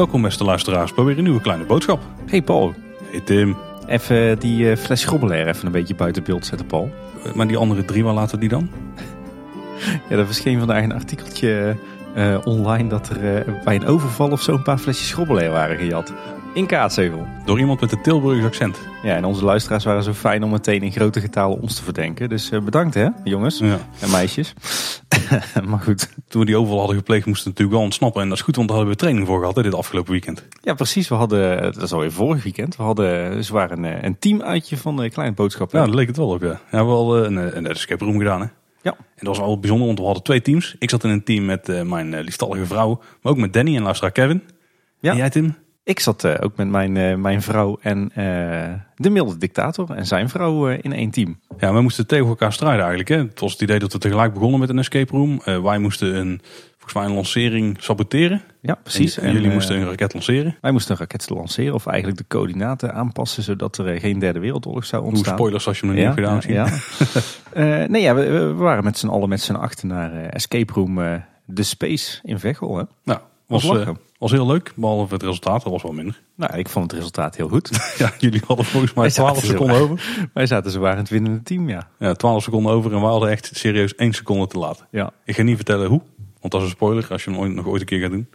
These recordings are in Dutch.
Welkom beste luisteraars bij weer een nieuwe kleine boodschap. Hey Paul, Hey Tim, even die eh, fles grobbelair even een beetje buiten beeld zetten Paul. Eh, maar die andere drie, waar laten we die dan? Ja, er verscheen vandaag een artikeltje eh, online dat er bij een overval of zo een paar flesjes grobbelair waren gejat. In Kaatsheuvel. Door iemand met een Tilburgs accent. Ja, en onze luisteraars waren zo fijn om meteen in grote getalen ons te verdenken. Dus eh, bedankt hè, jongens Ja. en meisjes. maar goed. Toen we die overval hadden gepleegd, moesten we natuurlijk wel ontsnappen. En dat is goed, want daar hadden we training voor gehad hè, dit afgelopen weekend. Ja, precies. We hadden, dat is alweer vorig weekend, we hadden zwaar een, eh, een teamuitje van de Kleine Boodschap. Ja, dat leek het wel op, ja. Ja, we eh, een, een escape room gedaan, hè. Ja. En dat was wel bijzonder, want we hadden twee teams. Ik zat in een team met eh, mijn eh, liefstallige vrouw, maar ook met Danny en luisteraar Kevin. Ja. En jij, Tim? Ik zat eh, ook met mijn, eh, mijn vrouw en eh, de milde dictator en zijn vrouw in één team. Ja, we moesten tegen elkaar strijden eigenlijk. Hè. Het was het idee dat we tegelijk begonnen met een escape room. Wij moesten een, volgens mij een lancering saboteren. Ja, precies. En, jullie moesten een raket lanceren. Wij moesten een raket lanceren of eigenlijk de coördinaten aanpassen zodat er geen derde wereldoorlog zou Hoe ontstaan. spoilers als je hem nog niet hebt gedaan ja, nee, ja, we, we waren met z'n allen met z'n achter naar escape room The Space in Veghel. Hè? Nou, Was was. Was heel leuk, behalve het resultaat, dat was wel minder. Nou, ik vond het resultaat heel goed. Ja, jullie hadden volgens mij Wij zaten 12 zo seconden waar. over. wij zaten zwaar in het winnende team, ja. Ja, 12 seconden over en we hadden echt serieus 1 seconde te laat. ja. Ik ga niet vertellen hoe, want dat is een spoiler als je hem ooit, nog ooit een keer gaat doen.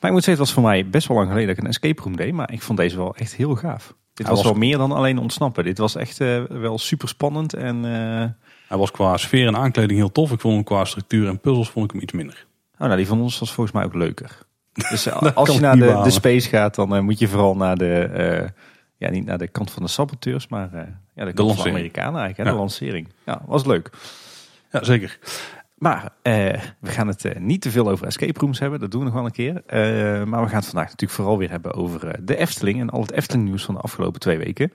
Maar ik moet zeggen, het was voor mij best wel lang geleden dat ik een escape room deed. Maar ik vond deze wel echt heel gaaf. Dit was- wel meer dan alleen ontsnappen. Dit was echt eh, wel super spannend. En eh, Hij was qua sfeer en aankleding heel tof. Ik vond hem qua structuur en puzzels vond ik hem iets minder. oh, nou, die van ons was volgens mij ook leuker. Dus eh, als je naar de, de space gaat, dan eh, moet je vooral naar de, eh, ja, niet naar de kant van de saboteurs, maar eh, ja, de kant van de. Amerikanen eigenlijk. Hè, Ja. De lancering. Ja, was leuk. Ja, zeker. Maar eh, we gaan het eh, niet te veel over escape rooms hebben. Dat doen we nog wel een keer. Eh, maar we gaan het vandaag natuurlijk vooral weer hebben over de Efteling. En al het Efteling nieuws van de afgelopen twee weken.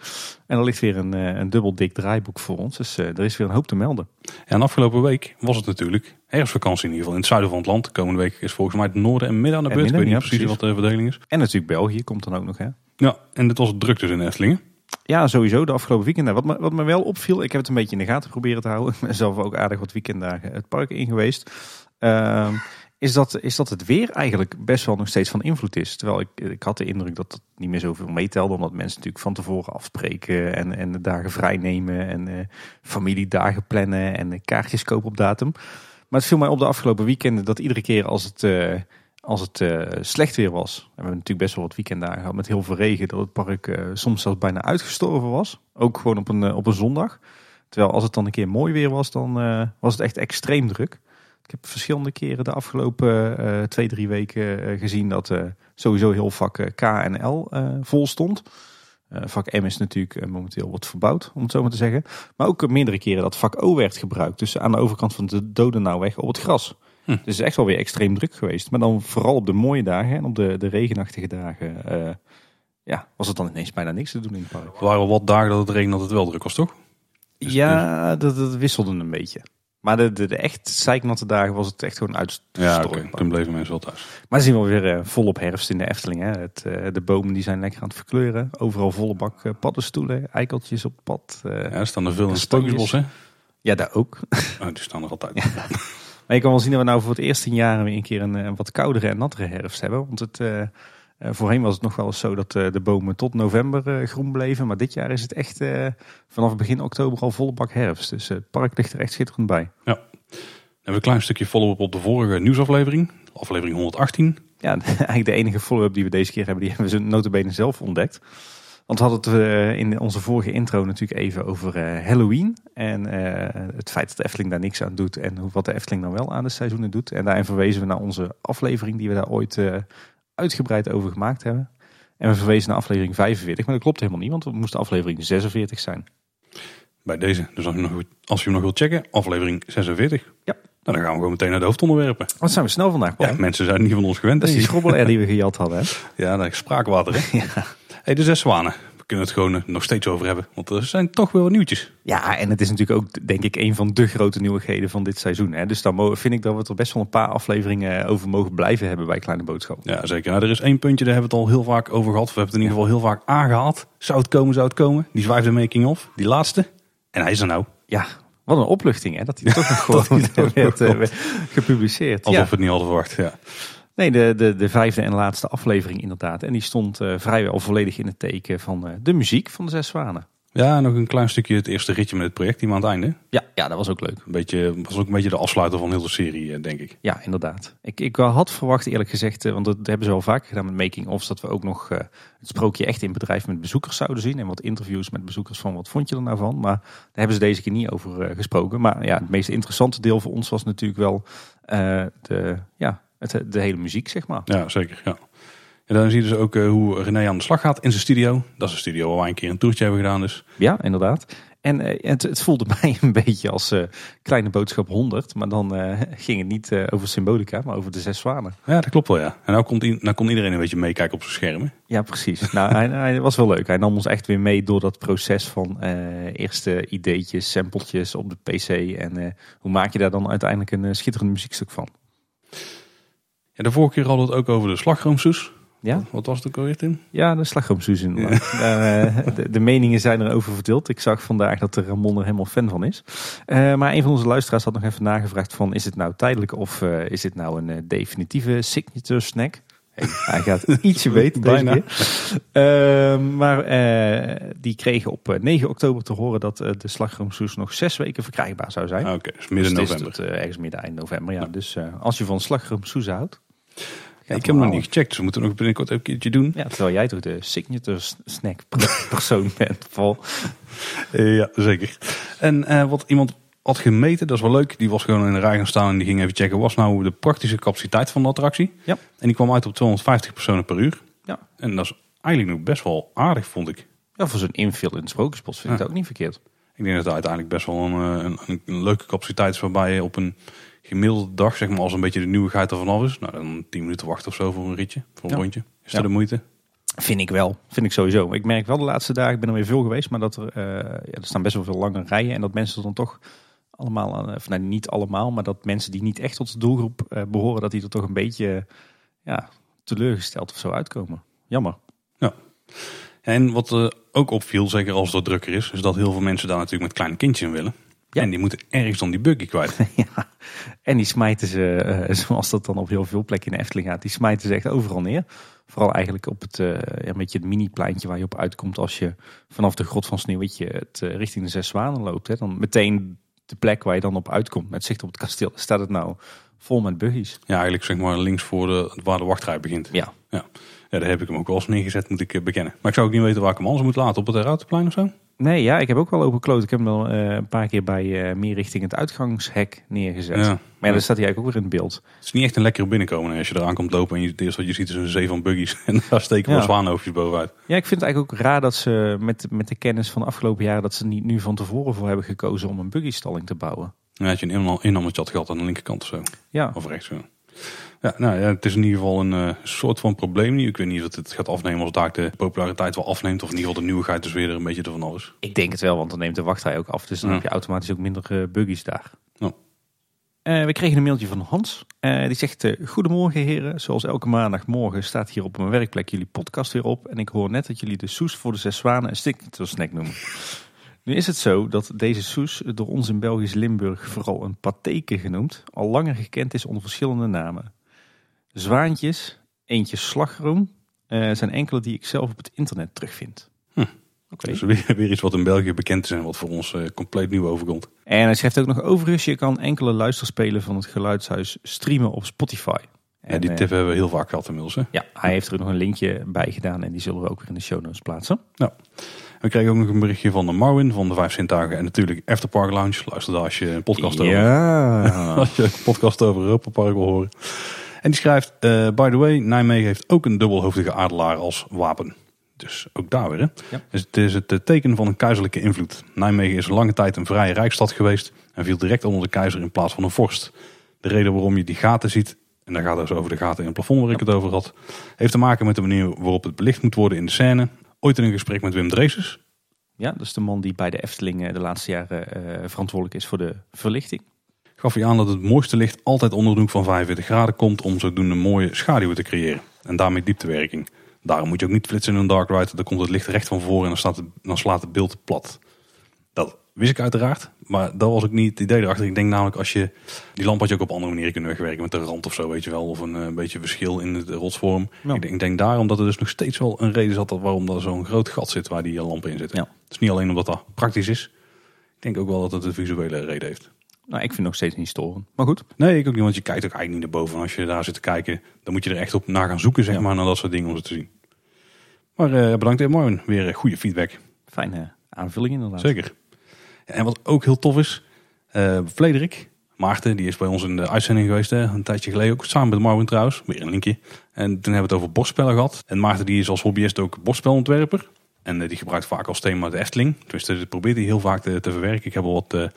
En er ligt weer een, een dubbel dik draaiboek voor ons. Dus er is weer een hoop te melden. En afgelopen week was het natuurlijk herfstvakantie in ieder geval in het zuiden van het land. De komende week is volgens mij het noorden en midden aan de beurt. Ik weet niet ja, precies wat de verdeling is. En natuurlijk België komt dan ook nog. Hè? Ja, en dit was het druk dus in Eftelingen. Ja, sowieso de afgelopen weekenden. Wat me, wat me wel opviel, ik heb het een beetje in de gaten proberen te houden. Ik ben zelf ook aardig wat weekenddagen het park in geweest. Ehm, is, dat, is dat het weer eigenlijk best wel nog steeds van invloed is. Terwijl ik, ik had de indruk dat het niet meer zoveel meetelde. Omdat mensen natuurlijk van tevoren afspreken en, en de dagen vrij nemen. En eh, familiedagen plannen en kaartjes kopen op datum. Maar het viel mij op de afgelopen weekenden dat iedere keer als het... eh, als het eh, slecht weer was, en we hebben natuurlijk best wel wat weekenddagen gehad met heel veel regen, dat het park eh, soms zelfs bijna uitgestorven was. Ook gewoon op een, eh, op een zondag. Terwijl als het dan een keer mooi weer was, dan was het echt extreem druk. Ik heb verschillende keren de afgelopen twee, drie weken gezien dat sowieso heel vak K en L vol stond. Vak M is natuurlijk momenteel wat verbouwd, om het zo maar te zeggen. Maar ook meerdere keren dat vak O werd gebruikt. Dus aan de overkant van de Dodenauweg op het gras. Hm. Dus het is echt wel weer extreem druk geweest. Maar dan vooral op de mooie dagen en op de, de regenachtige dagen. eh, ja, was het dan ineens bijna niks te doen in het park. Er waren wel wat dagen dat het regende dat het wel druk was, toch? Dus ja, dat, dat wisselde een beetje. Maar de, de, de echt zeiknatte dagen was het echt gewoon Ja, uitstormend. oké. Toen bleven mensen wel thuis. Maar zien we weer eh, volop herfst in de Efteling. Hè. Het, eh, de bomen die zijn lekker aan het verkleuren. Overal volle bak paddenstoelen, eikeltjes op pad. Ja, er staan er veel in het hè? ja, daar ook. Oh, die staan er altijd. Maar je kan wel zien dat we nou voor het eerst in jaren weer een keer een, eh, wat koudere en nattere herfst hebben. Want het, eh, eh, voorheen was het nog wel eens zo dat de bomen tot november groen bleven. Maar dit jaar is het echt vanaf begin oktober al volle bak herfst. Dus het park ligt er echt schitterend bij. Hebben we een klein stukje follow-up op de vorige nieuwsaflevering. Aflevering 118. Ja, eigenlijk de enige follow-up die we deze keer hebben, die hebben we notabene zelf ontdekt. Want we hadden het eh, in onze vorige intro natuurlijk even over eh, Halloween. En eh, het feit dat de Efteling daar niks aan doet. En hoe- wat de Efteling dan wel aan de seizoenen doet. En daarin verwezen we naar onze aflevering die we daar ooit uitgebreid over gemaakt hebben. En we verwezen naar aflevering 45. Maar dat klopt helemaal niet, want het moest aflevering 46 zijn. Bij deze. Dus als je, nog, als je hem nog wilt checken, aflevering 46. Ja. Nou, dan gaan we gewoon meteen naar de hoofdonderwerpen. Wat zijn we snel vandaag, Paul? Ja, mensen zijn niet van ons gewend. dat is die schrobbelair die we gejat hadden. Hè? Ja, dat is spraakwater, hè? Ja. Hey, de zes zwanen. We kunnen het gewoon eh, nog steeds over hebben. Want er zijn toch wel wat nieuwtjes. Ja, en het is natuurlijk ook, denk ik, een van de grote nieuwigheden van dit seizoen. Hè? Dus dan vind ik dat we het er best wel een paar afleveringen over mogen blijven hebben bij Kleine Boodschap. Ja, zeker. Nou, er is één puntje, daar hebben we het al heel vaak over gehad. We hebben het in ieder geval heel vaak aangehaald. Zou het komen, zou het komen. Die zwijfde making of. Die laatste. En hij is er nou. Ja, Wat een opluchting hè, dat hij toch nog gewoon werd, uh, gepubliceerd. Alsof ja. we het niet hadden verwacht, ja. Nee, de, de, de vijfde en laatste aflevering inderdaad. En die stond uh, vrijwel volledig in het teken van uh, de muziek van de Zes Zwanen. Ja, nog een klein stukje het eerste ritje met het project, die aan het einde. Ja, ja, dat was ook leuk. Een beetje, was ook een beetje de afsluiter van heel de serie, denk ik. Ja, inderdaad. Ik, ik had verwacht eerlijk gezegd, want dat hebben ze wel vaker gedaan met making-ofs, dat we ook nog uh, het sprookje echt in bedrijf met bezoekers zouden zien. En wat interviews met bezoekers van wat vond je er nou van. Maar daar hebben ze deze keer niet over uh, gesproken. Maar ja, het meest interessante deel voor ons was natuurlijk wel uh, de, ja, het, de hele muziek, zeg maar. Ja, zeker. Ja. En dan zie je dus ook uh, hoe René aan de slag gaat in zijn studio. Dat is een studio waar wij een keer een toertje hebben gedaan. Dus. Ja, inderdaad. En uh, het, het, voelde mij een beetje als uh, Kleine Boodschap 100. Maar dan ging het niet over symbolica, maar over de zes zwanen. Ja, dat klopt wel, ja. En nou, komt, nou kon iedereen een beetje meekijken op zijn schermen. Ja, precies. nou, hij, hij, was wel leuk. Hij nam ons echt weer mee door dat proces van eerste ideetjes, sampletjes op de PC. En hoe maak je daar dan uiteindelijk een schitterend muziekstuk van? Ja, de vorige keer hadden we het ook over de slagroomsoes. Ja? Wat was het ook alweer, Tim? Ja, de slagroomsoes inderdaad. Ja. Uh, de, de, meningen zijn erover verdeeld. Ik zag vandaag dat de Ramon er helemaal fan van is. Uh, maar een van onze luisteraars had nog even nagevraagd van... is het nou tijdelijk of uh, is het nou een definitieve signature snack? Hey, hij gaat ietsje beter deze Bijna. keer. maar die kregen op 9 oktober te horen dat de slagroomsoes nog zes weken verkrijgbaar zou zijn. Oké, okay, dus midden dus november. Tot, ergens midden eind november, ja. ja. Dus als je van slagroomsoes houdt... Ja, ik heb hem nog niet gecheckt, dus we moeten nog binnenkort een keertje doen. Ja, terwijl jij toch de signature snack persoon bent, Paul. Ja, zeker. En wat iemand had gemeten, dat is wel leuk. Die was gewoon in de rij gaan staan en die ging even checken. Was nou de praktische capaciteit van de attractie? Ja. En die kwam uit op 250 personen per uur. Ja. En dat is eigenlijk nog best wel aardig, vond ik. Ja, voor zo'n infill in het Sprookjesbos vind ik ja. dat ook niet verkeerd. Ik denk dat het uiteindelijk best wel een, een, een leuke capaciteit is waarbij je op een gemiddelde dag, zeg maar, als een beetje de nieuwigheid er vanaf is, nou dan 10 minuten wachten of zo voor een ritje, voor een ja. rondje. Is ja. dat de moeite? Vind ik wel. Vind ik sowieso. Ik merk wel de laatste dagen, ik ben er weer veel geweest, maar dat er, uh, ja, er staan best wel veel lange rijen en dat mensen dan toch allemaal, of nou, niet allemaal, maar dat mensen die niet echt tot de doelgroep uh, behoren, dat die er toch een beetje ja, teleurgesteld of zo uitkomen. Jammer. Ja. En wat uh, ook opviel, zeker als het drukker is, is dat heel veel mensen daar natuurlijk met kleine kindjes in willen. Ja. En die moeten ergens dan die buggy kwijt. ja. En die smijten ze, uh, zoals dat dan op heel veel plekken in de Efteling gaat, die smijten ze echt overal neer. Vooral eigenlijk op het, uh, een beetje het mini-pleintje waar je op uitkomt als je vanaf de grot van Sneeuwwitje het, richting de Zes Zwanen loopt. Hè. Dan meteen de plek waar je dan op uitkomt met zicht op het kasteel. Staat het nou vol met buggies. Ja, eigenlijk zeg maar links voor de, waar de wachtrij begint. Ja. ja. Ja, daar heb ik hem ook wel eens neergezet, moet ik bekennen. Maar ik zou ook niet weten waar ik hem anders moet laten. Op het Ruitenplein of zo? Nee, ja, ik heb ook wel open kloot. Ik heb hem wel uh, een paar keer bij uh, meer richting het uitgangshek neergezet. Ja. Maar ja, dan staat hij eigenlijk ook weer in het beeld. Het is niet echt een lekkere binnenkomen als je eraan komt lopen en je, het eerste wat je ziet is een zee van buggies. En daar steken wel ja. zwaanhoofdjes bovenuit. Ja, ik vind het eigenlijk ook raar dat ze met, met de kennis van de afgelopen jaren... dat ze niet nu van tevoren voor hebben gekozen om een buggystalling te bouwen. Ja, had je een innammetje had gehad aan de linkerkant of zo. Ja. Of rechts zo. Ja, nou ja, het is in ieder geval een uh, soort van probleem. Ik weet niet of het gaat afnemen als daar de populariteit wel afneemt. Of in ieder geval de nieuwigheid dus weer er een beetje ervan af is. Ik denk het wel, want dan neemt de wachtrij ook af. Dus dan ja. heb je automatisch ook minder uh, buggies daar. Ja. Uh, we kregen een mailtje van Hans. die zegt, Goedemorgen heren. Zoals elke maandagmorgen staat hier op mijn werkplek jullie podcast weer op. En ik hoor net dat jullie de soes voor de zes zwanen een signature snack noemen. Nu is het zo dat deze soes door ons in Belgisch Limburg vooral een pateke genoemd, al langer gekend is onder verschillende namen. Zwaantjes, eentje slagroom, uh, zijn enkele die ik zelf op het internet terugvind. Hm. Okay. Dus weer, weer, iets wat in België bekend is en wat voor ons uh, compleet nieuw overkomt. En hij schrijft ook nog overigens, je kan enkele luisterspelen van het geluidshuis streamen op Spotify. En, ja, die tip uh, hebben we heel vaak gehad inmiddels. Hè? Ja, hij heeft er nog een linkje bij gedaan en die zullen we ook weer in de show notes plaatsen. Ja. We kregen ook nog een berichtje van de Marwin van de Vijf Zintuigen. En natuurlijk Afterpark Lounge. Luister daar als je een podcast ja. over als je een podcast over Europa Park wil horen. En die schrijft, uh, by the way, Nijmegen heeft ook een dubbelhoofdige adelaar als wapen. Dus ook daar weer. Hè? Ja. Dus het is het teken van een keizerlijke invloed. Nijmegen is lange tijd een vrije rijksstad geweest en viel direct onder de keizer in plaats van een vorst. De reden waarom je die gaten ziet, en daar gaat het dus over de gaten in het plafond waar ik het over had, heeft te maken met de manier waarop het belicht moet worden in de scène. Ooit in een gesprek met Wim Dreeses. Ja, dat is de man die bij de Efteling de laatste jaren uh, verantwoordelijk is voor de verlichting gaf hij aan dat het mooiste licht altijd onder de hoek van 45 graden komt om zodoende mooie schaduwen te creëren. En daarmee dieptewerking. Daarom moet je ook niet flitsen in een dark ride. Dan komt het licht recht van voren en dan, staat het, dan slaat het beeld plat. Dat wist ik uiteraard. Maar dat was ook niet het idee erachter. Ik denk namelijk als je... Die lamp had je ook op andere manieren kunnen wegwerken. Met een rand of zo, weet je wel. Of een, eh, beetje verschil in de rotsvorm. Ja. Ik, denk, ik denk daarom dat er dus nog steeds wel een reden zat... dat waarom er zo'n groot gat zit waar die lampen in zitten. Ja. Het is niet alleen omdat dat praktisch is. Ik denk ook wel dat het een visuele reden heeft. Nou, ik vind het nog steeds niet storend. Maar goed. Nee, ik ook niet. Want je kijkt ook eigenlijk niet naar boven. Als je daar zit te kijken, dan moet je er echt op naar gaan zoeken, zeg Ja. maar. Naar dat soort dingen om ze te zien. Maar eh, bedankt, Marvin. Weer eh, goede feedback. Fijne aanvulling inderdaad. Zeker. En wat ook heel tof is, eh Frederik Maarten, die is bij ons in de uitzending geweest, hè, een tijdje geleden ook. Samen met Marvin trouwens, weer een linkje. En toen hebben we het over bordspellen gehad. En Maarten die is als hobbyist ook bordspelontwerper. En eh, die gebruikt vaak als thema de Efteling. Tenminste, dat probeert hij heel vaak te, te verwerken. Ik heb al wat eh,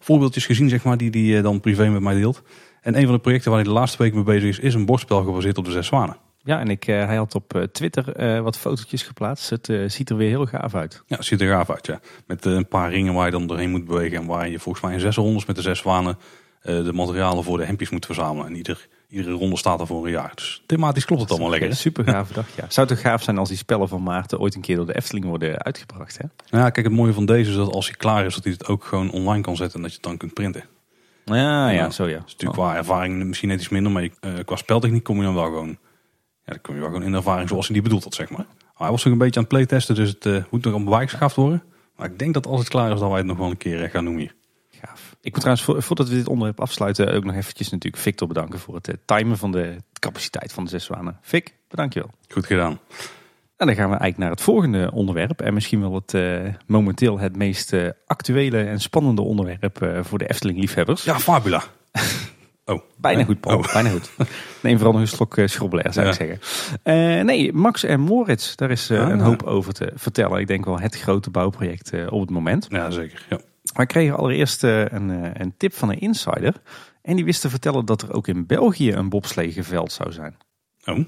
voorbeeldjes gezien, zeg maar, die hij dan privé met mij deelt. En een van de projecten waar hij de laatste week mee bezig is, is een bordspel gebaseerd op de Zes Zwanen. Ja, en ik, eh, hij had op eh, Twitter eh, wat fotootjes geplaatst. Het eh, ziet er weer heel gaaf uit. Ja, ziet er gaaf uit, ja. Met eh, een paar ringen waar je dan doorheen moet bewegen. En waar je volgens mij in zes rondes met de zes zwanen eh, de materialen voor de hempjes moet verzamelen. En ieder, iedere ronde staat er voor een jaar. Dus thematisch klopt het allemaal lekker. hè? Super gaaf dag. Ja. Zou het toch gaaf zijn als die spellen van Maarten ooit een keer door de Efteling worden uitgebracht? Hè? Nou Ja, kijk, het mooie van deze is dat als hij klaar is, dat hij het ook gewoon online kan zetten en dat je het dan kunt printen. Ja, ja, Ja. zo ja. is natuurlijk qua ervaring misschien net iets minder, maar je- eh, qua speltechniek kom je dan wel gewoon, ja, dan kom je wel gewoon in de ervaring zoals hij die bedoeld had, zeg maar. Maar hij was nog een beetje aan het playtesten, dus het eh, moet nog aan bewaard geschaafd worden. Maar ik denk dat als het klaar is, dat wij het nog wel een keer eh, gaan doen hier. Ik moet trouwens, vo- voordat we dit onderwerp afsluiten, ook nog eventjes natuurlijk Victor bedanken voor het eh, timen van de capaciteit van de zes zwanen. Vic, bedankjewel. Goed gedaan. En dan gaan we eigenlijk naar het volgende onderwerp. En misschien wel het eh, momenteel het meest eh, actuele en spannende onderwerp voor de Efteling-liefhebbers. Ja, Fabula. Oh, Bijna goed, Paul. Oh. Bijna goed. Neem vooral nog een slok uh, schrobbelair, zou ik zeggen. Nee, Max en Moritz, daar is Ah. een hoop over te vertellen. Ik denk wel het grote bouwproject op het moment. Ja, zeker. Ja. Wij kregen allereerst eh, een, eh, een tip van een insider. En die wist te vertellen dat er ook in België een bobsleegeveld zou zijn. Oh,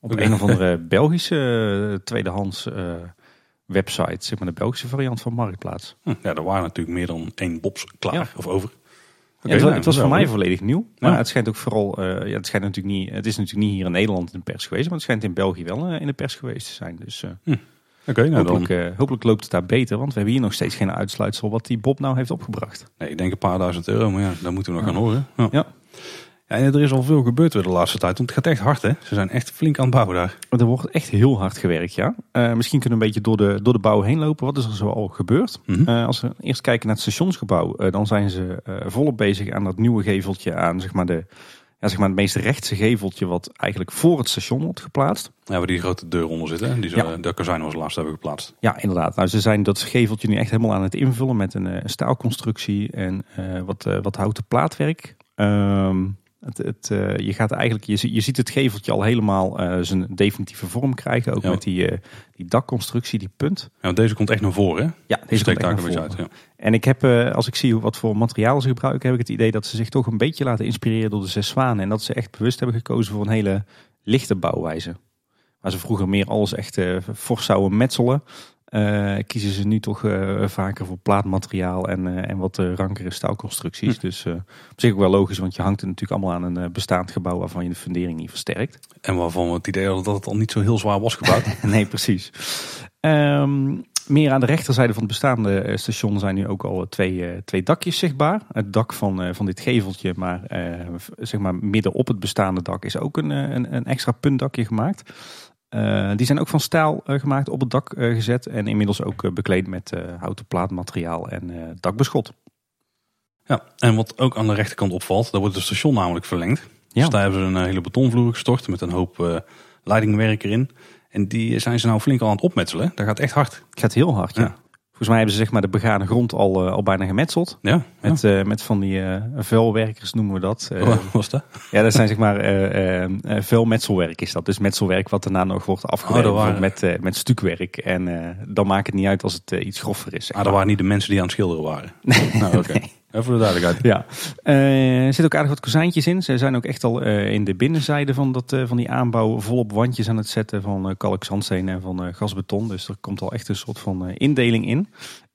Op een of andere Belgische eh, tweedehands eh, website. Zeg maar de Belgische variant van Marktplaats. hm, ja, er waren natuurlijk meer dan één bobs klaar Ja. of over. Ja, het, nou, het was voor mij volledig nieuw. Maar Ja. het schijnt ook vooral. ja, het, schijnt natuurlijk niet, het is natuurlijk niet hier in Nederland in de pers geweest. Maar het schijnt in België wel in de pers geweest te zijn. Dus eh, Oké, nou dan. hopelijk, eh, hopelijk loopt het daar beter. Want we hebben hier nog steeds geen uitsluitsel wat die Bob nou heeft opgebracht. Nee, ik denk een paar duizend euro, maar ja, daar moeten we nog gaan horen. Ja. Ja. En er is al veel gebeurd weer de laatste tijd, want het gaat echt hard hè. Ze zijn echt flink aan het bouwen daar. Er wordt echt heel hard gewerkt, ja. Eh, misschien kunnen we een beetje door de, door de bouw heen lopen. Wat is er zo al gebeurd? Mhm. Eh, als we eerst kijken naar het stationsgebouw, dan zijn ze volop bezig aan dat nieuwe geveltje aan, zeg maar, de, ja, zeg maar het meest rechtse geveltje wat eigenlijk voor het station wordt geplaatst. Ja, waar die grote deur onder zit hè. Die ze, Ja. de kazijn was laatst hebben geplaatst. Ja, inderdaad. Nou, ze zijn dat geveltje nu echt helemaal aan het invullen met een eh, staalconstructie en eh, wat, eh, wat houten plaatwerk. Ehm, het, het, eh, je, gaat eigenlijk, je, je ziet het geveltje al helemaal eh, zijn definitieve vorm krijgen. Ook Ja. met die, eh, die dakconstructie, die punt. Ja, deze komt echt naar voren hè. Ja, deze Steekt daar een uit. Ja. En ik heb, als ik zie wat voor materiaal ze gebruiken, heb ik het idee dat ze zich toch een beetje laten inspireren door de zes zwanen. En dat ze echt bewust hebben gekozen voor een hele lichte bouwwijze. Waar ze vroeger meer alles echt fors zouden metselen. Eh, kiezen ze nu toch eh, vaker voor plaatmateriaal en, eh, en wat rankere staalconstructies. Hm. Dus op zich ook wel logisch, want je hangt het natuurlijk allemaal aan een bestaand gebouw waarvan je de fundering niet versterkt. En waarvan we het idee hadden dat het al niet zo heel zwaar was gebouwd. nee, precies. Ehm, meer aan de rechterzijde van het bestaande station zijn nu ook al twee, twee dakjes zichtbaar. Het dak van, van dit geveltje, maar eh, zeg maar midden op het bestaande dak is ook een, een, een extra puntdakje gemaakt. Eh, die zijn ook van staal eh, gemaakt op het dak eh, gezet en inmiddels ook bekleed met houten plaatmateriaal en dakbeschot. ja, en wat ook aan de rechterkant opvalt, daar wordt het station namelijk verlengd. Ja. Dus daar hebben ze een hele betonvloer gestort met een hoop leidingwerk erin. En die zijn ze nou flink al aan het opmetselen. Dat gaat echt hard. Het gaat heel hard, ja. Ja. Volgens mij hebben ze zeg maar de begane grond al, eh, al bijna gemetseld. Ja, Met, eh, met van die eh vuilwerkers noemen we dat. Wat was dat? Ja, dat zijn zeg maar eh, eh, eh, veel metselwerk is dat. Dus metselwerk wat daarna nog wordt afgewerkt Oh, waren- met, met stukwerk. En dan maakt het niet uit als het iets groffer is. zeg Ah, dat waren niet de mensen die aan het schilderen waren. nou, oké. Even voor de duidelijkheid. Ja, Eh, er zitten ook aardig wat kozijntjes in. Ze zijn ook echt al eh, in de binnenzijde van, dat, eh, van die aanbouw volop wandjes aan het zetten van eh kalk, zandsteen en van gasbeton. Dus er komt al echt een soort van indeling in.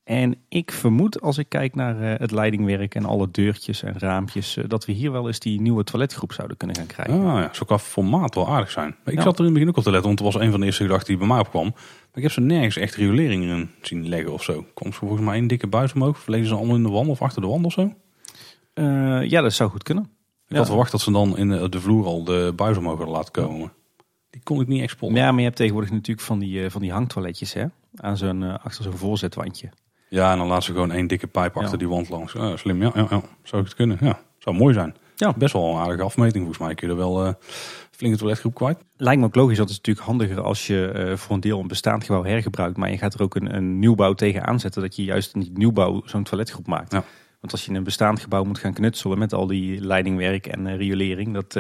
En ik vermoed, als ik kijk naar het leidingwerk en alle deurtjes en raampjes, dat we hier wel eens die nieuwe toiletgroep zouden kunnen gaan krijgen. Ah, ja, zo kan formaat wel aardig zijn. Maar ik Ja. zat er in het begin ook op te letten, want het was een van de eerste gedachten die bij mij opkwam. Maar ik heb ze nergens echt riolering in zien leggen of zo. Komt er volgens mij één dikke buis omhoog? Of ze allemaal in de wand of achter de wand of zo? Eh, ja, dat zou goed kunnen. Ik Ja. had verwacht dat ze dan in de, de vloer al de buis omhoog hadden laten komen. Die kon ik niet echt spotten. Ja, maar je hebt tegenwoordig natuurlijk van die, eh, van die hangtoiletjes hè? Aan zo'n, eh, achter zo'n voorzetwandje. Ja, en dan laten ze gewoon één dikke pijp achter Ja. die wand langs. Ah, slim, ja, ja, ja. Zou ik het kunnen? Ja, zou mooi zijn. Ja. Best wel een aardige afmeting volgens mij. Kun je er wel eh flinke toiletgroep kwijt. Lijkt me ook logisch, dat het natuurlijk handiger als je eh, voor een deel een bestaand gebouw hergebruikt. Maar je gaat er ook een, een nieuwbouw tegen aanzetten. Dat je juist in die nieuwbouw zo'n toiletgroep maakt. Ja. Want als je in een bestaand gebouw moet gaan knutselen met al die leidingwerk en eh, riolering. Dat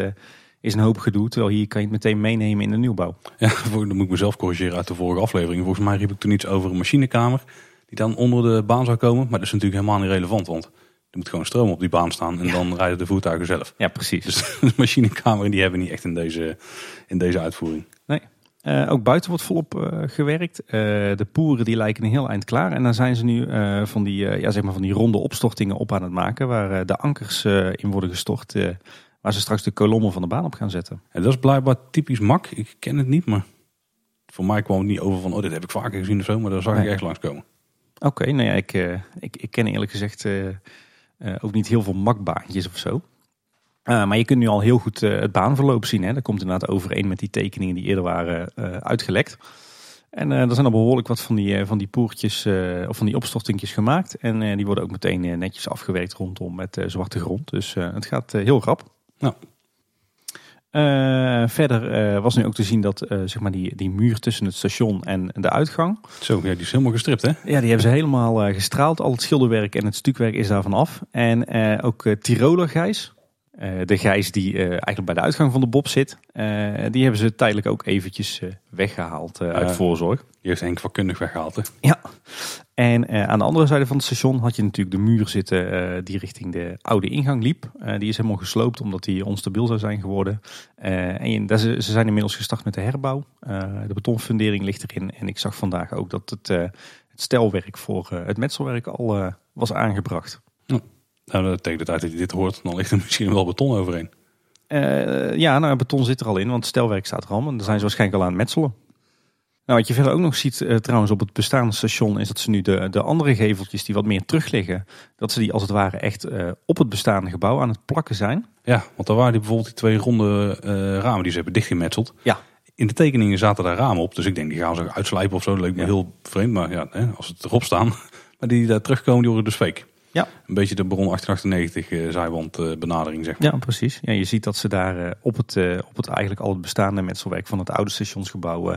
is een hoop gedoe. Terwijl hier kan je het meteen meenemen in de nieuwbouw. Ja, dan moet ik mezelf corrigeren uit de vorige aflevering. Volgens mij riep ik toen iets over een machinekamer die dan onder de baan zou komen. Maar dat is natuurlijk helemaal niet relevant, want er moet gewoon stroom op die baan staan en Ja. dan rijden de voertuigen zelf. Ja, precies. Dus de machinekamer die hebben we niet echt in deze, in deze uitvoering. Eh, ook buiten wordt volop eh, gewerkt. Eh, de poeren die lijken een heel eind klaar. En dan zijn ze nu van, die, ja, zeg maar van die ronde opstortingen op aan het maken. Waar de ankers in worden gestort. waar ze straks de kolommen van de baan op gaan zetten. En dat is blijkbaar typisch mak. Ik ken het niet, maar voor mij kwam het niet over van, oh dit heb ik vaker gezien of zo. Maar daar zag ik Nee. echt langskomen. Oké, nou ja, ik, ik, ik ken eerlijk gezegd ook niet heel veel makbaantjes of zo. Eh, maar je kunt nu al heel goed eh, het baanverloop zien. Hè? Dat komt inderdaad overeen met die tekeningen die eerder waren eh, uitgelekt. En eh, er zijn al behoorlijk wat van die, eh, van die poertjes eh, of van die opstortingjes gemaakt. En eh, die worden ook meteen eh, netjes afgewerkt rondom met eh, zwarte grond. Dus eh, het gaat eh, heel rap. Nou. Eh, verder eh, was nu ook te zien dat eh, zeg maar die, die muur tussen het station en de uitgang. Zo, ja, die is helemaal gestript hè? Ja, die hebben ze helemaal gestraald. Al het schilderwerk en het stukwerk is daarvan af. En ook Tiroler gijs. De gijs die eigenlijk bij de uitgang van de bob zit. die hebben ze tijdelijk ook eventjes eh, weggehaald eh, uit voorzorg. Die heeft Henk vakkundig weggehaald hè? Ja. En eh, aan de andere zijde van het station had je natuurlijk de muur zitten eh, die richting de oude ingang liep. Eh, die is helemaal gesloopt omdat die onstabiel zou zijn geworden. En daar ze, ze zijn inmiddels gestart met de herbouw. De betonfundering ligt erin. En ik zag vandaag ook dat het, het stelwerk voor het metselwerk al was aangebracht. Nou, tegen de tijd dat je dit hoort, dan ligt er misschien wel beton overheen. Ja, nou, beton zit er al in, want het stelwerk staat er al. En daar zijn ze waarschijnlijk al aan het metselen. Nou, wat je verder ook nog ziet eh, trouwens op het bestaande station... is dat ze nu de, de andere geveltjes die wat meer terug liggen... dat ze die als het ware echt eh, op het bestaande gebouw aan het plakken zijn. Ja, want daar waren die bijvoorbeeld die twee ronde eh, ramen die ze hebben dichtgemetseld. Ja. In de tekeningen zaten daar ramen op, dus ik denk die gaan ze uitslijpen of zo. Dat leek me Ja. heel vreemd, maar ja, hè, als het erop staan. Maar die daar terugkomen, die worden dus fake. Ja. Een beetje de Baron 1898 eh, zijwand eh, benadering, zeg maar. Ja, precies. Ja, je ziet dat ze daar op, het, op het eigenlijk al het bestaande metselwerk van het oude stationsgebouw...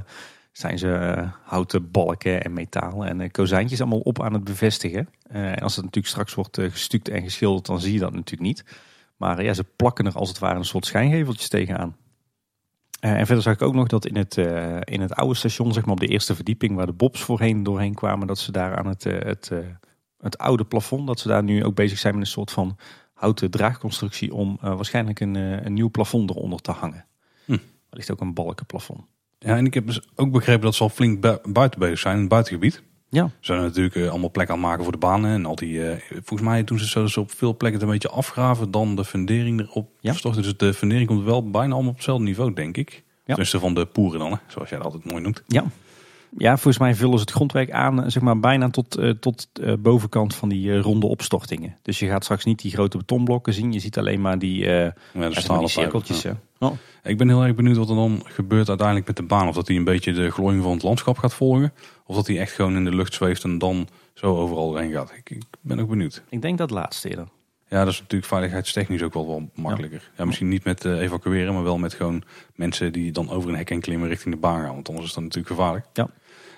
zijn ze eh, houten balken en metaal en eh, kozijntjes allemaal op aan het bevestigen. Eh, en als het natuurlijk straks wordt gestuukt en geschilderd, dan zie je dat natuurlijk niet. Maar ja, ze plakken er als het ware een soort schijngeveltjes tegenaan. En verder zag ik ook nog dat in het, in het oude station, zeg maar op de eerste verdieping, waar de bobs voorheen doorheen kwamen, dat ze daar aan het, het, het oude plafond, dat ze daar nu ook bezig zijn met een soort van houten draagconstructie om waarschijnlijk een, een nieuw plafond eronder te hangen. Hm. Er ligt ook een balkenplafond. Ja, en ik heb dus ook begrepen dat ze al flink bu- buiten bezig zijn, in het buitengebied. Ja. Ze zijn natuurlijk eh, allemaal plekken aan het maken voor de banen. En al die, eh, volgens mij doen ze zo dus op veel plekken het een beetje afgraven, dan de fundering erop Ja. storten. Dus de fundering komt wel bijna allemaal op hetzelfde niveau, denk ik. Tenminste van de poeren dan, hè, zoals jij dat altijd mooi noemt. Ja. Ja, volgens mij vullen ze het grondwerk aan, eh, zeg maar bijna tot, eh, tot bovenkant van die ronde opstortingen. Dus je gaat straks niet die grote betonblokken zien. Je ziet alleen maar die, Ja, de ja, zeg maar stalen die cirkeltjes. ja. Oh. Ik ben heel erg benieuwd wat er dan gebeurt uiteindelijk met de baan. Of dat hij een beetje de glooiing van het landschap gaat volgen. Of dat hij echt gewoon in de lucht zweeft en dan zo overal heen gaat. Ik, ik ben ook benieuwd. Ik denk dat laatste eerder. Ja, dat is natuurlijk veiligheidstechnisch ook wel, wel makkelijker. Ja. misschien niet met eh, evacueren, maar wel met gewoon mensen die dan over een hek heen klimmen richting de baan gaan. Want anders is dat natuurlijk gevaarlijk. Ja.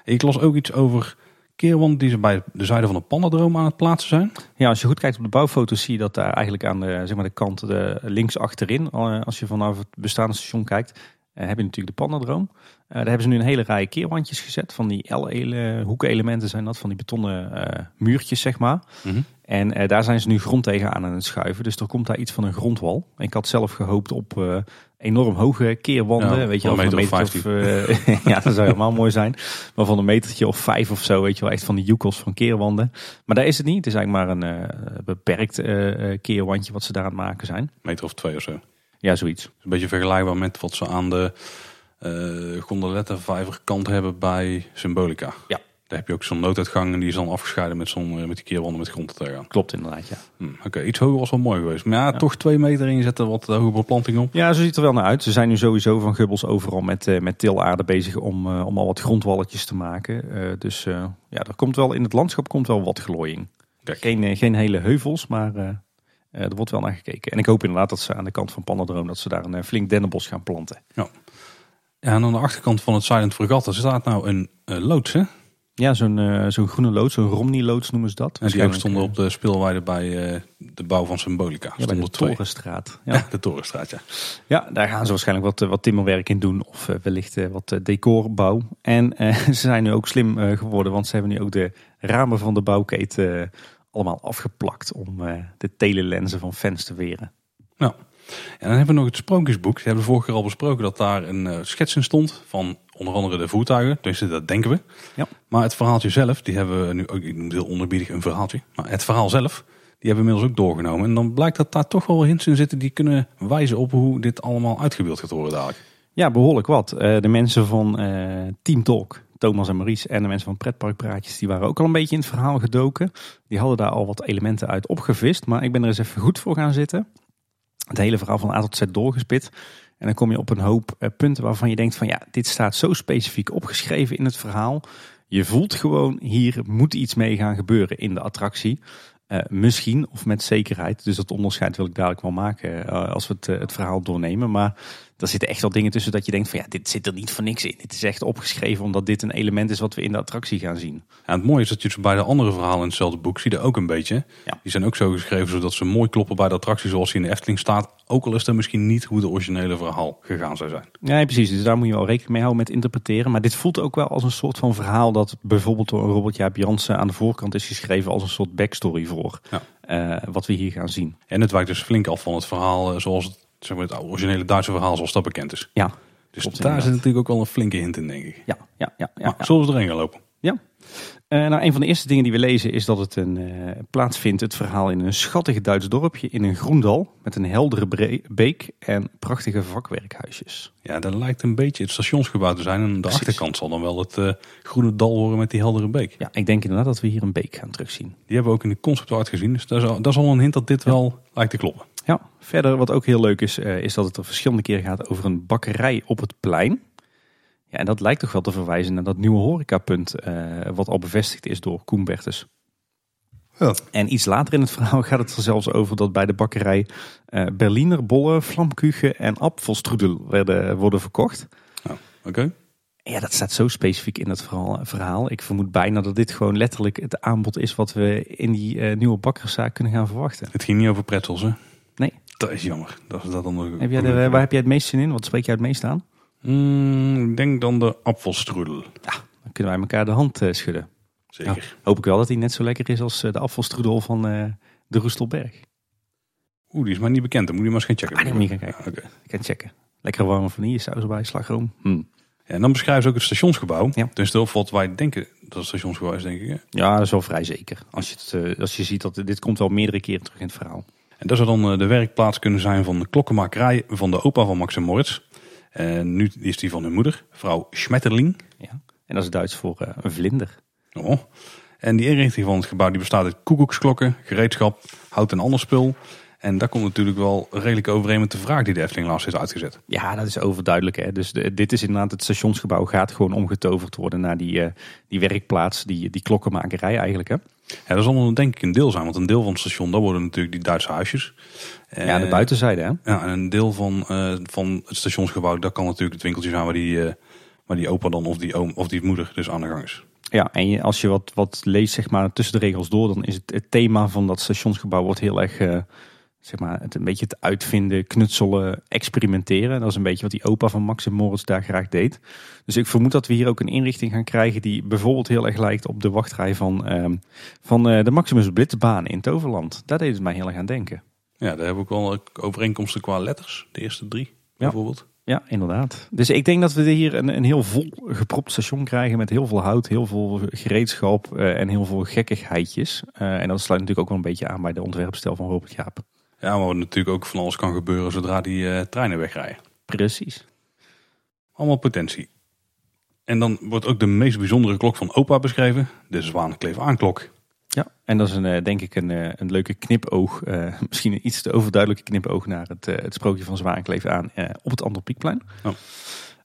Ik las ook iets over keerwanden die ze bij de zijde van de pandadroom aan het plaatsen zijn. Ja, als je goed kijkt op de bouwfoto's zie je dat daar eigenlijk aan de, zeg maar de kant de, links achterin, eh, als je vanaf het bestaande station kijkt, eh, heb je natuurlijk de Pandadroom. Eh, daar hebben ze nu een hele rij keerwandjes gezet. Van die L-hoekelementen zijn dat, van die betonnen muurtjes zeg maar. Mhm. En eh, daar zijn ze nu grond tegenaan aan het schuiven. Dus er komt daar iets van een grondwal. Ik had zelf gehoopt op eh, enorm hoge keerwanden. Ja, weet je van wel, een van meter of, eh, ja, dat zou helemaal mooi zijn. Maar van een metertje of vijf of zo, weet je wel. Echt van die joekels van keerwanden. Maar daar is het niet. Het is eigenlijk maar een beperkt keerwandje wat ze daar aan het maken zijn. meter of twee of zo. Ja, zoiets. Een beetje vergelijkbaar met wat ze aan de gondolettenvijverkant hebben bij Symbolica. Ja. Daar heb je ook zo'n nooduitgang en die is dan afgescheiden met, zo'n, met die keerwanden met grond tegenaan. Klopt inderdaad, ja. Hm, Oké, iets hoger was wel mooi geweest. Maar ja, toch twee meter en je zet er wat hoge beplanting op. Ja, zo ziet het er wel naar uit. Ze zijn nu sowieso van Gubbels overal met, uh, met tilaarde bezig om, uh, om al wat grondwalletjes te maken. Uh, dus ja, er komt wel in het landschap komt wel wat glooiing. Kijk. Geen, geen hele heuvels, maar er wordt wel naar gekeken. En ik hoop inderdaad dat ze aan de kant van Pannendroom dat ze daar een flink dennenbos gaan planten. Ja. Ja, en aan de achterkant van het Silent er staat nou een loods, hè? Ja, zo'n uh, zo'n groene loods, zo'n Romney-loods noemen ze dat. En die ook stonden op de speelweide bij uh, de bouw van Symbolica. Ja, bij de Torenstraat. Ja. ja. de Torenstraat, ja. Ja, daar gaan ze waarschijnlijk wat, wat timmerwerk in doen. Of uh, wellicht wat decorbouw. En ze zijn nu ook slim geworden, want ze hebben nu ook de ramen van de bouwketen allemaal afgeplakt. Om de telelenzen van fans te weren. Nou, en dan hebben we nog het sprookjesboek. We hebben vorige keer al besproken dat daar een schets in stond van onder andere de voertuigen. Tenminste, dat denken we. Ja. Maar het verhaaltje zelf, die hebben we nu ook, ik noem het heel onderbiedig een verhaaltje. Maar het verhaal zelf, die hebben we inmiddels ook doorgenomen. En dan blijkt dat daar toch wel hints in zitten die kunnen wijzen op hoe dit allemaal uitgebeeld gaat worden dadelijk. Ja, behoorlijk wat. Uh, de mensen van uh, Team Talk, Thomas en Maurice en de mensen van Pretparkpraatjes, die waren ook al een beetje in het verhaal gedoken. Die hadden daar al wat elementen uit opgevist. Maar ik ben er eens even goed voor gaan zitten. Het hele verhaal van A tot Z doorgespit. En dan kom je op een hoop uh, punten waarvan je denkt van ja, dit staat zo specifiek opgeschreven in het verhaal. Je voelt gewoon, hier moet iets mee gaan gebeuren in de attractie. Uh, misschien of met zekerheid. Dus dat onderscheid wil ik dadelijk wel maken uh, als we het, het verhaal doornemen. Maar er zitten echt wel dingen tussen dat je denkt van ja, dit zit er niet voor niks in. Dit is echt opgeschreven omdat dit een element is wat we in de attractie gaan zien. Ja, het mooie is dat je bij de andere verhalen in hetzelfde boek ziet er ook een beetje. Ja. Die zijn ook zo geschreven zodat ze mooi kloppen bij de attractie zoals die in de Efteling staat. Ook al is dat misschien niet hoe het originele verhaal gegaan zou zijn. Ja, precies. Dus daar moet je wel rekening mee houden met interpreteren. Maar dit voelt ook wel als een soort van verhaal dat bijvoorbeeld door Robert Jaap Jansen aan de voorkant is geschreven als een soort backstory voor. Ja. Uh, wat we hier gaan zien. En het wijkt dus flink af van het verhaal uh, zoals het, zeg maar, het originele Duitse verhaal zoals dat bekend is. Ja, Dus klopt, daar inderdaad. zit natuurlijk ook wel een flinke hint in, denk ik. Ja, ja, ja. ja, Maar ja. zullen we erheen gaan lopen? Ja. Uh, nou, een van de eerste dingen die we lezen is dat het een, uh, plaatsvindt, het verhaal in een schattig Duits dorpje in een groendal met een heldere beek en prachtige vakwerkhuisjes. Ja, dat lijkt een beetje het stationsgebouw te zijn. En aan de Precies. achterkant zal dan wel het uh, groene dal horen met die heldere beek. Ja, ik denk inderdaad dat we hier een beek gaan terugzien. Die hebben we ook in de concept art gezien. Dus dat is, al, dat is al een hint dat dit wel lijkt te kloppen. Ja, verder wat ook heel leuk is, is dat het er verschillende keren gaat over een bakkerij op het plein. Ja, en dat lijkt toch wel te verwijzen naar dat nieuwe horecapunt uh, wat al bevestigd is door Koen Bertens. Ja. En iets later in het verhaal gaat het er zelfs over dat bij de bakkerij uh, Berliner bollen, vlamkuchen en apfelstrudel werden, worden verkocht. Oh, Oké. Okay. Ja, dat staat zo specifiek in het verhaal. Ik vermoed bijna dat dit gewoon letterlijk het aanbod is wat we in die uh, nieuwe bakkerszaak kunnen gaan verwachten. Het ging niet over pretzels, hè? Nee. Dat is jammer. Dat is dat nog... Heb jij de, waar heb jij het meest zin in? Wat spreek jij het meest aan? Mm, ik denk dan de apfelstrudel. Ja, dan kunnen wij elkaar de hand uh, schudden. Zeker. Nou, hoop ik wel dat hij net zo lekker is als uh, de apfelstrudel van uh, de Roestelberg. Oeh, die is maar niet bekend. Dan moet je maar eens gaan checken. Ah, die moet je gaan kijken. Ja, okay. Ik kan checken. Lekker warme vanille saus erbij, slagroom. Hm. Ja, en dan beschrijven ze ook het stationsgebouw. Ja. Dus of wat wij denken dat het stationsgebouw is, denk ik. Hè? Ja, dat is wel vrij zeker. Als je, het, als je ziet dat dit komt wel meerdere keren terug in het verhaal. En dat zou dan de werkplaats kunnen zijn van de klokkenmakerij van de opa van Max en Moritz. En nu is die van hun moeder, vrouw Schmetterling. Ja. En dat is Duits voor uh, een vlinder. Oh. En die inrichting van het gebouw die bestaat uit koekoeksklokken, gereedschap, hout en ander spul. En dat komt natuurlijk wel redelijk overeen met de vraag die de Efteling laatst heeft uitgezet. Ja, dat is overduidelijk. Hè? Dus de, dit is inderdaad het stationsgebouw gaat gewoon omgetoverd worden naar die, uh, die werkplaats, die, die klokkenmakerij eigenlijk. Hè? Ja, dat zal dan denk ik een deel zijn. Want een deel van het station, dat worden natuurlijk die Duitse huisjes. Ja, de buitenzijde hè? Ja, en een deel van, uh, van het stationsgebouw, dat kan natuurlijk het winkeltje zijn waar die, uh, waar die opa dan of die oom of die moeder dus aan de gang is. Ja, en je, als je wat, wat leest zeg maar tussen de regels door, dan is het, het thema van dat stationsgebouw wordt heel erg uh, zeg maar, het een beetje het uitvinden, knutselen, experimenteren. Dat is een beetje wat die opa van Max en Moritz daar graag deed. Dus ik vermoed dat we hier ook een inrichting gaan krijgen die bijvoorbeeld heel erg lijkt op de wachtrij van, ehm, van eh, de Maximus Blitzbaan in Toverland. Daar deed het mij heel erg aan denken. Ja, daar heb ik wel overeenkomsten qua letters. De eerste drie bijvoorbeeld. Ja, inderdaad. Dus ik denk dat we hier een, een heel vol gepropt station krijgen met heel veel hout, heel veel gereedschap eh, en heel veel gekkigheidjes. Uh, en dat sluit natuurlijk ook wel een beetje aan bij de ontwerpstijl van Robert Jaap. Ja, maar wat natuurlijk ook van alles kan gebeuren zodra die uh, treinen wegrijden. Precies. Allemaal potentie. En dan wordt ook de meest bijzondere klok van opa beschreven. De Zwanenkleef aanklok. Ja, en dat is een, eh, denk ik een, eh, een leuke knipoog. Uh, misschien een iets te overduidelijke knipoog naar het, uh, het sprookje van Zwanenkleef aan op het andere piekplein. Oh.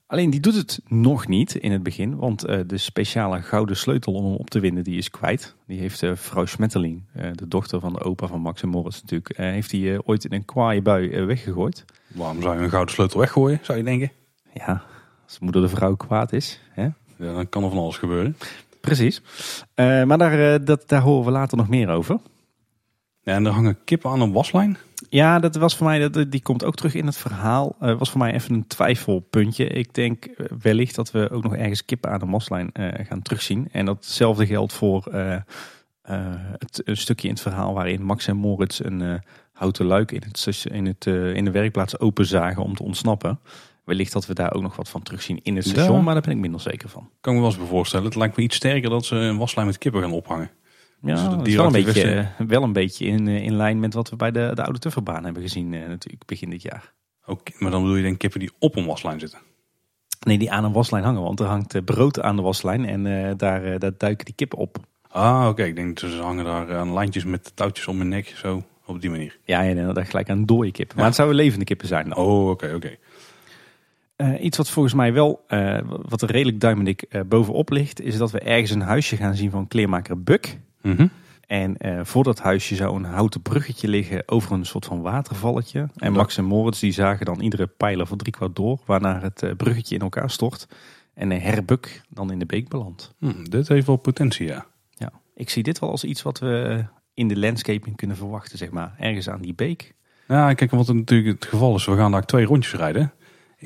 Alleen die doet het nog niet in het begin, want de speciale gouden sleutel om hem op te winnen, die is kwijt. Die heeft vrouw Schmetterling, de dochter van de opa van Max en Moritz natuurlijk, heeft hij ooit in een kwaaie bui weggegooid. Waarom zou je een gouden sleutel weggooien, zou je denken? Ja, als moeder de vrouw kwaad is. Hè? Ja, dan kan er van alles gebeuren. Precies. Maar daar, dat, daar horen we later nog meer over. Ja, en er hangen kippen aan een waslijn. Ja, dat was voor mij, dat, die komt ook terug in het verhaal. Uh, was voor mij even een twijfelpuntje. Ik denk wellicht dat we ook nog ergens kippen aan de waslijn gaan terugzien. En datzelfde geldt voor het een stukje in het verhaal waarin Max en Moritz een houten luik in, het, in, het, in de werkplaats openzagen om te ontsnappen. Wellicht dat we daar ook nog wat van terugzien in het station, maar daar ben ik minder zeker van. Kan me wel eens voorstellen. Het lijkt me iets sterker dat ze een waslijn met kippen gaan ophangen. Ja, dus dat is wel een, beetje, wel een beetje in, eh, in lijn met wat we bij de, de oude Tufferbaan hebben gezien eh, natuurlijk begin dit jaar. Oké, maar dan bedoel je denk kippen die op een waslijn zitten? Nee, die aan een waslijn hangen, want er hangt eh, brood aan de waslijn en uh, daar, daar duiken die kippen op. Ah, oké. Ik denk dat ze hangen daar aan lijntjes met touwtjes om hun nek, zo op die manier. Ja, ja dat gelijk aan dode kippen. Maar het zouden levende kippen zijn. Dan. Oh, oké, oké. Uh, iets wat volgens mij wel, wat er redelijk duimendik bovenop ligt, is dat we ergens een huisje gaan zien van kleermaker Buck. Mm -hmm. En voor dat huisje zou een houten bruggetje liggen over een soort van watervalletje. En Max en Moritz die zagen dan iedere pijler voor driekwart door, waarna het bruggetje in elkaar stort. En Herbuk dan in de beek belandt. Hmm, dit heeft wel potentie, ja. Ja, ik zie dit wel als iets wat we in de landscaping kunnen verwachten, zeg maar. Ergens aan die beek. Ja, kijk, wat natuurlijk het geval is, we gaan daar twee rondjes rijden.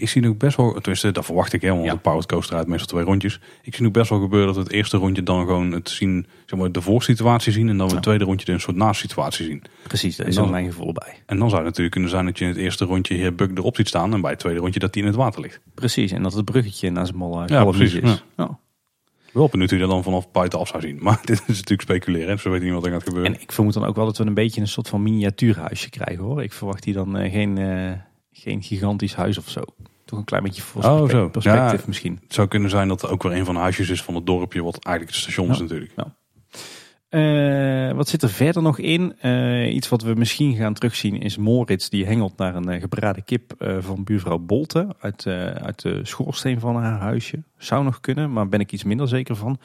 Ik zie nu best wel, tenminste dat verwacht ik helemaal, ja. de Power Coaster uit meestal twee rondjes. Ik zie nu best wel gebeuren dat we het eerste rondje dan gewoon het zien, zeg maar, de voorsituatie zien en dan we het tweede rondje een soort naast-situatie zien. Precies, daar is dan mijn gevoel bij. En dan zou het natuurlijk kunnen zijn dat je in het eerste rondje hier Buk erop ziet staan en bij het tweede rondje dat die in het water ligt. Precies, en dat het bruggetje naast hem al ja, precies, is. Ja. Wel benieuwd hoe je dat dan vanaf buitenaf zou zien. Maar dit is natuurlijk speculeren. Ze weten niet wat er gaat gebeuren. En ik vermoed dan ook wel dat we een beetje een soort van miniatuurhuisje krijgen hoor. Ik verwacht hier dan uh, geen, uh, geen gigantisch huis of zo toch een klein beetje voor oh, zo. perspectief misschien. Het zou kunnen zijn dat er ook weer een van de huisjes is van het dorpje, wat eigenlijk het station is natuurlijk. Ja. Uh, wat zit er verder nog in? Uh, iets wat we misschien gaan terugzien is Moritz die hengelt naar een uh, gebraden kip van buurvrouw Bolte uit, uit de schoorsteen van haar huisje. Zou nog kunnen, maar ben ik iets minder zeker van.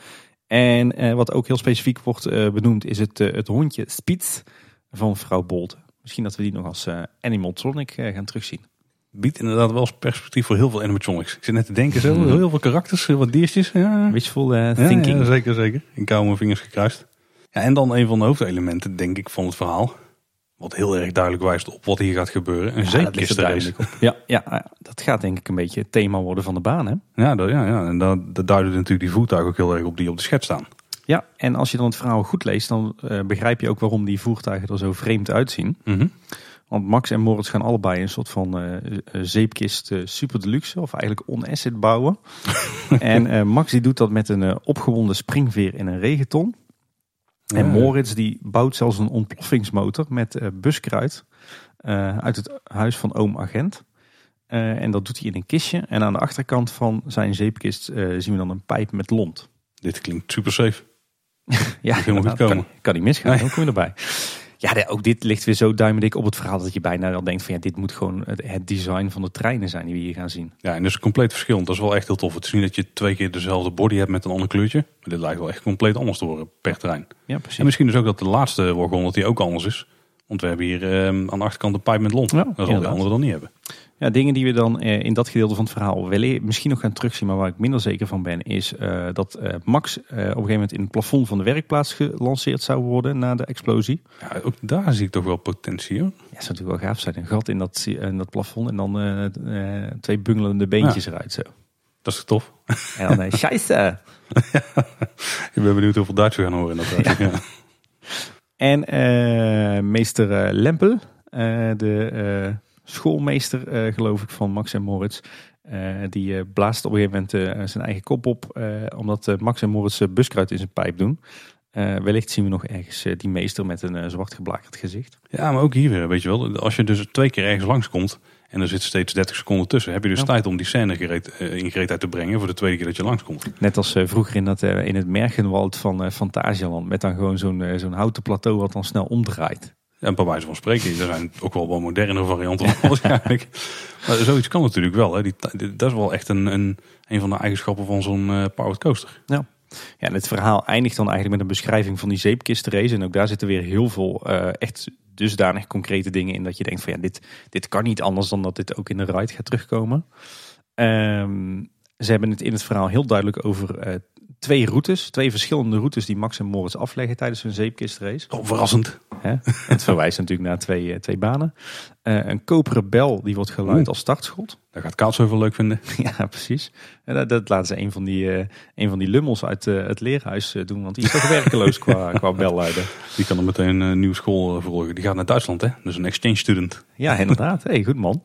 En wat ook heel specifiek wordt benoemd is het, het hondje Spitz van vrouw Bolte. Misschien dat we die nog als animatronic gaan terugzien biedt inderdaad wel perspectief voor heel veel animatronics. Ik zit net te denken, zo, hmm. heel veel karakters, wat diertjes. Ja. Wishful uh, thinking. Ja, zeker, zeker. Ik hou mijn vingers gekruist. Ja, en dan een van de hoofdelementen, denk ik, van het verhaal. Wat heel erg duidelijk wijst op wat hier gaat gebeuren. Een ja, zeepkistenrace. Ja, ja, dat gaat denk ik een beetje het thema worden van de baan. Hè? Ja, dat, ja, ja. en dat, duiden natuurlijk die voertuigen ook heel erg op die op de schets staan. Ja, en als je dan het verhaal goed leest, dan uh, begrijp je ook waarom die voertuigen er zo vreemd uitzien. Mm want Max en Moritz gaan allebei een soort van uh, zeepkist uh, super deluxe, of eigenlijk on-acid bouwen. en Max die doet dat met een opgewonden springveer in een regenton. En Moritz die bouwt zelfs een ontploffingsmotor met buskruid uit het huis van oom Agent. en dat doet hij in een kistje. En aan de achterkant van zijn zeepkist zien we dan een pijp met lont. Dit klinkt super safe. ja, kan, kan, kan niet misgaan, nee. dan kom je erbij. Ja, ook dit ligt weer zo duimendik op het verhaal dat je bijna al denkt van ja, dit moet gewoon het design van de treinen zijn die we hier gaan zien. Ja, en dat is compleet verschillend. Dat is wel echt heel tof. Het is niet dat je twee keer dezelfde body hebt met een ander kleurtje. Maar dit lijkt wel echt compleet anders te worden per trein. Ja, precies. En misschien dus ook dat de laatste wagon dat die ook anders is. Want we hebben hier ehm, aan de achterkant een pijp met lont. Ja, dat zal de andere dan niet hebben. Ja, dingen die we dan eh, in dat gedeelte van het verhaal wel misschien nog gaan terugzien, maar waar ik minder zeker van ben, is eh, dat eh, Max eh, op een gegeven moment in het plafond van de werkplaats gelanceerd zou worden na de explosie. Ja, ook daar zie ik toch wel potentie hoor. Ja, zou natuurlijk wel gaaf zijn. Een gat in dat, in dat plafond en dan twee bungelende beentjes eruit zo. Dat is tof. En dan, eh, scheisse! Ik ben benieuwd hoeveel Duits we gaan horen in dat huis. Ja. En meester Lempel, de schoolmeester eh, geloof ik van Max en Moritz. eh, die eh, blaast op een gegeven moment zijn eigen kop op. omdat Max en Moritz buskruid in zijn pijp doen. Wellicht zien we nog ergens die meester met een eh, zwart geblakerd gezicht. ja, maar ook hier weer, weet je wel. Als je dus twee keer ergens langskomt en er zit steeds 30 seconden tussen, heb je dus Ja. tijd om die scène gereed, in gereedheid te brengen voor de tweede keer dat je langskomt. Net als vroeger in, dat, in het Mergenwald van Fantasialand. Met dan gewoon zo'n zo'n houten plateau wat dan snel omdraait. Ja, bij wijze van spreken. Er zijn ook wel wat moderne varianten waarschijnlijk. Maar zoiets kan natuurlijk wel. Hè. Die, dat is wel echt een, een, een van de eigenschappen van zo'n eh powered coaster. Ja, en het verhaal eindigt dan eigenlijk met een beschrijving van die zeepkistrace. En ook daar zitten weer heel veel eh, echt dusdanig concrete dingen in dat je denkt van ja, dit, dit kan niet anders dan dat dit ook in de ride gaat terugkomen. Ehm, ze hebben het in het verhaal heel duidelijk over eh, twee routes, twee verschillende routes die Max en Moritz afleggen tijdens hun zeepkistrace. Oh, verrassend. Hè? Het verwijst natuurlijk naar twee, eh, twee banen. Eh, een koperen bel die wordt geluid Oeh. als startschot. Dat gaat Kaat zoveel leuk vinden. Ja, precies. En dat, dat laten ze een van die, eh, een van die lummels uit eh, het leerhuis doen. Want die is toch werkeloos qua, qua belluiden. Die kan er meteen een nieuwe school volgen. Die gaat naar Duitsland, hè? Dus een exchange student. Ja, inderdaad. Hey, goed man.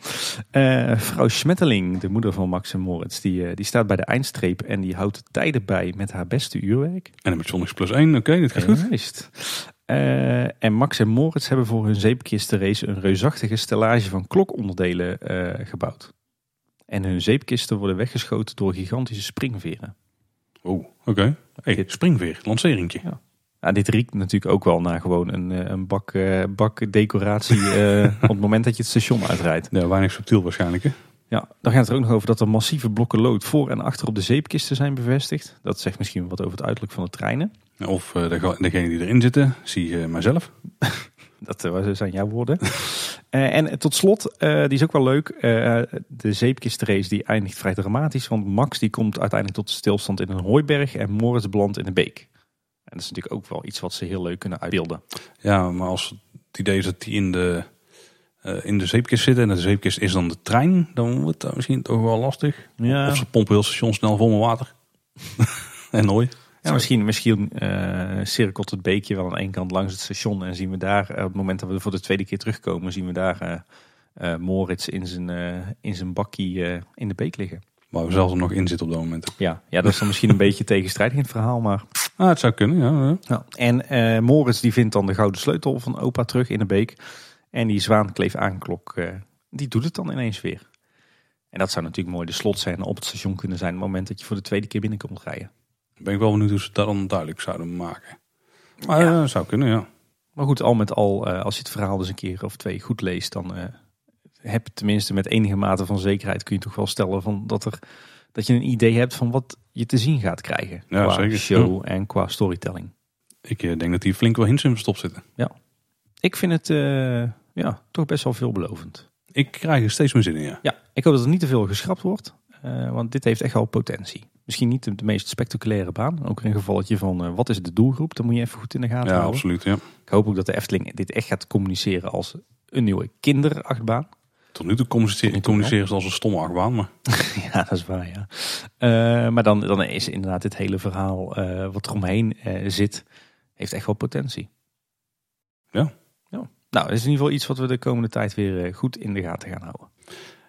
Eh, vrouw Schmetterling, de moeder van Max en Moritz, die, die staat bij de eindstreep en die houdt de tijden bij met haar beste uurwerk. En dan met Sonics plus 1. Oké, dit gaat goed. Juist. Eh, en Max en Moritz hebben voor hun zeepkistenrace een reusachtige stellage van klokonderdelen eh, gebouwd. En hun zeepkisten worden weggeschoten door gigantische springveren. Oh, oké. Hey, springveer, lanceringje. Nou, dit riekt natuurlijk ook wel naar gewoon een, eh, een bak, bak decoratie op het moment dat je het station uitrijdt. Ja, weinig subtiel waarschijnlijk, hè? Ja, dan gaat het er ook nog over dat er massieve blokken lood voor en achter op de zeepkisten zijn bevestigd. Dat zegt misschien wat over het uiterlijk van de treinen. Of eh, de, degene die erin zitten, zie je mijzelf. Dat eh, zijn jouw woorden. Eh, en tot slot, eh, die is ook wel leuk. eh, de zeepkistrace die eindigt vrij dramatisch. Want Max die komt uiteindelijk tot stilstand in een hooiberg en Moritz belandt in een beek. En dat is natuurlijk ook wel iets wat ze heel leuk kunnen uitbeelden. Ja, maar als het idee is dat die in de, eh, in de zeepkist zitten en de zeepkist is dan de trein, dan wordt dat misschien toch wel lastig. Ja, Of ze pompen heel station snel vol met water. en mooi. Ja misschien, misschien eh, cirkelt het beekje wel aan één kant langs het station. En zien we daar, eh, op het moment dat we voor de tweede keer terugkomen, zien we daar eh, Moritz in zijn, in zijn bakkie in de beek liggen. Waar we zelfs nog in zitten op dat moment. Ja, ja dat is dan misschien een beetje tegenstrijdig in het verhaal, maar Ah, het zou kunnen, ja. ja. En Moritz die vindt dan de gouden sleutel van opa terug in de beek. En die zwaankleef aanklok, die doet het dan ineens weer. En dat zou natuurlijk mooi de slotscène op het station kunnen zijn. Het moment dat je voor de tweede keer binnenkomt rijden. Ben ik wel benieuwd hoe ze dat dan duidelijk zouden maken. Maar Ja. ja, zou kunnen, ja. Maar goed, al met al, eh, als je het verhaal dus een keer of twee goed leest, dan eh, heb je tenminste met enige mate van zekerheid kun je toch wel stellen van dat, er, dat je een idee hebt van wat je te zien gaat krijgen. Ja, qua zeker. show en qua storytelling. Ik eh, denk dat hier flink wel hints in verstopt zitten. Ik vind het eh, ja, toch best wel veelbelovend. Ik krijg er steeds meer zin in, ja. Ja, ik hoop dat er niet te veel geschrapt wordt. eh, want dit heeft echt wel potentie. Misschien niet de, de meest spectaculaire baan. Ook in een gevalletje van eh, wat is de doelgroep? Dat moet je even goed in de gaten Ja, houden. absoluut, ja. Ik hoop ook dat de Efteling dit echt gaat communiceren als een nieuwe kinderachtbaan. Tot nu toe communiceren, communiceren ze als een stomme achtbaan, maar ja, dat is waar, ja. Eh, maar dan, dan is inderdaad dit hele verhaal eh, wat eromheen zit, heeft echt wel potentie. Ja. ja. Nou, dat is in ieder geval iets wat we de komende tijd weer goed in de gaten gaan houden.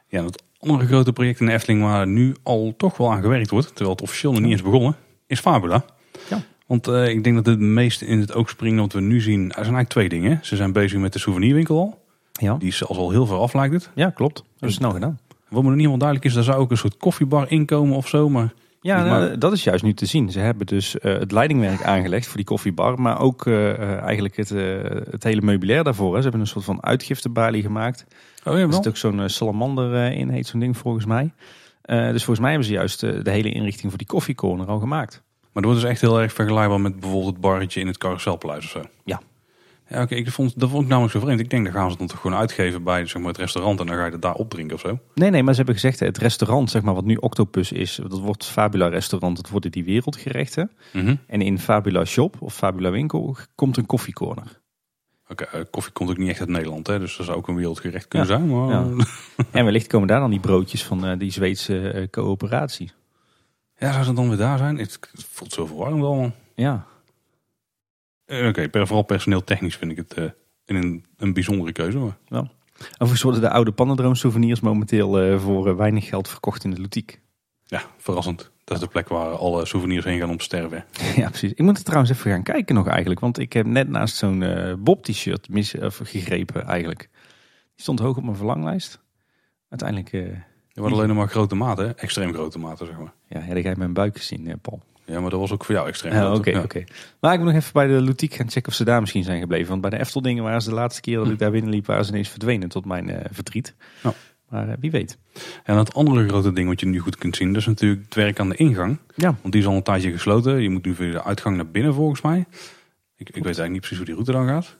Ja, het andere grote project in de Efteling waar nu al toch wel aan gewerkt wordt, terwijl het officieel nog niet is begonnen, is Fabula. Ja. Want eh, ik denk dat het meest in het oog springt wat we nu zien, er zijn eigenlijk twee dingen. Ze zijn bezig met de souvenirwinkel al. Ja, Die is zelfs al heel veel af, lijkt het. ja klopt. Dat is snel gedaan. Wat me nog niet helemaal duidelijk is, daar zou ook een soort koffiebar inkomen of zo. Maar Ja, Maar- nou, dat is juist nu te zien. Ze hebben dus eh, het leidingwerk aangelegd voor die koffiebar, maar ook eh, eh, eigenlijk het, eh, het hele meubilair daarvoor. Hè. Ze hebben een soort van uitgiftebalie gemaakt. oh ja, Er zit ook zo'n eh, salamander eh, in, heet zo'n ding volgens mij. Eh, dus volgens mij hebben ze juist eh, de hele inrichting voor die koffiecorner al gemaakt. Maar dat wordt dus echt heel erg vergelijkbaar met bijvoorbeeld het barretje in het Carouselpaleis of zo. Ja. Ja, oké, ik vond, dat vond ik namelijk zo vreemd. Ik denk, dan gaan ze het dan toch gewoon uitgeven bij zeg maar, het restaurant en dan ga je het daar opdrinken of zo. Nee, nee, maar ze hebben gezegd, het restaurant, zeg maar, wat nu Octopus is, dat wordt Fabula restaurant, dat worden die wereldgerechten. Mhm. En in Fabula Shop of Fabula Winkel komt een koffiecorner. Oké, eh, koffie komt ook niet echt uit Nederland, hè, dus dat zou ook een wereldgerecht kunnen Ja, zijn. Maar, ja. En wellicht komen daar dan die broodjes van eh, die Zweedse eh, coöperatie. Ja, zou ze dan weer daar zijn? Het, voelt zo verwarrend allemaal. Ja, Oké, per, vooral personeel technisch vind ik het eh, een, een bijzondere keuze. Maar. overigens worden de oude pannendroom souvenirs momenteel eh, voor eh, weinig geld verkocht in de ludiek. Ja, verrassend. Dat is de plek waar alle souvenirs heen gaan om te sterven. Ja, precies. Ik moet er trouwens even gaan kijken nog eigenlijk. Want ik heb net naast zo'n eh, Bob-t-shirt mis, of gegrepen eigenlijk. Die stond hoog op mijn verlanglijst. Uiteindelijk, eh, Er waren alleen nog maar grote maten, extreem grote maten, zeg maar. ja, heb jij mijn buik gezien, eh, Paul. Ja, maar dat was ook voor jou extreem Ja, Oké, oké. Maar ik moet nog even bij de Lutique gaan checken of ze daar misschien zijn gebleven. Want bij de Eftel dingen waren ze de laatste keer dat ik daar binnenliep, waren ze ineens verdwenen tot mijn eh, verdriet. Ja. Maar eh, wie weet. En het andere grote ding wat je nu goed kunt zien, dat is natuurlijk het werk aan de ingang. Ja. Want die is al een tijdje gesloten. Je moet nu via de uitgang naar binnen volgens mij. Ik, ik weet eigenlijk niet precies hoe die route dan gaat.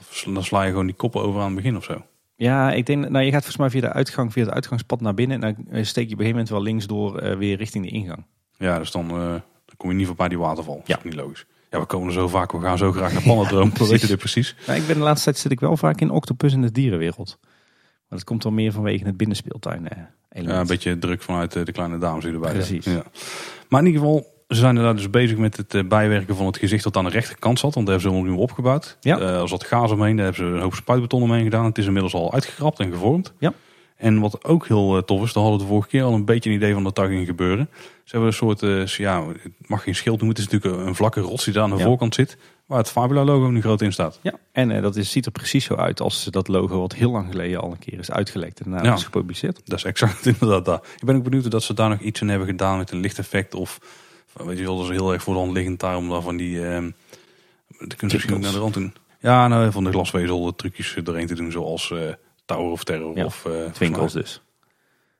Of dan sla je gewoon die koppen over aan het begin of zo. Ja, ik denk, nou je gaat volgens mij via de uitgang, via het uitgangspad naar binnen. En dan eh, steek je op een gegeven moment wel links door weer richting de ingang. Ja, dus dan, eh, dan kom je niet voorbij die waterval. Ja. niet logisch. Ja, we komen er zo vaak, we gaan zo graag naar Pannendroom. we weten dit precies. Nou, ik ben de laatste tijd zit ik wel vaak in Octopus in de dierenwereld. Maar dat komt dan meer vanwege het binnenspeeltuin eh, element. Ja, een beetje druk vanuit eh, de kleine dames die erbij. Precies. Ja. Maar in ieder geval, ze zijn er daar dus bezig met het eh, bijwerken van het gezicht dat aan de rechterkant zat. Want daar hebben ze nu opgebouwd. Ja. Eh, er zat gaas omheen, daar hebben ze een hoop spuitbeton omheen gedaan. Het is inmiddels al uitgegrapt en gevormd. Ja. En wat ook heel tof is, daar hadden we de vorige keer al een beetje een idee van dat daar ging gebeuren. Ze hebben een soort, eh, ja, het mag geen schild noemen, het is natuurlijk een vlakke rots die daar aan de Ja. voorkant zit. Waar het Fabula logo nu groot in staat. Ja, en eh, dat is, ziet er precies zo uit als dat logo wat heel lang geleden al een keer is uitgelekt en daarna Ja. is gepubliceerd. Dat is exact inderdaad daar. Ik ben ook benieuwd of ze daar nog iets in hebben gedaan met een lichteffect. Of weet je wel, dat is heel erg voor de hand liggend daar om daar van die... ehm dat kun je misschien ook naar de rand doen. Ja, nou, van de glasvezel trucjes doorheen te doen. Zoals eh Tower of Terror Ja, of... eh, Twinkels dus.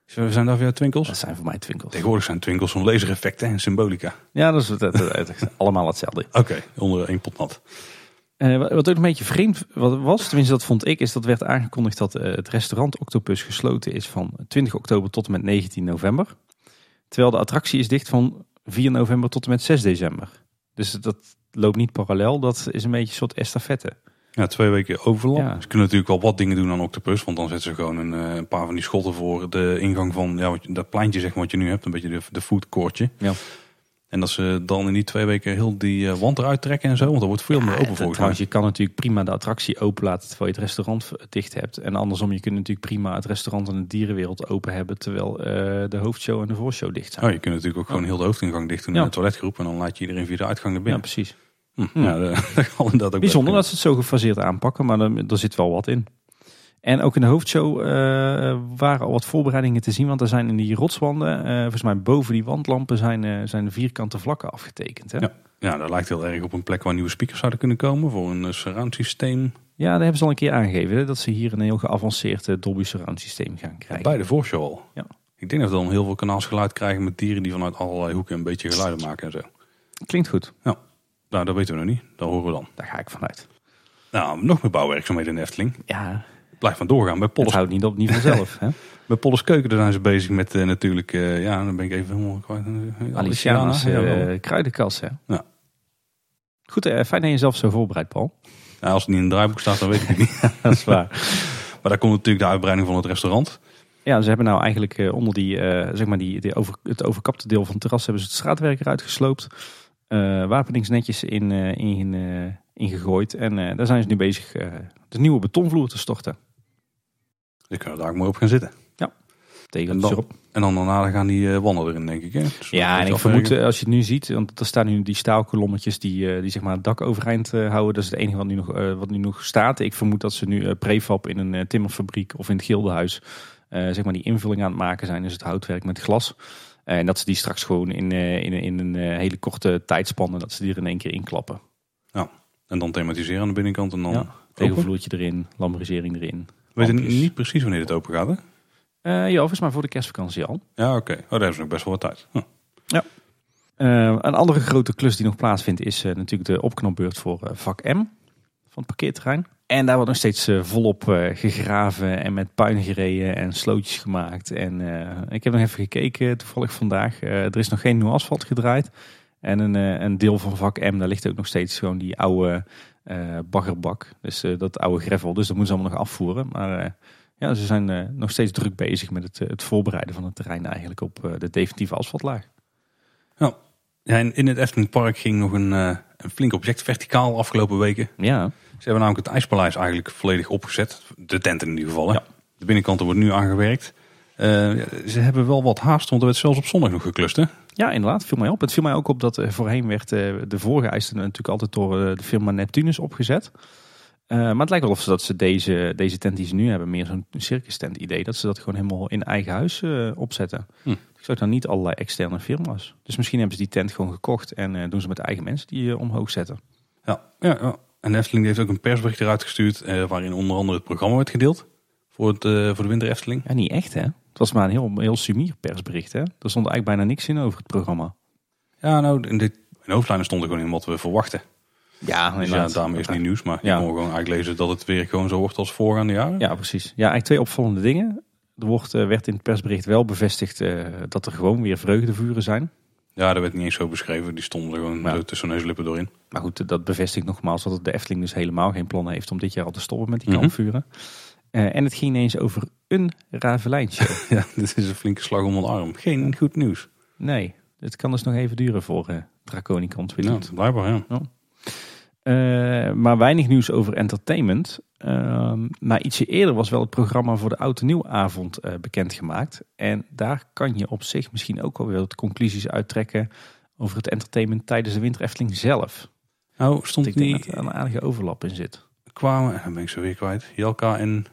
Zijn daar weer twinkels? Dat zijn voor mij twinkels. Tegenwoordig zijn twinkels van lasereffecten en symbolica. Ja, dat is het, het- het- het- allemaal hetzelfde. Oké, onder één pot nat. Eh, wat ook een beetje vreemd was, tenminste dat vond ik, is dat werd aangekondigd dat eh, het restaurant Octopus gesloten is van 20 oktober tot en met 19 november. Terwijl de attractie is dicht van 4 november tot en met 6 december. Dus dat loopt niet parallel, dat is een beetje een soort estafette. Ja, twee weken overlap. Ja. Ze kunnen natuurlijk wel wat dingen doen aan Octopus. Want dan zetten ze gewoon een, eh, een paar van die schotten voor de ingang van ja, wat je- dat pleintje zeg maar, wat je nu hebt. Een beetje de, de food courtje. Ja. En dat ze dan in die twee weken heel die eh, wand eruit trekken en zo. Want er wordt veel meer open mij. trouwens, je kan natuurlijk prima de attractie open laten terwijl je het restaurant dicht hebt. En andersom, je kunt natuurlijk prima het restaurant en de dierenwereld open hebben terwijl eh, de hoofdshow en de voorshow dicht zijn. Oh, je kunt natuurlijk ook gewoon heel de hoofdingang dicht doen Ja. in de toiletgroep. En dan laat je iedereen via de uitgang naar Ja, binnen. precies. Hm, ja, de- dat kan inderdaad ook Bijzonder dat ze het zo gefaseerd aanpakken, maar er, er zit wel wat in. En ook in de hoofdshow eh, waren al wat voorbereidingen te zien. Want er zijn in die rotswanden, eh, volgens mij boven die wandlampen, zijn, eh, zijn vierkante vlakken afgetekend. Hè? Ja. Ja, dat lijkt heel erg op een plek waar nieuwe speakers zouden kunnen komen. Voor een surround systeem. Ja, daar hebben ze al een keer aangegeven. Hè, dat ze hier een heel geavanceerd Dolby Surround systeem gaan krijgen. Bij de voorshow al. Ja. Ik denk dat we dan heel veel kanaalsgeluid krijgen met dieren die vanuit allerlei hoeken een beetje geluiden maken en zo. Klinkt goed, Nou, dat weten we nog niet. Dat horen we dan. daar ga ik vanuit. Nou, nog meer bouwwerkzaamheden in Efteling. Ja, Blijf maar doorgaan. Bij het Polles, houdt niet op, niet vanzelf. hè? bij Polles Keuken daar zijn ze bezig met eh, natuurlijk... eh, ja, dan ben ik even helemaal kwijt. Aliciana's wel. eh kruidenkas. Hè? Ja. Goed, fijn dat je jezelf zo voorbereidt, Paul. Ja, als het niet in het draaiboek staat, dan weet ik het niet. Dat is waar. Maar daar komt natuurlijk de uitbreiding van het restaurant. Ja, ze hebben nou eigenlijk onder die, zeg maar die, die over, het overkapte deel van het terras hebben ze het straatwerk eruit gesloopt. Eh wapeningsnetjes in, eh, in, eh, ingegooid. En eh, daar zijn ze nu bezig de nieuwe betonvloer te storten. Dus kunnen we daar ook mooi op gaan zitten. Tegen En dan- erop. En dan daarna gaan die wanden erin, denk ik. Hè? Dus Ja, en ik vermoed, als je het nu ziet, want er staan nu die staalkolommetjes die, die zeg maar het dak overeind houden. Dat is het enige wat nu nog, wat nu nog staat. Ik vermoed dat ze nu prefab in een timmerfabriek of in het gildenhuis zeg maar die invulling aan het maken zijn. Dus het houtwerk met glas. Eh, en dat ze die straks gewoon in, eh, in, in een eh, hele korte tijdspanne, dat ze die er in één keer inklappen. En dan thematiseren aan de binnenkant. En dan Ja. erin, lambrisering erin. We weten lampjes. niet precies wanneer het open gaat, hè? Eh, ja, volgens mij voor de kerstvakantie al. Ja, oké. Oh, daar hebben ze nog best wel wat tijd. Hm. Eh, een andere grote klus die nog plaatsvindt is natuurlijk de opknopbeurt voor vak M. het parkeerterrein. En daar wordt nog steeds eh, volop eh, gegraven en met puin gereden en slootjes gemaakt. En eh, ik heb nog even gekeken toevallig vandaag. Er is nog geen nieuw asfalt gedraaid. En een, een deel van vak M, daar ligt ook nog steeds gewoon die oude baggerbak. Dus dat oude gravel. Dus dat moeten ze allemaal nog afvoeren. Maar ja, ze zijn nog steeds druk bezig met het, het voorbereiden van het terrein eigenlijk op de definitieve asfaltlaag. Ja, en in het Efteling Park ging nog een, een flink object verticaal afgelopen weken. Ja, Ze hebben namelijk het IJspaleis eigenlijk volledig opgezet. De tent in ieder geval. Hè? Ja. De binnenkant wordt nu aangewerkt. Eh, ze hebben wel wat haast, want er werd zelfs op zondag nog geklust. Hè? Ja, inderdaad. Viel mij op. Het viel mij ook op dat voorheen werd eh, de vorige eisen natuurlijk altijd door eh, de firma Neptunus opgezet. Maar het lijkt wel of ze dat ze deze, deze tent die ze nu hebben, meer zo'n circus tent idee, dat ze dat gewoon helemaal in eigen huis opzetten. Hm. Ik zag dan niet allerlei externe firma's. Dus misschien hebben ze die tent gewoon gekocht en doen ze met eigen mensen die omhoog zetten. Ja, ja, ja. En de Efteling heeft ook een persbericht eruit gestuurd. eh, waarin onder andere het programma werd gedeeld. Voor, het, eh, voor de Winter Efteling. Ja, niet echt hè. Het was maar een heel, heel sumier persbericht hè. Er stond eigenlijk bijna niks in over het programma. Ja, nou, in, dit, in de hoofdlijnen stond er gewoon in wat we verwachten. Ja, Dus ja, daarmee is het niet nieuws. Maar je Ja. kon gewoon eigenlijk lezen dat het weer gewoon zo wordt als voorgaande jaren. Ja, precies. Ja, eigenlijk twee opvallende dingen. Er wordt, eh, werd in het persbericht wel bevestigd dat er gewoon weer vreugdevuren zijn. Ja, dat werd niet eens zo beschreven. Die stonden er gewoon Ja. tussen neus en lippen doorheen. Maar goed, dat bevestigt nogmaals dat de Efteling dus helemaal geen plannen heeft om dit jaar al te stoppen met die kampvuren. Eh, en het ging ineens over een Ravelijnshow. Ja, dit is een flinke slag om de arm. Geen goed nieuws. nee, het kan dus nog even duren voor eh Draconicon Ja, 20. blijkbaar, ja. Eh, maar weinig nieuws over entertainment. Ehm, maar ietsje eerder was wel het programma voor de Oud en Nieuwavond eh bekendgemaakt. En daar kan je op zich misschien ook wel weer wat conclusies uittrekken over het entertainment tijdens de Winter Efteling zelf. Nou, Want stond ik denk niet dat er een aardige overlap in zit. kwamen, dan ben ik zo weer kwijt. Jelka en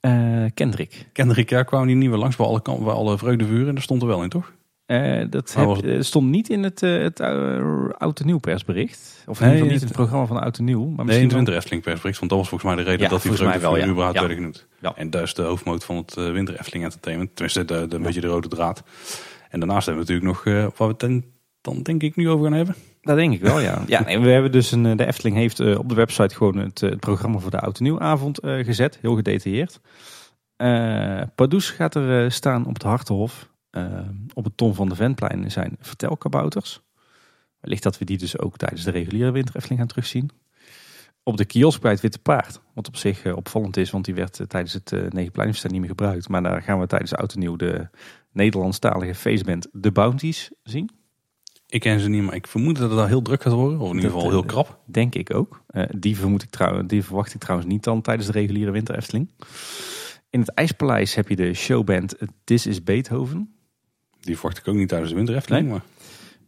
Eh Kendrick. Kendrick, ja, kwamen die nieuwe langs bij alle, bij alle vreugdevuren. Daar stond er wel in, toch? Eh, dat heb- het- eh, stond niet in het, eh, het uh, Oud en Nieuw persbericht. Of in Nee, ieder geval niet in het- programma van Oud en Nieuw. Maar Nee, in misschien het Winter Efteling persbericht. Want dat was volgens mij de reden Ja, dat die wel, vreugdevuren ja. überhaupt Ja. werden genoemd. En dat is de hoofdmoot van het Winter Efteling Entertainment. Tenminste, de, de, een beetje de rode draad. En daarnaast hebben we natuurlijk nog, waar we het dan, denk ik nu over gaan hebben. Dat denk ik wel, ja. ja nee, we hebben dus een, de Efteling heeft op de website gewoon het, het programma voor de Oud en Nieuwavond gezet. Heel gedetailleerd. Pardoes gaat er staan op het Hartenhof. Eh, op het Tom van de Ventplein zijn vertelkabouters. Wellicht dat we die dus ook tijdens de reguliere Winter Efteling gaan terugzien. Op de kiosk bij het Witte Paard. Wat op zich eh, opvallend is, want die werd eh, tijdens het uh, Negenpleinfestijn niet meer gebruikt. Maar daar gaan we tijdens Oud en Nieuw de Nederlandstalige feestband The Bounties zien. Ik ken ze niet, maar ik vermoed dat het daar heel druk gaat worden. Of in ieder geval heel krap. Denk ik ook. Die, vermoed ik trouw, die verwacht ik trouwens niet dan tijdens de reguliere winter Efteling. In het IJspaleis heb je de showband This is Beethoven. Die verwacht ik ook niet tijdens de Winter Efteling. Nee. Maar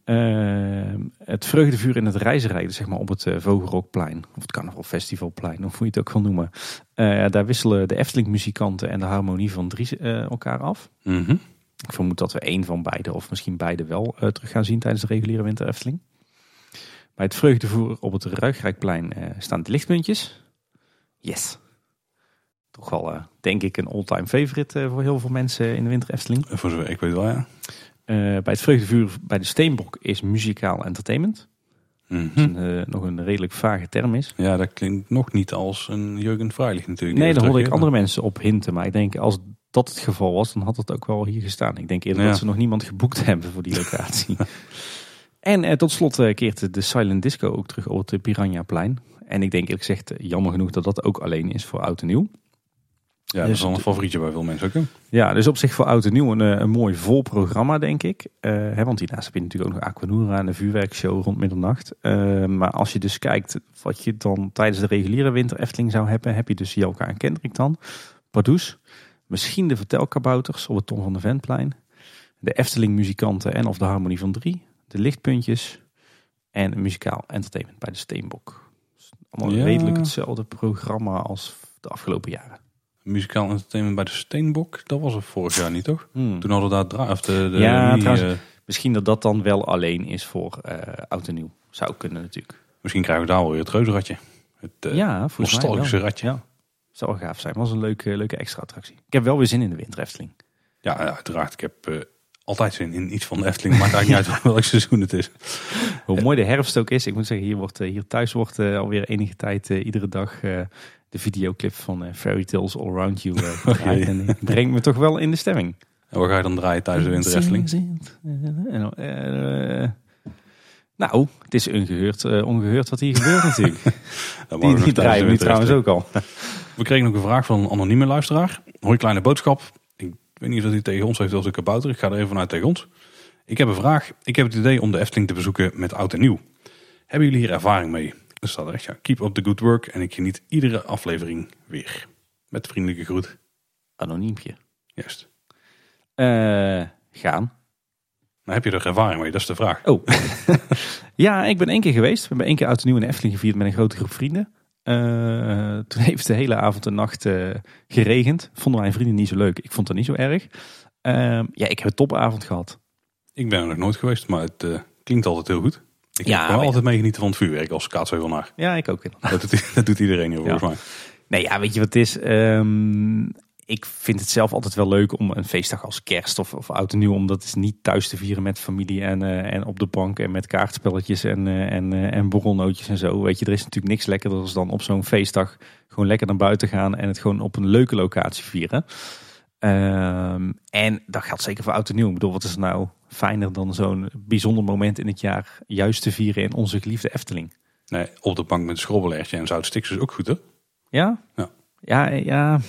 Eh, het vreugdevuur in het reizenrijden, zeg maar op het uh, Vogelrokplein. Of het Carnaval Festivalplein, of hoe je het ook wil noemen. Uh, daar wisselen de Efteling muzikanten en de harmonie van drie uh, elkaar af. Mhm. Ik vermoed dat we één van beide, of misschien beide wel, terug gaan zien tijdens de reguliere winter Efteling. Bij het vreugdevoer op het Ruigrijkplein staan de lichtpuntjes. Yes. Toch wel, uh, denk ik, een all-time favorite uh, voor heel veel mensen in de winter Efteling. Voor zover ik weet wel, ja. Uh, bij het vreugdevuur bij de Steenbok is muzikaal entertainment. Mm -hmm. Wat een, nog een redelijk vage term is. Ja, dat klinkt nog niet als een Jurgen Freilich natuurlijk. Nee, daar hoorde ik andere mensen op hinten. Maar ik denk, als dat het geval was, dan had het ook wel hier gestaan. Ik denk eerder ja. dat ze nog niemand geboekt hebben voor die locatie. en eh, tot slot eh, keert de Silent Disco ook terug op het Piranhaplein. En ik denk eerlijk gezegd, jammer genoeg dat dat ook alleen is voor oud en nieuw. Ja, dat is al een favorietje bij veel mensen ook. Hè? Ja, dus op zich voor oud en nieuw een, een mooi vol programma, denk ik. Uh, hè, want hiernaast heb je natuurlijk ook nog Aquanura en de vuurwerkshow rond middernacht. Uh, maar als je dus kijkt wat je dan tijdens de reguliere winter Efteling zou hebben, heb je dus Jelka en Kendrick dan. Pardoes, misschien de vertelkabouters op het Tom van de Ventplein. De Efteling muzikanten en of de Harmonie van Drie. De lichtpuntjes. En een muzikaal entertainment bij de Steenbok. Dus allemaal ja. redelijk hetzelfde programma als de afgelopen jaren muzikaal entertainment bij de Steenbok. Dat was er vorig jaar niet, toch? Hmm. Toen hadden we daar dra- of de, de ja, die, trouwens, uh, misschien dat dat dan wel alleen is voor uh, oud en nieuw. Zou kunnen natuurlijk. Misschien krijgen we daar wel weer het reuzenradje. Het uh, ja, nostalgische ratje. Ja. Zou wel gaaf zijn. Was een leuke, leuke extra attractie. Ik heb wel weer zin in de winter Efteling. Ja, uiteraard. Ik heb altijd zin in iets van de Efteling. Maakt eigenlijk niet uit welk seizoen het is. Hoe mooi de herfst ook is. Ik moet zeggen, hier, wordt, eh, hier thuis wordt alweer enige tijd iedere dag de videoclip van Fairy Tales All Around You. Okay. En brengt me toch wel in de stemming. En waar ga je dan draaien tijdens de winter Efteling? Nou, het is ongeheurd, ongeheurd wat hier gebeurt natuurlijk. die die draaien we trouwens ook al. We kregen ook een vraag van een anonieme luisteraar. Hoi kleine boodschap. Ik weet niet of hij tegen ons heeft als een kabouter. Ik ga er even vanuit tegen ons. Ik heb een vraag. Ik heb het idee om de Efteling te bezoeken met oud en nieuw. Hebben jullie hier ervaring mee? Er staat er echt, ja, keep up the good work en ik geniet iedere aflevering weer. Met vriendelijke groet. Anoniempje. Juist. Uh, gaan. Heb je er ervaring mee? Dat is de vraag. Oh. ja, ik ben één keer geweest. We hebben één keer oud en nieuw in Efteling gevierd met een grote groep vrienden. Uh, toen heeft de hele avond en nacht uh, geregend. Vonden mijn vrienden niet zo leuk. Ik vond het niet zo erg. Uh, ja, ik heb een topavond gehad. Ik ben er nog nooit geweest, maar het klinkt altijd heel goed. Ik ja, wel altijd meegenieten van het vuurwerk als kaatsheuvelnaar. Ja, ik ook. Dat doet, dat doet iedereen hier volgens mij. Nee, ja, weet je wat het is? Um, ik vind het zelf altijd wel leuk om een feestdag als kerst of, of oud en nieuw, om dat is niet thuis te vieren met familie en, uh, en op de bank en met kaartspelletjes en, uh, en, uh, en borrelnootjes en zo. Weet je, er is natuurlijk niks lekkerder dan op zo'n feestdag gewoon lekker naar buiten gaan en het gewoon op een leuke locatie vieren. Um, en dat geldt zeker voor oud en nieuw. Ik bedoel, wat is nou fijner dan zo'n bijzonder moment in het jaar juist te vieren in onze geliefde Efteling? Nee, op de bank met een schrobbelertje en zoutstiks is ook goed, hè? Ja? Ja. Ja, ja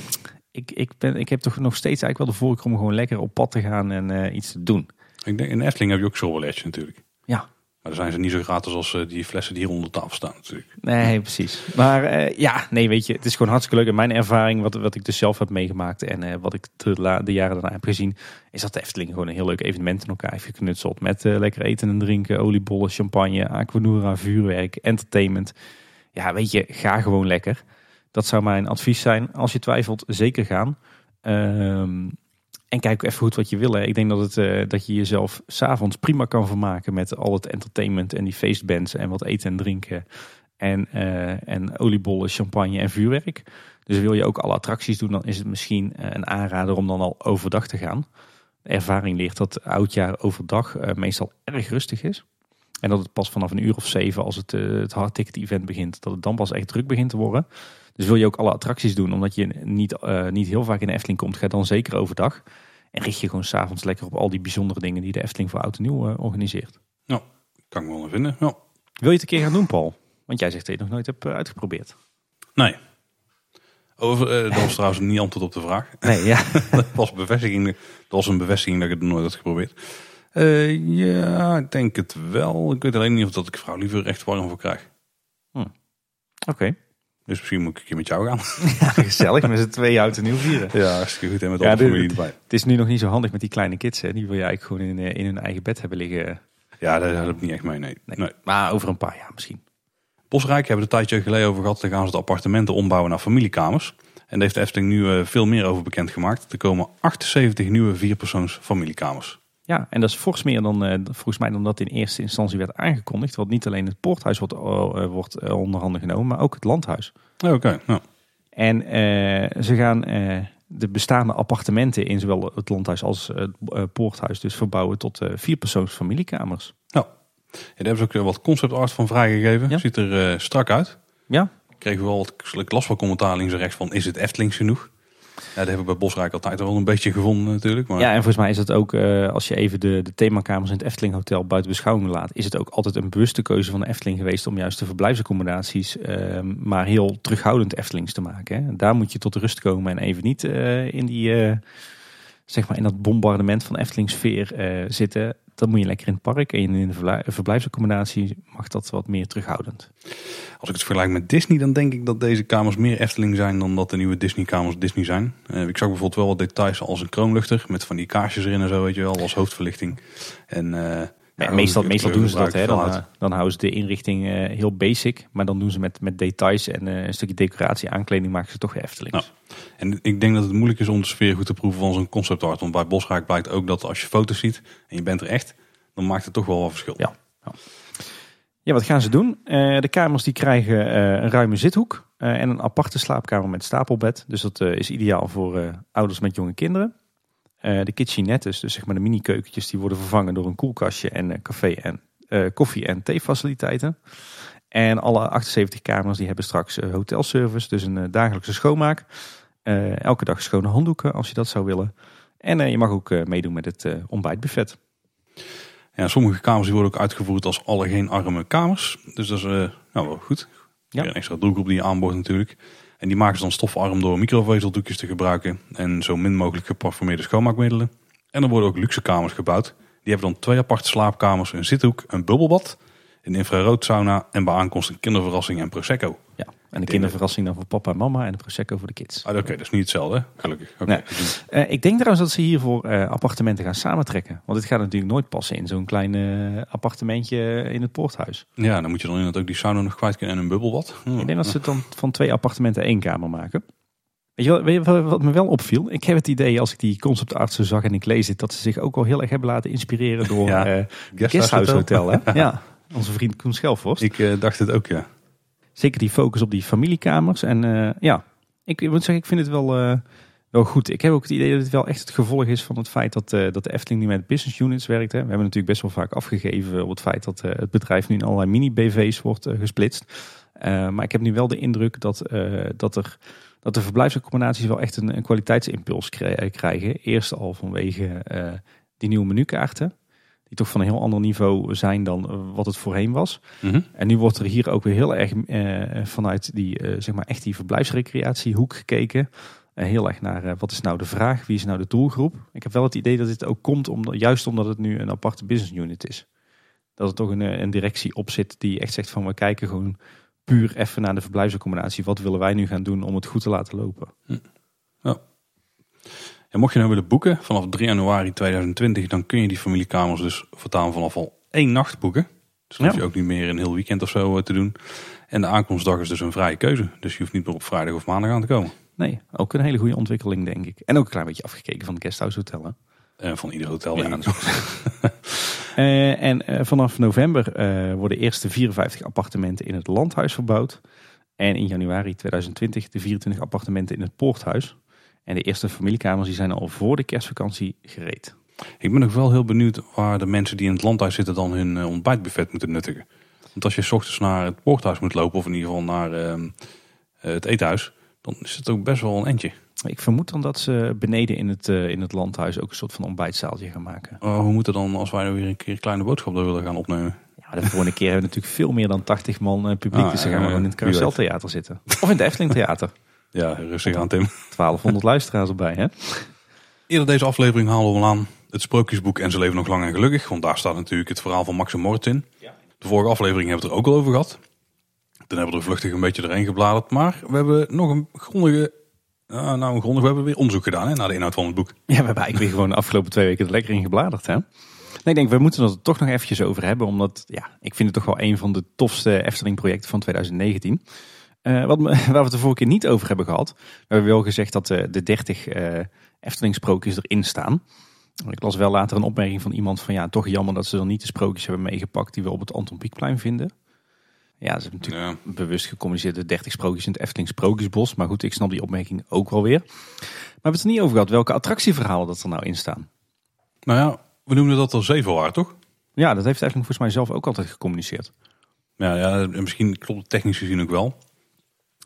ik, ik, ben, ik heb toch nog steeds eigenlijk wel de voorkeur om gewoon lekker op pad te gaan en uh, iets te doen. Ik denk, in Efteling heb je ook schrobbelertje natuurlijk. Ja. Zijn ze niet zo gratis als uh, die flessen die hier onder tafel staan natuurlijk. Nee, precies. Maar uh, ja, nee, weet je, het is gewoon hartstikke leuk. En mijn ervaring, wat, wat ik dus zelf heb meegemaakt en wat ik de, jaren daarna heb gezien, is dat de Efteling gewoon een heel leuk evenement in elkaar heeft geknutseld. Met lekker eten en drinken, oliebollen, champagne, aquanura, vuurwerk, entertainment. Ja, weet je, ga gewoon lekker. Dat zou mijn advies zijn. Als je twijfelt, zeker gaan. Um, en kijk even goed wat je wil. Hè. Ik denk dat, het, uh, dat je jezelf s'avonds prima kan vermaken met al het entertainment en die feestbands en wat eten en drinken. En, uh, en oliebollen, champagne en vuurwerk. Dus wil je ook alle attracties doen, dan is het misschien eh, een aanrader om dan al overdag te gaan. De ervaring leert dat oudjaar overdag meestal erg rustig is. En dat het pas vanaf een uur of zeven, als het, het hardticket event begint, dat het dan pas echt druk begint te worden. Dus wil je ook alle attracties doen, omdat je niet, uh, niet heel vaak in de Efteling komt, ga dan zeker overdag. En richt je gewoon s'avonds lekker op al die bijzondere dingen die de Efteling voor Oud en Nieuw uh, organiseert. Nou, kan ik wel vinden. Ja. Wil je het een keer gaan doen, Paul? Want jij zegt dat je het nog nooit hebt uh, uitgeprobeerd. Nee. Over, dat was trouwens niet antwoord op de vraag. Nee, ja. dat, was bevestiging, dat was een bevestiging dat ik het nooit had geprobeerd. Ja, ik denk het wel. Ik weet alleen niet of dat ik vrouw liever echt warm voor krijg. Hm. Oké. Dus misschien moet ik een keer met jou gaan. Ja, gezellig met z'n twee oud en nieuw vieren. Ja, hartstikke goed. En met ja, alle familie erbij. Het is nu nog niet zo handig met die kleine kids. Hè. Die wil je eigenlijk gewoon in, eh, in hun eigen bed hebben liggen. Ja, daar heb ik niet echt mee, nee. nee. nee. Maar over een paar jaar misschien. Bosrijk hebben we een tijdje geleden over gehad. Dan gaan ze de appartementen ombouwen naar familiekamers. En daar heeft de Efteling nu uh, veel meer over bekendgemaakt. Er komen 78 nieuwe vierpersoons familiekamers. Ja, en dat is volgens, meer dan, uh, volgens mij dan dat in eerste instantie werd aangekondigd. Want niet alleen het poorthuis wordt, uh, wordt uh, onder handen genomen, maar ook het landhuis. Oké, okay, nou. En ze gaan de bestaande appartementen in zowel het landhuis als het poorthuis dus verbouwen tot vierpersoons familiekamers. Nou, ja, daar hebben ze ook wat concept art van vrijgegeven. Ja. Ziet er strak uit. Ja. Kregen we wel wat van commentaar links en rechts van is het Eftelings genoeg? Ja, dat hebben we bij Bosrijk altijd wel een beetje gevonden natuurlijk. Maar... Ja, en volgens mij is het ook, uh, als je even de, de themakamers in het Efteling Hotel buiten beschouwing laat, is het ook altijd een bewuste keuze van de Efteling geweest om juist de verblijfsaccommodaties uh, maar heel terughoudend Eftelings te maken. Hè. Daar moet je tot rust komen en even niet uh, in die, zeg maar in dat bombardement van Efteling sfeer zitten dan moet je lekker in het park. En in de verblijfsaccommodatie mag dat wat meer terughoudend. Als ik het vergelijk met Disney, dan denk ik dat deze kamers meer Efteling zijn dan dat de nieuwe Disney-kamers Disney zijn. Uh, ik zag bijvoorbeeld wel wat details als een kroonluchter met van die kaarsjes erin en zo, weet je wel, als hoofdverlichting. En ja, meestal, meestal doen ze dat. Hè. Dan, dan houden ze de inrichting uh, heel basic. Maar dan doen ze met, met details en uh, een stukje decoratie, aankleding maken ze toch weer. En ik denk dat het moeilijk is om de sfeer goed te proeven van zo'n concept art. Want bij Bosrijk blijkt ook dat als je foto's ziet en je bent er echt, dan maakt het toch wel wat verschil. Ja, ja. ja wat gaan ze doen? de kamers die krijgen een ruime zithoek en een aparte slaapkamer met stapelbed. Dus dat is ideaal voor ouders met jonge kinderen. Eh, de kitchenettes, dus zeg maar de mini keukentjes, die worden vervangen door een koelkastje en café en eh, koffie- en theefaciliteiten. En alle 78 kamers die hebben straks eh, hotelservice, dus een dagelijkse schoonmaak. Elke dag schone handdoeken als je dat zou willen. En je mag ook meedoen met het ontbijtbuffet. Ja, sommige kamers die worden ook uitgevoerd als alle geen arme kamers. Dus dat is nou, wel goed. Ja. Weer een extra doelgroep die je aanboort natuurlijk. En die maken ze dan stofarm door microvezeldoekjes te gebruiken. En zo min mogelijk geparfumeerde schoonmaakmiddelen. En er worden ook luxe kamers gebouwd. Die hebben dan twee aparte slaapkamers, een zithoek, een bubbelbad, een infraroodsauna en bij aankomst een kinderverrassing en prosecco. Ja. En de kinderverrassing dan voor papa en mama en de prosecco voor de kids. Ah, Oké, dat is niet hetzelfde, gelukkig. Nee. Eh, ik denk trouwens dat ze hiervoor eh, appartementen gaan samentrekken. Want dit gaat natuurlijk nooit passen in zo'n klein eh, appartementje in het poorthuis. Ja, dan moet je dan inderdaad ook die sauna nog kwijt kunnen en een bubbelbad. Hm. Ik denk dat ze het dan van twee appartementen één kamer maken. Weet je, wat, weet je wat- wat me wel opviel? Ik heb het idee als ik die conceptartsen zag en ik lees het... dat ze zich ook wel heel erg hebben laten inspireren door Ja. Guesthouse Hotel. Hotel. Hè? Ja, onze vriend Koen Schelvorst. Ik eh, dacht het ook, ja. Zeker die focus op die familiekamers. En eh, ja, ik, ik moet zeggen, ik vind het wel, eh, wel goed. Ik heb ook het idee dat het wel echt het gevolg is van het feit dat, eh, dat de Efteling nu met business units werkt. Hè. We hebben natuurlijk best wel vaak afgegeven op het feit dat het bedrijf nu in allerlei mini-BV's wordt gesplitst. Eh, maar ik heb nu wel de indruk dat, eh, dat, er, dat de verblijfsaccommodaties wel echt een, een kwaliteitsimpuls krij- krijgen. Eerst al vanwege eh, die nieuwe menukaarten. Die toch van een heel ander niveau zijn dan eh, wat het voorheen was. Mhm. En nu wordt er hier ook weer heel erg eh, vanuit die, eh, zeg maar echt die verblijfsrecreatiehoek gekeken. Eh, heel erg naar wat is nou de vraag, wie is nou de doelgroep. Ik heb wel het idee dat dit ook komt omdat, juist omdat het nu een aparte business unit is. Dat er toch een, een directie op zit die echt zegt van we kijken gewoon puur even naar de verblijfsaccommodatie. Wat willen wij nu gaan doen om het goed te laten lopen? En mocht je nou willen boeken vanaf 3 januari 2020, dan kun je die familiekamers dus voortaan vanaf al één nacht boeken. Dus dan hoef je ook niet meer een heel weekend of zo eh, te doen. En de aankomstdag is dus een vrije keuze. Dus je hoeft niet meer op vrijdag of maandag aan te komen. Nee, ook een hele goede ontwikkeling denk ik. En ook een klein beetje afgekeken van het guesthouse hotel. Hè? Eh, van ieder hotel. Ja, Eh, en vanaf november worden eerst de 54 appartementen in het landhuis verbouwd. En in januari 2020 de 24 appartementen in het poorthuis. En de eerste familiekamers die zijn al voor de kerstvakantie gereed. Ik ben ook wel heel benieuwd waar de mensen die in het landhuis zitten dan hun eh, ontbijtbuffet moeten nuttigen. Want als je 's ochtends naar het poorthuis moet lopen, of in ieder geval naar ehm, eh, het eethuis, dan is het ook best wel een endje. Ik vermoed dan dat ze beneden in het, eh, in het landhuis ook een soort van ontbijtzaaltje gaan maken. Oh, hoe moeten dan, als wij nou weer een keer een kleine boodschap daar willen gaan opnemen? Ja, de volgende keer hebben we natuurlijk veel meer dan 80 man publiek. Ah, dus dan gaan we gewoon in het carouseltheater zitten. Of in het Efteling Theater. Ja, rustig aan Tim. 1200 luisteraars erbij hè. Eerder deze aflevering halen we al aan het sprookjesboek En ze leven nog lang en gelukkig. Want daar staat natuurlijk het verhaal van Max en Moritz in. De vorige aflevering hebben we het er ook al over gehad. Toen hebben we er vluchtig een beetje erheen gebladerd. Maar we hebben nog een grondige, ah, nou een grondig, we hebben weer onderzoek gedaan hè, naar de inhoud van het boek. Ja, we hebben eigenlijk weer gewoon de afgelopen twee weken er lekker in gebladerd. Hè? Nee, ik denk, we moeten het er toch nog eventjes over hebben. Omdat, ja, ik vind het toch wel een van de tofste Efteling projecten van 2019. Eh, wat me, waar we het de vorige keer niet over hebben gehad. We hebben wel gezegd dat eh, de 30 eh Efteling sprookjes erin staan. Ik las wel later een opmerking van iemand van ja, toch jammer dat ze dan niet de sprookjes hebben meegepakt die we op het Anton Pieckplein vinden. Ja, ze hebben natuurlijk Ja. bewust gecommuniceerd de 30 sprookjes in het Efteling Sprookjesbos. Maar goed, ik snap die opmerking ook wel weer. Maar we hebben het er niet over gehad welke attractieverhalen dat er nou in staan. Nou ja, we noemden dat er zeven waren, toch? Ja, dat heeft Efteling volgens mij zelf ook altijd gecommuniceerd. Ja, ja en misschien klopt het technisch gezien ook wel.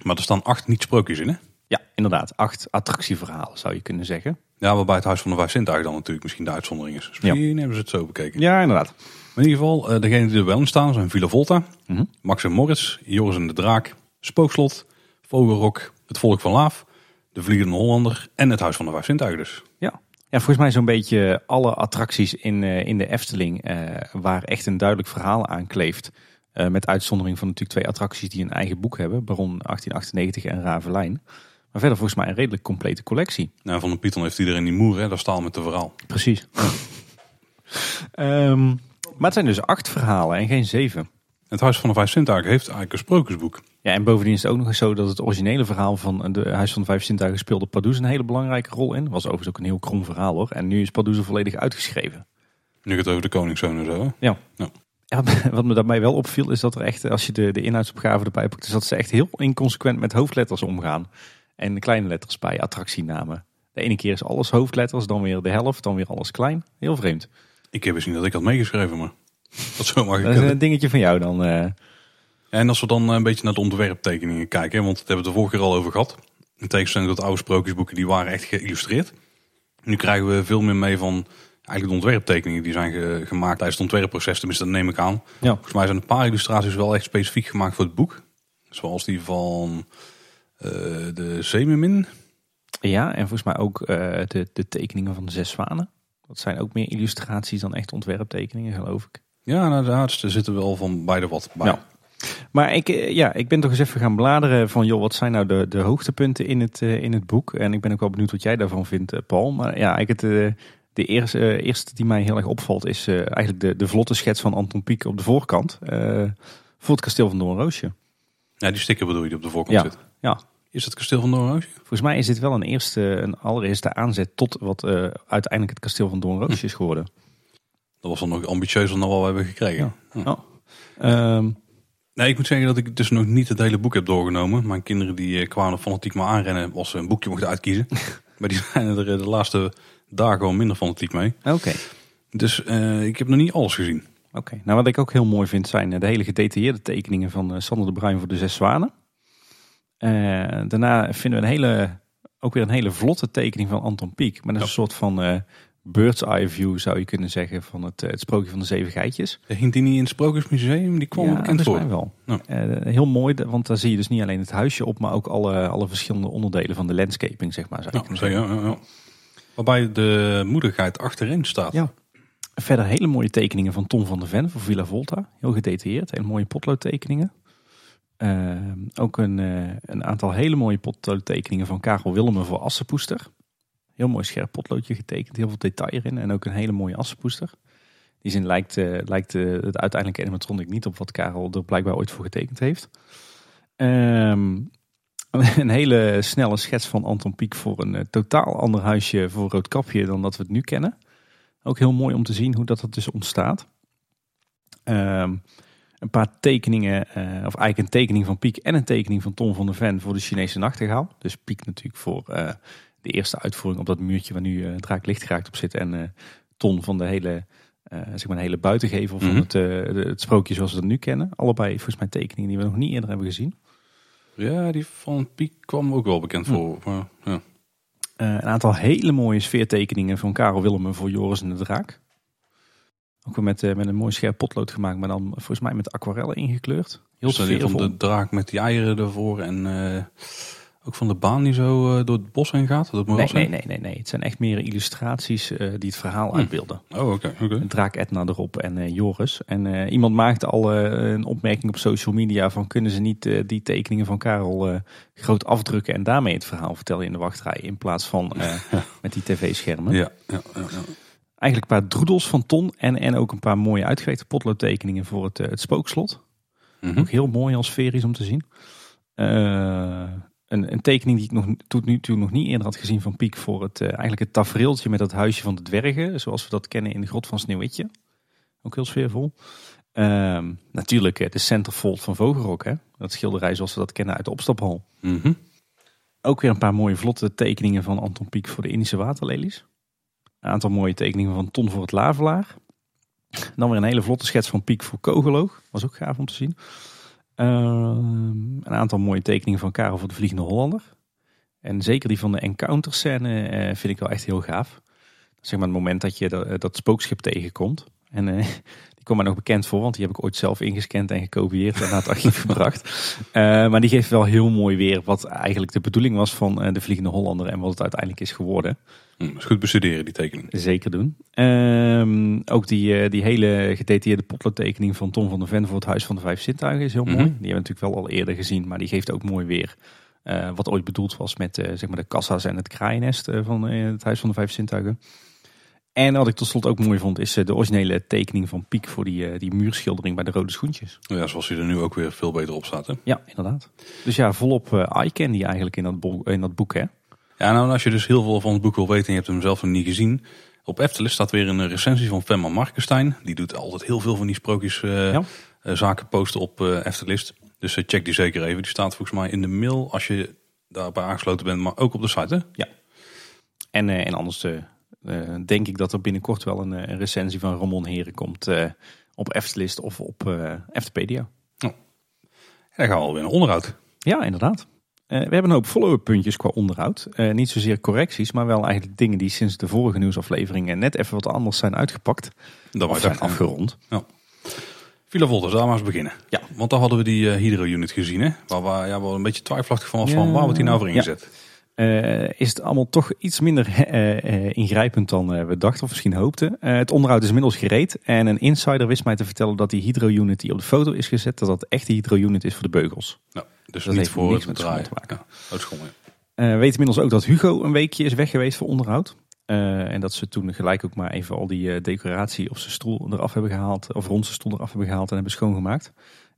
Maar er staan acht niet-sprookjes in, hè? Ja, inderdaad. Acht attractieverhalen zou je kunnen zeggen. Ja, waarbij het Huis van de Vijf Zintuigen dan natuurlijk misschien de uitzondering is. Dus misschien hebben ze het zo bekeken. Ja, inderdaad. Maar in ieder geval, eh, degenen die er wel in staan zijn Villa Volta, Mhm. Max en Moritz, Joris en de Draak, Spookslot, Vogelrok, Het Volk van Laaf, De Vliegende Hollander en Het Huis van de Vijf Zintuigen dus. Ja. ja, volgens mij zo'n beetje alle attracties in, eh, in de Efteling eh, waar echt een duidelijk verhaal aan kleeft. Eh, met uitzondering van natuurlijk twee attracties die een eigen boek hebben. Baron 1898 en Ravelijn. Maar verder volgens mij een redelijk complete collectie. Nou, van de Python heeft iedereen die moer, hè? Dat staal met de verhaal. Precies. Ehm, maar het zijn dus acht verhalen en geen zeven. Het Huis van de Vijf Zintuigen heeft eigenlijk een sprookjesboek. Ja, en bovendien is het ook nog eens zo dat het originele verhaal van de Huis van de Vijf Zintuigen speelde Pardoes een hele belangrijke rol in. Was overigens ook een heel krom verhaal hoor. En nu is Pardoes er volledig uitgeschreven. Nu gaat het over de Koningszoon en zo, hè? Ja. Ja. Ja, wat me daarbij wel opviel is dat er echt, als je de, de inhoudsopgave erbij pakt, is dat ze echt heel inconsequent met hoofdletters omgaan. En kleine letters bij attractienamen. De ene keer is alles hoofdletters, dan weer de helft, dan weer alles klein. Heel vreemd. Ik heb eens niet dat ik had meegeschreven, maar dat zo mag Dat is een dingetje van jou dan. eh. En als we dan een beetje naar de ontwerptekeningen kijken, want dat hebben we het de vorige keer al over gehad. In tegenstelling tot oude sprookjesboeken, die waren echt geïllustreerd. Nu krijgen we veel meer mee van eigenlijk de ontwerptekeningen die zijn ge- gemaakt tijdens het ontwerpproces. Tenminste, dat neem ik aan. Ja. Volgens mij zijn een paar illustraties wel echt specifiek gemaakt voor het boek. Zoals die van eh, de Zeemermin. Ja, en volgens mij ook eh, de, de tekeningen van de zes zwanen. Dat zijn ook meer illustraties dan echt ontwerptekeningen, geloof ik. Ja, nou, daar zitten wel van beide wat bij. Ja. Maar ik, eh, ja, ik ben toch eens even gaan bladeren van, joh, wat zijn nou de, de hoogtepunten in het, in het boek? En ik ben ook wel benieuwd wat jij daarvan vindt, Paul. Maar ja, eigenlijk het, de eerste, eh, eerste die mij heel erg opvalt is eh, eigenlijk de, de vlotte schets van Anton Pieck op de voorkant. eh, voor het kasteel van Doornroosje. Ja, die sticker bedoel je die op de voorkant Ja. zit. Ja, Is het kasteel van Doornroosje? volgens mij is dit wel een eerste, een allereerste aanzet tot wat uiteindelijk het kasteel van Doornroosje is geworden. Dat was dan nog ambitieuzer dan wat we hebben gekregen. Hm. Ja. Ehm, Nee, ik moet zeggen dat ik dus nog niet het hele boek heb doorgenomen. Mijn kinderen die kwamen fanatiek maar aanrennen als ze een boekje mochten uitkiezen. maar die zijn er de laatste dagen wel minder fanatiek mee. Oké. Dus eh, ik heb nog niet alles gezien. Oké, nou wat ik ook heel mooi vind zijn eh, de hele gedetailleerde tekeningen van eh, Sander de Bruin voor de Zes Zwanen. Daarna vinden we een hele, ook weer een hele vlotte tekening van Anton Pieck. Maar dat is een soort van bird's eye view zou je kunnen zeggen van het, het sprookje van de zeven geitjes. Hing die niet in het Sprookjesmuseum? Die kwam me bekend voor. wel. Ja. Heel mooi, want daar zie je dus niet alleen het huisje op, maar ook alle, alle verschillende onderdelen van de landscaping, zeg maar. Zou Ja, zo, ja, ja, ja. Waarbij de moedigheid achterin staat. Ja. Verder hele mooie tekeningen van Tom van der Ven voor Villa Volta. Heel gedetailleerd. Hele mooie potloodtekeningen. Eh, ook een, eh, een aantal hele mooie potloodtekeningen van Karel Willemen voor Assenpoester. Heel mooi scherp potloodje getekend. Heel veel detail erin. En ook een hele mooie Assenpoester. Die zin lijkt, eh, lijkt het uiteindelijke animatronic niet op wat Karel er blijkbaar ooit voor getekend heeft. Ehm, een hele snelle schets van Anton Pieck voor een eh, totaal ander huisje voor Roodkapje dan dat we het nu kennen. Ook heel mooi om te zien hoe dat, dat dus ontstaat. Ehm, een paar tekeningen, eh, of eigenlijk een tekening van Piek en een tekening van Tom van der Ven voor de Chinese nachtegaal. Dus Piek natuurlijk voor eh, de eerste uitvoering op dat muurtje waar nu Draak Lichtgeraakt op zit. En Ton van de hele, zeg maar hele buitengevel van Mhm. het, het sprookje zoals we dat nu kennen. Allebei volgens mij tekeningen die we nog niet eerder hebben gezien. Ja, die van Piek kwam ook wel bekend Hm. voor. Maar, ja. Eh, een aantal hele mooie sfeertekeningen van Karel Willemen voor Joris en de Draak. Ook weer met, eh, met een mooi scherp potlood gemaakt, maar dan volgens mij met aquarellen ingekleurd. Heel van sfeervol. de draak met die eieren ervoor. En eh, ook van de baan die zo eh, door het bos heen gaat. Het Nee, nee, nee, nee, nee. Het zijn echt meer illustraties eh, die het verhaal Hm. uitbeelden. Oh, oké. Een draak Etna erop en eh, Joris. En iemand maakte al een opmerking op social media van kunnen ze niet die tekeningen van Karel groot afdrukken en daarmee het verhaal vertellen in de wachtrij in plaats van met die tv-schermen. Ja, ja, ja, ja. Eigenlijk een paar droedels van Ton en, en ook een paar mooie uitgewerkte potloodtekeningen voor het, het spookslot. Mhm. Ook heel mooi als sferisch om te zien. Eh, een, een tekening die ik nog, tot nu toe nog niet eerder had gezien van Piek voor het, eh, eigenlijk het tafereeltje met het huisje van de dwergen. Zoals we dat kennen in de grot van Sneeuwwitje. Ook heel sfeervol. Ehm, natuurlijk eh, de centerfold van Vogelrok. Hè? Dat schilderij zoals we dat kennen uit de opstaphal. Mhm. Ook weer een paar mooie vlotte tekeningen van Anton Pieck voor de Indische waterlelies. Een aantal mooie tekeningen van Ton voor het lavelaar. Dan weer een hele vlotte schets van Piek voor Kogeloog. Was ook gaaf om te zien. Ehm, een aantal mooie tekeningen van Karel voor de Vliegende Hollander. En zeker die van de encounter scène eh, vind ik wel echt heel gaaf. Zeg maar het moment dat je dat, dat spookschip tegenkomt. En eh, die komt mij nog bekend voor, want die heb ik ooit zelf ingescand en gekopieerd en naar het archief gebracht. Eh, maar die geeft wel heel mooi weer wat eigenlijk de bedoeling was van eh, de Vliegende Hollander en wat het uiteindelijk is geworden. Hm, is goed bestuderen, die tekening. Zeker doen. Ehm, ook die, eh, die hele gedetailleerde potloodtekening van Tom van der Ven voor het Huis van de Vijf Zintuigen is heel Mhm. mooi. Die hebben we natuurlijk wel al eerder gezien, maar die geeft ook mooi weer eh, wat ooit bedoeld was met eh, zeg maar de kassa's en het kraaiennest eh, van het Huis van de Vijf Zintuigen. En wat ik tot slot ook mooi vond, is de originele tekening van Piek voor die, die muurschildering bij de rode schoentjes. Ja, zoals hij er nu ook weer veel beter op staat. Hè? Ja, inderdaad. Dus ja, volop eye candy eigenlijk in dat, in dat boek, hè? Ja, nou, als je dus heel veel van het boek wil weten en je hebt hem zelf nog niet gezien. Op Efteling staat weer een recensie van Femma Markenstein. Die doet altijd heel veel van die sprookjes eh, Ja. eh, zaken posten op eh Eftelist. Dus eh, check die zeker even. Die staat volgens mij in de mail als je daarbij aangesloten bent, maar ook op de site. Hè? Ja. En, eh, en anders eh, eh, denk ik dat er binnenkort wel een, eh, een recensie van Ramon Heren komt eh, op Eftelist of op eh Eftepedia. En dan gaan we alweer naar onderhoud. Ja, inderdaad. Eh, we hebben een hoop follow-up puntjes qua onderhoud. Eh, niet zozeer correcties, maar wel eigenlijk dingen die sinds de vorige nieuwsaflevering eh, net even wat anders zijn uitgepakt. Was zijn ik afgerond. Villa Volters, daar maar eens beginnen. Ja. Want daar hadden we die eh, Hydro-unit gezien. Hè? Waar we ja, wel een beetje twijfelachtig van was Ja. van waar wordt die nou voor Ja. Eh, is het allemaal toch iets minder eh, eh, ingrijpend dan we dachten of misschien hoopten. Het onderhoud is inmiddels gereed. En een insider wist mij te vertellen dat die hydro-unit die op de foto is gezet, dat dat echt de hydro-unit is voor de beugels. Nou, dus Dat niet heeft voor niks het met draaien. te maken. Ja, school, ja. We weten inmiddels ook dat Hugo een weekje is weg geweest voor onderhoud. En dat ze toen gelijk ook maar even al die decoratie op zijn stoel eraf hebben gehaald. Of rond zijn stoel eraf hebben gehaald en hebben schoongemaakt.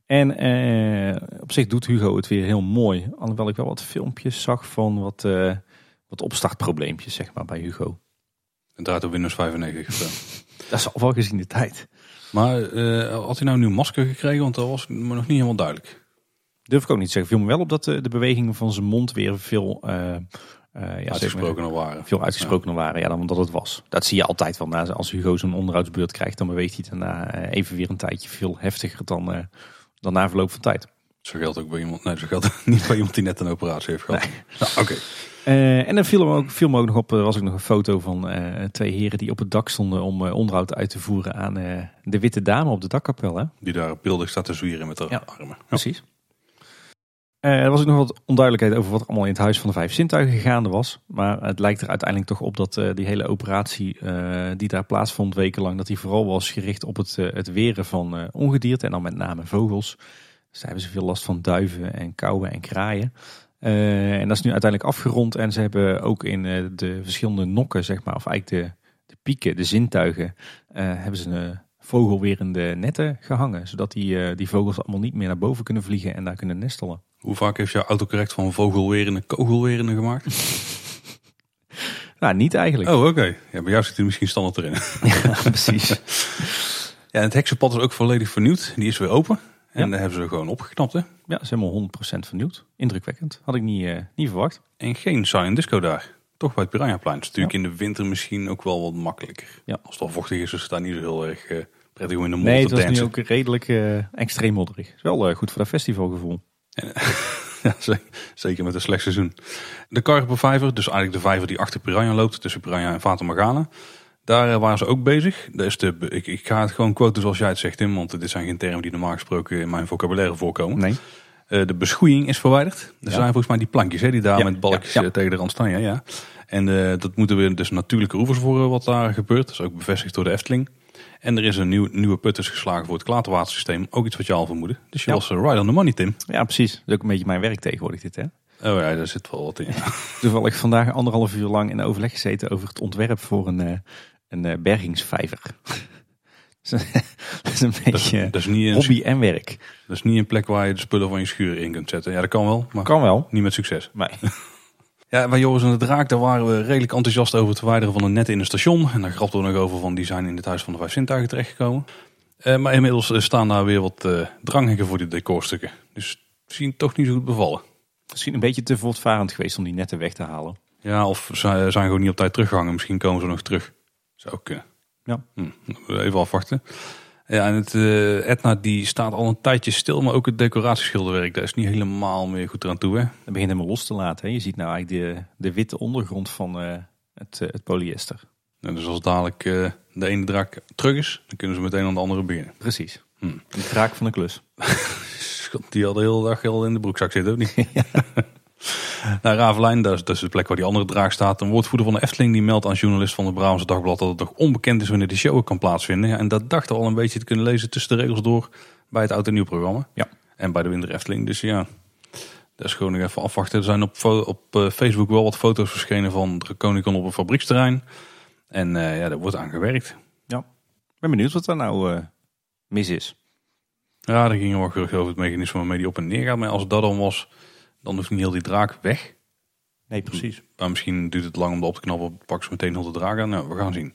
En eh, op zich doet Hugo het weer heel mooi. Alhoewel ik wel wat filmpjes zag van wat, eh, wat opstartprobleempjes zeg maar, bij Hugo. Het draait op Windows 95. of zo. Dat is al wel gezien de tijd. maar eh, had hij nou een nieuw masker gekregen? Want dat was me nog niet helemaal duidelijk. Durf ik ook niet te zeggen. Viel me wel op dat de, de bewegingen van zijn mond weer veel, eh, eh, ja, zeg maar, Uitgesproken al waren. veel uitgesprokener waren ja, dan dat het was. Dat zie je altijd wel. Na- Als Hugo zo'n onderhoudsbeurt krijgt, dan beweegt hij daarna eh, even weer een tijdje veel heftiger dan, eh, dan na verloop van tijd. Zo geldt ook bij iemand. Nee, zo geldt niet bij iemand die net een operatie heeft gehad. Nou, Oké. Eh, en dan viel me, ook, viel me ook nog op, er was ook nog een foto van eh, twee heren die op het dak stonden om eh, onderhoud uit te voeren aan eh, de witte dame op de dakkapel. Hè? Die daar beeldig staat te zwieren met haar Ja. armen. Ja. Precies. Eh, er was ook nog wat onduidelijkheid over wat er allemaal in het huis van de vijf zintuigen gaande was. Maar het lijkt er uiteindelijk toch op dat eh, die hele operatie eh, die daar plaatsvond wekenlang, dat die vooral was gericht op het, het weren van ongedierte en dan met name vogels. Dus hebben ze veel last van duiven en kauwen en kraaien. En dat is nu uiteindelijk afgerond en ze hebben ook in de verschillende nokken, zeg maar, of eigenlijk de, de pieken, de zintuigen, hebben ze een vogelwerende netten gehangen. Zodat die, die vogels allemaal niet meer naar boven kunnen vliegen en daar kunnen nestelen. Hoe vaak heeft jouw autocorrect van vogelwerende kogelwerende gemaakt? Nou, niet eigenlijk. Oh, oké. Ja, bij jou zit hij misschien standaard erin. Ja, precies. Ja, en het heksenpad is ook volledig vernieuwd. Die is weer open. En Ja. daar hebben ze gewoon opgeknapt. Hè? Ja, ze is helemaal 100% vernieuwd. Indrukwekkend. Had ik niet, eh, niet verwacht. En geen silent disco daar. Toch bij het Piranhaplein. Het is natuurlijk in de winter misschien ook wel wat makkelijker. Ja. Als het al vochtig is, is het daar niet zo heel erg eh, prettig om in de Nee, modder het te was nu dansen. ook redelijk eh, extreem modderig. Is wel goed voor dat festivalgevoel. Ja, zeker met een slecht seizoen. De Karpervijver, dus eigenlijk de vijver die achter Piranha loopt, tussen Piranha en Fata Morgana. Daar eh, waren ze ook bezig. Dat is de, ik, ik ga het gewoon quoten zoals jij het zegt, Tim, want dit zijn geen termen die normaal gesproken in mijn vocabulaire voorkomen. Nee. Eh, de beschoeiing is verwijderd. Er Ja. zijn volgens mij die plankjes hè, die daar Ja, met balkjes ja, eh, tegen de rand staan. Ja, ja. En dat moeten we dus natuurlijke oevers voor wat daar gebeurt. Dat is ook bevestigd door de Efteling. En er is een nieuw, nieuwe put is geslagen voor het klaterwatersysteem. Ook iets wat je al vermoedde. Dus je Ja. was eh, right on the money, Tim. Ja, precies. Dat is ook een beetje mijn werk tegenwoordig dit, hè. Oh ja, daar zit wel wat in. ja. Toevallig vandaag anderhalf uur lang in overleg gezeten over het ontwerp voor een, eh, een eh, bergingsvijver. dat is een Dat, is, beetje dat, is niet een, hobby en werk. dat is niet een plek waar je de spullen van je schuur in kunt zetten. Ja, dat kan wel, maar Kan wel. niet met succes. Maar Ja, bij Joris en de Draak, daar waren we redelijk enthousiast over het verwijderen van de netten in het station. En daar grapten we nog over van, die zijn in het Huis van de Vijf Zintuigen terechtgekomen. Eh, maar inmiddels eh, staan daar weer wat eh dranghekken voor die decorstukken. Dus zien toch niet zo goed bevallen. misschien een beetje te voortvarend geweest om die netten weg te halen. Ja, of ze zijn gewoon niet op tijd teruggehangen. Misschien komen ze nog terug. Zou ook kunnen. Ja. Hm, even afwachten. Ja, en het Etna die staat al een tijdje stil, maar ook het decoratieschilderwerk, daar is niet helemaal meer goed eraan toe. Hè? Dat begint helemaal los te laten. Hè. Je ziet nou eigenlijk de, de witte ondergrond van eh, het, eh, het polyester. En dus als dadelijk de ene draak terug is, dan kunnen ze meteen aan de andere beginnen. Precies. Hm. Een kraak van de klus. Die al de hele dag al in de broekzak zitten, of niet? nou, Ravelijn, dat is, dat is de plek waar die andere draak staat. Een woordvoerder van de Efteling die meldt aan journalist van het Brabantse Dagblad dat het nog onbekend is wanneer de show kan plaatsvinden. Ja, en dat dachten we al een beetje te kunnen lezen tussen de regels door bij het oud en nieuw programma. Ja. En bij de Winter Efteling. Dus ja, dat is gewoon nog even afwachten. Er zijn op, op eh, Facebook wel wat foto's verschenen van Draconicon op een fabrieksterrein. En eh, ja, daar wordt aan gewerkt. Ik ben benieuwd wat daar nou eh, mis is. Ja, er gingen wel geruchten over het mechanisme waarmee die op en neer gaat. Maar als dat dan was, dan hoeft niet heel die draak weg. Nee, precies. Maar misschien duurt het lang om dat op te knappen. Pak ze meteen heel de draak aan. Nou, we gaan zien.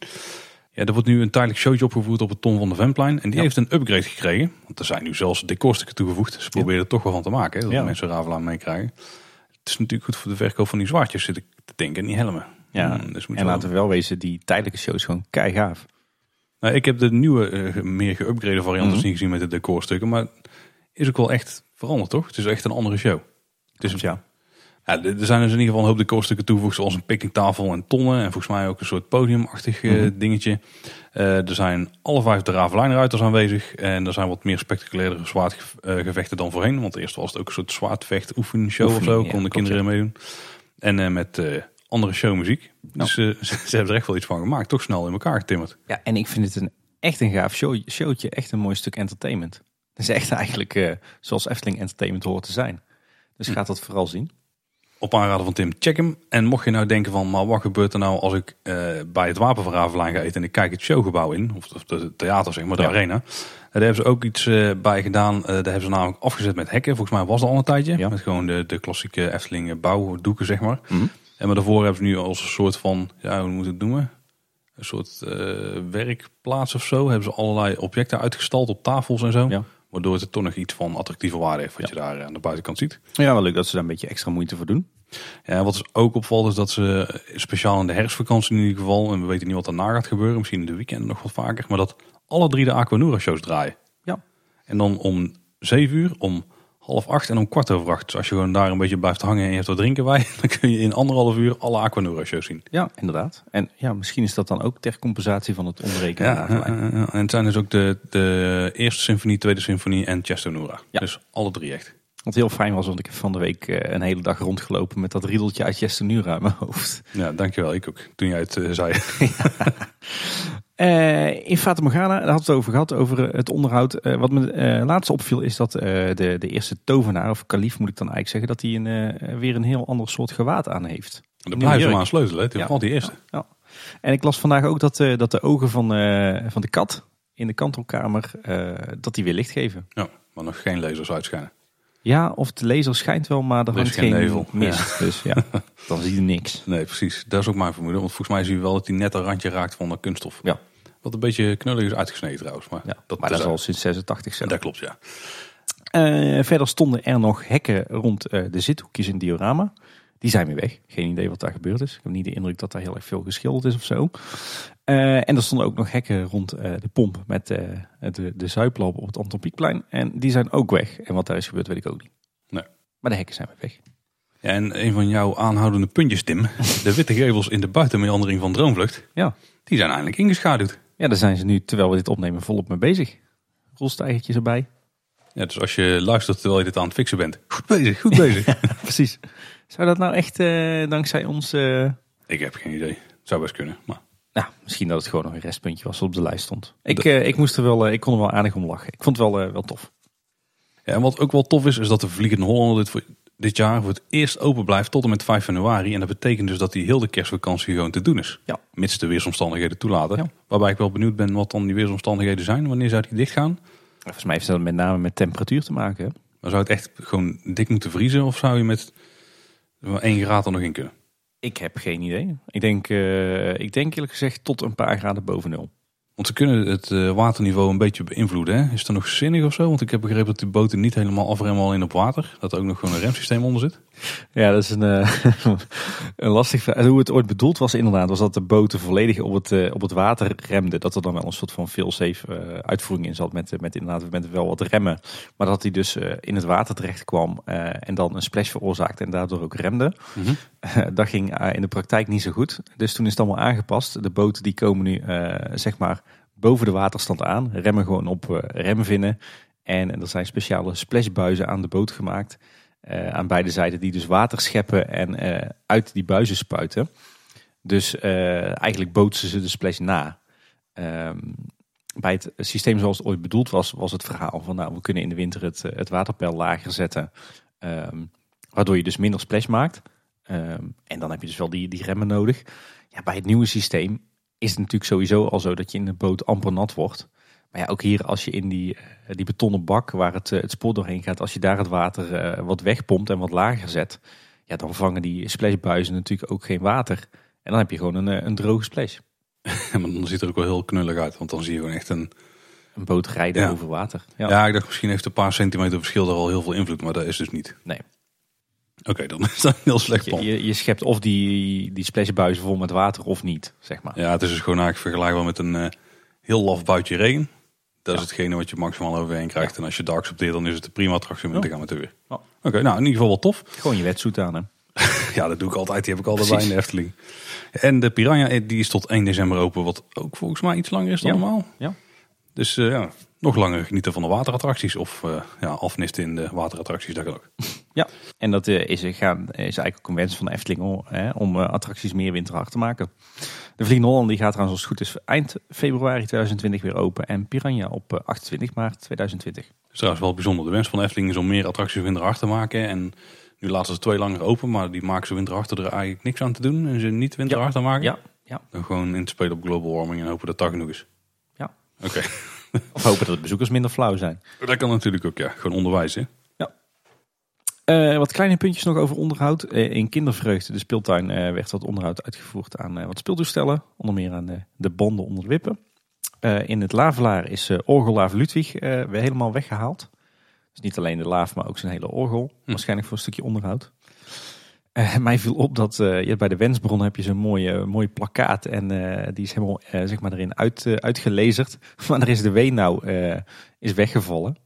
Ja, er wordt nu een tijdelijk showtje opgevoerd op het Ton van de Vemplein. En die Ja. heeft een upgrade gekregen. Want er zijn nu zelfs decorstukken toegevoegd. Ze proberen er toch wel van te maken. Hè, dat Ja. mensen Ravelaar meekrijgen. Het is natuurlijk goed voor de verkoop van die zwaardjes, zit ik te denken. En die helmen. Ja, Hmm, dus en wel- laten we wel wezen, die tijdelijke show is gewoon keigaaf. Nou, ik heb de nieuwe, eh, meer geüpgrade variant dus Mhm. niet gezien met de decorstukken. Maar is ook wel echt veranderd, toch? Het is echt een andere show. Dus ja. Ja, er zijn dus in ieder geval een hoop decorstukken toegevoegd, zoals een picknicktafel en tonnen. En volgens mij ook een soort podiumachtig eh, Mhm. dingetje. Eh, er zijn alle vijf de Ravelijnruiters aanwezig. En er zijn wat meer spectaculaire zwaardgevechten dan voorheen. Want eerst was het ook een soort zwaardvecht oefenshow of Oefening, zo. ja, Konden kinderen meedoen. En eh, met eh, andere showmuziek. Nou. Dus eh, ze hebben er echt wel iets van gemaakt. Toch snel in elkaar getimmerd. ja, en ik vind het een, echt een gaaf show, showtje. Echt een mooi stuk entertainment. Het is echt eigenlijk eh, zoals Efteling Entertainment hoort te zijn. Dus gaat dat vooral zien. Op aanraden van Tim, check hem. En mocht je nou denken van, maar wat gebeurt er nou als ik eh, bij het Wapen van Ravelijn ga eten en ik kijk het showgebouw in, of, de theater zeg maar, de Ja. arena. Eh, Daar hebben ze ook iets eh, bij gedaan. Daar hebben ze namelijk afgezet met hekken. Volgens mij was dat al een tijdje. Ja. Met gewoon de, de klassieke Efteling bouwdoeken zeg maar. Mhm. En maar daarvoor hebben ze nu als een soort van, ja hoe moet ik het noemen? Een soort werkplaats of zo. Hebben ze allerlei objecten uitgestald op tafels en zo. Ja. Waardoor het er toch nog iets van attractieve waarde heeft wat je daar eh, aan de buitenkant ziet. Ja, wel leuk dat ze daar een beetje extra moeite voor doen. Ja, wat dus ook opvalt is dat ze speciaal in de herfstvakantie in ieder geval, en we weten niet wat daarna gaat gebeuren, misschien in de weekenden nog wat vaker, maar dat alle drie de Aquanura shows draaien. Ja. En dan om zeven uur, om half acht en om kwart over acht. Dus als je gewoon daar een beetje blijft hangen en je hebt wat drinken bij, dan kun je in anderhalf uur alle Aquanura shows zien. Ja, inderdaad. En ja, misschien is dat dan ook ter compensatie van het ontbreken. Ja, en het zijn dus ook de, de eerste symfonie, tweede symfonie en Chestonura. Ja. Dus alle drie echt. Wat heel fijn was, want ik heb van de week eh, een hele dag rondgelopen met dat riedeltje uit Yestenura in mijn hoofd. Ja, dankjewel. Ik ook. Toen jij het eh, zei. Eh, in Fata Morgana, daar hadden we het over gehad, over eh, het onderhoud. Eh, wat me eh laatst opviel is dat de, de eerste tovenaar, of kalief moet ik dan eigenlijk zeggen, dat hij een, weer een heel ander soort gewaad aan heeft. Blijven jurk. we aan sleutelen. hè. Ja. Die eerste. Ja. En ik las vandaag ook dat, dat de ogen van, van de kat in de kantelkamer, dat die weer licht geven. Ja, maar nog geen lasers uitschijnen. Ja, of de laser schijnt wel, maar er hangt geen geen nevel. mist. Dus ja, dan zie je niks. Nee, precies. Dat is ook mijn vermoeden. Want volgens mij zie je wel dat hij net een randje raakt van de kunststof. Ja. Wat een beetje knullig is uitgesneden trouwens. Maar, Ja, dat, maar dat is al sinds 86 zo. dat klopt, ja. Eh, verder stonden er nog hekken rond eh, de zithoekjes in het diorama. Die zijn weer weg. Geen idee wat daar gebeurd is. Ik heb niet de indruk dat daar heel erg veel geschilderd is of zo. Eh, en er stonden ook nog hekken rond de pomp met de, de op het Anton Pieckplein. En die zijn ook weg. En wat daar is gebeurd weet ik ook niet. Nee. Maar de hekken zijn weer weg. ja. En een van jouw aanhoudende puntjes, Tim. De witte gevels in de buitenmeandering van Droomvlucht. Ja. Die zijn eindelijk ingeschaduwd. Ja, daar zijn ze nu, terwijl we dit opnemen, volop mee bezig. Rolstijgertjes erbij. Ja, dus als je luistert terwijl je dit aan het fixen bent. Goed bezig, goed bezig. Precies. Zou dat nou echt eh, dankzij ons... eh, ik heb geen idee. Zou best kunnen. Maar Nou, misschien dat het gewoon nog een restpuntje was dat op de lijst stond. Ik, eh, ik, moest er wel, ik kon er wel aardig om lachen. Ik vond het wel, wel tof. Ja, en wat ook wel tof is, is dat de Vliegende Hollander dit, voor, dit jaar voor het eerst open blijft tot en met 5 januari. En dat betekent dus dat die heel de kerstvakantie gewoon te doen is. Ja. Mits de weersomstandigheden toelaten. Ja. Waarbij ik wel benieuwd ben wat dan die weersomstandigheden zijn. Wanneer zou die dicht gaan? Volgens mij heeft dat met name met temperatuur te maken. hè? Dan zou het echt gewoon dik moeten vriezen? Of zou je met 1 graad er nog in kunnen? Ik heb geen idee. Ik denk, eh, ik denk eerlijk gezegd tot een paar graden boven nul. Want ze kunnen het eh, waterniveau een beetje beïnvloeden. Hè? Is dat nog zinnig of zo? Want ik heb begrepen dat die boten niet helemaal afremmen alleen op water. Dat er ook nog gewoon een remsysteem onder zit. Ja, dat is een, eh, een lastig vraag. Hoe het ooit bedoeld was inderdaad, was dat de boten volledig op het, eh, op het water remden. Dat er dan wel een soort van fail-safe eh, uitvoering in zat met, met inderdaad met wel wat remmen. Maar dat hij dus in het water terecht kwam en dan een splash veroorzaakte en daardoor ook remde. dat ging in de praktijk niet zo goed. Dus toen is het allemaal aangepast. De boten die komen nu zeg maar boven de waterstand aan. Remmen gewoon op remvinnen. En er zijn speciale splashbuizen aan de boot gemaakt. Eh, aan beide zijden die dus water scheppen en eh, uit die buizen spuiten. Dus eh, eigenlijk bootsen ze de splash na. Ehm, bij het systeem zoals het ooit bedoeld was, was het verhaal van nou, we kunnen in de winter het, het waterpeil lager zetten. ehm, waardoor je dus minder splash maakt. Ehm, en dan heb je dus wel die, die remmen nodig. Ja, bij het nieuwe systeem is het natuurlijk sowieso al zo dat je in de boot amper nat wordt. Maar ja, ook hier als je in die, eh, die betonnen bak waar het, eh, het spoor doorheen gaat, als je daar het water eh, wat wegpompt en wat lager zet, ja, dan vangen die splashbuizen natuurlijk ook geen water. En dan heb je gewoon een, een droge splash. maar dan ziet het er ook wel heel knullig uit. Want dan zie je gewoon echt een... Een boot rijden Ja. over water. Ja. Ja, ik dacht misschien heeft een paar centimeter verschil daar al heel veel invloed. Maar dat is dus niet. Nee. Oké, dan is dat een heel slecht plan. je, je schept of die, die splashbuizen vol met water of niet, zeg maar. Ja, het is dus gewoon eigenlijk vergelijkbaar met een heel laf buitje regen. Dat is hetgene wat je maximaal overheen krijgt. En als je dat accepteert, dan is het een prima attractie om te gaan met de weer. Oké, nou in ieder geval wel tof. Gewoon je wetsuit aan, hè. Ja, dat doe ik altijd. Die heb ik altijd Precies. bij in de Efteling. En de Piranha eh, die is tot 1 december open. Wat ook volgens mij iets langer is dan normaal. Ja. Dus eh, ja, nog langer genieten van de waterattracties. Of eh, ja, afnisten in de waterattracties. Dat kan ook. Ja, en dat eh, is, gaan, is eigenlijk ook een wens van de Efteling om, hè, om eh, attracties meer winterhard te maken. De Vliegende Holland die gaat trouwens als het goed is eind februari 2020 weer open. En Piranha op eh, 28 maart 2020. Dat is trouwens wel bijzonder. De wens van de Efteling is om meer attracties winterhard te maken. En nu laten ze twee langer open. Maar die maken ze winterhard er eigenlijk niks aan te doen. En ze niet winterhard aan maken. Ja, ja. Dan gewoon in te spelen op global warming en hopen dat dat genoeg is. Ja. Oké. Of hopen dat de bezoekers minder flauw zijn. dat kan natuurlijk ook, ja. Gewoon onderwijs, hè. Eh, wat kleine puntjes nog over onderhoud. Eh, in Kindervreugde, de speeltuin, eh, werd wat onderhoud uitgevoerd aan wat speeltoestellen. Onder meer aan de, de banden onder de wippen. In het Lavelaar is orgellaaf Ludwig weer helemaal weggehaald. Dus niet alleen de laaf, maar ook zijn hele orgel. Waarschijnlijk voor een stukje onderhoud. Eh, mij viel op dat eh, je bij de Wensbron heb je zo'n mooie, mooie plakkaat. En eh, die is helemaal eh, zeg maar erin uit, eh, uitgelezerd. Maar er is de Weenauw eh is weggevallen.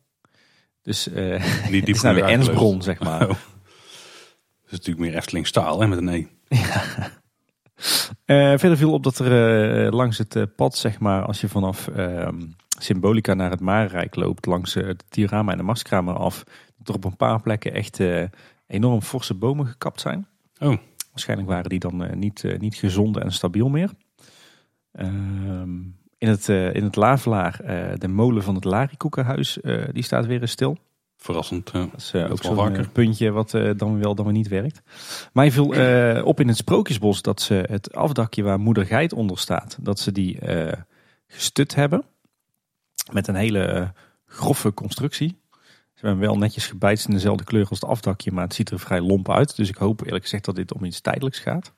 Dus eh Die is naar de Ensbron, zeg maar. Oh. Dat is natuurlijk meer Efteling staal, hè, met een E. Eh, verder viel op dat er eh, langs het eh, pad, zeg maar, als je vanaf ehm, Symbolica naar het Marenrijk loopt, langs eh, het diorama en de Marskramer af, dat er op een paar plekken echt eh, enorm forse bomen gekapt zijn. Oh, Waarschijnlijk waren die dan eh, niet, eh, niet gezond en stabiel meer. Ehm, in, het, eh, in het Lavelaar, de molen van het Larikoekenhuis, die staat weer eens stil. verrassend. Dat is ook zo'n eh, puntje wat dan wel dan weer niet werkt. Mij viel op in het Sprookjesbos dat ze het afdakje waar Moeder Geit onder staat, dat ze die gestut hebben. Met een hele grove constructie. Ze hebben wel netjes gebijtst in dezelfde kleur als het afdakje, maar het ziet er vrij lomp uit. Dus ik hoop eerlijk gezegd dat dit om iets tijdelijks gaat.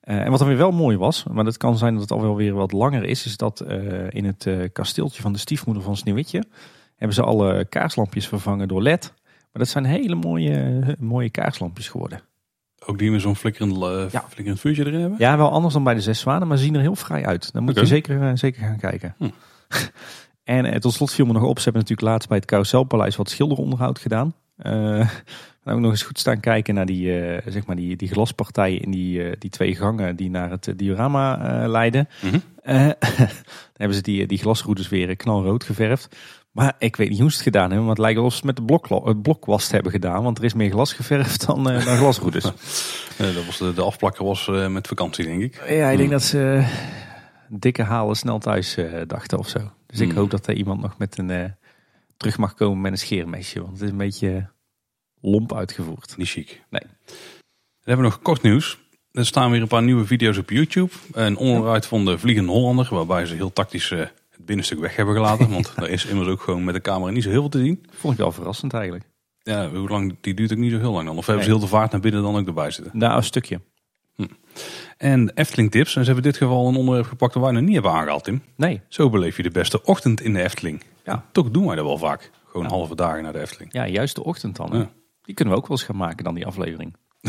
Eh, en wat dan weer wel mooi was, maar het kan zijn dat het al wel weer wat langer is, is dat eh, in het eh, kasteeltje van de stiefmoeder van Sneeuwwitje hebben ze alle kaarslampjes vervangen door LED. Maar dat zijn hele mooie, mooie kaarslampjes geworden. Ook die met zo'n flikkerend, Ja. flikkerend vuurtje erin hebben? Ja, wel anders dan bij de Zes Zwanen, maar ze zien er heel vrij uit. Dan moet je zeker, zeker gaan kijken. Hm. en eh, tot slot viel me nog op, ze hebben natuurlijk laatst bij het Carouselpaleis wat schilderonderhoud gedaan. En ook nog eens goed staan kijken naar die, eh, zeg maar die, die glaspartijen in die, die twee gangen die naar het diorama leiden. Eh, dan hebben ze die, die glasroutes weer knalrood geverfd. Maar ik weet niet hoe ze het gedaan hebben. Maar het lijkt alsof ze met de blok, het blokwast hebben gedaan. Want er is meer glas geverfd dan, dan glasroutes. Dat was de, de afplakker was met vakantie, denk ik. Ja, ik denk dat ze dikke halen snel thuis dachten of zo. Dus ik Hmm. hoop dat er iemand nog met een eh, terug mag komen met een scheermesje. Want het is een beetje lomp uitgevoerd. Niet chic. Nee. Dan hebben we nog kort nieuws. Er staan weer een paar nieuwe video's op YouTube. Een onderuit van de Vliegende Hollander. Waarbij ze heel tactisch eh, het binnenstuk weg hebben gelaten. Want er is immers ook gewoon met de camera niet zo heel veel te zien. Vond ik wel verrassend eigenlijk. Ja, hoe lang, die duurt ook niet zo heel lang dan. Of hebben ze heel de vaart naar binnen dan ook erbij zitten. Nou, een stukje. En Efteling tips. En ze hebben in dit geval een onderwerp gepakt dat wij nog niet hebben aangehaald, Tim. Nee, Zo beleef je de beste ochtend in de Efteling. Ja. Toch doen wij dat wel vaak. Gewoon halve dagen naar de Efteling. ja, juist de ochtend dan. Ja. Die kunnen we ook wel eens gaan maken dan die aflevering.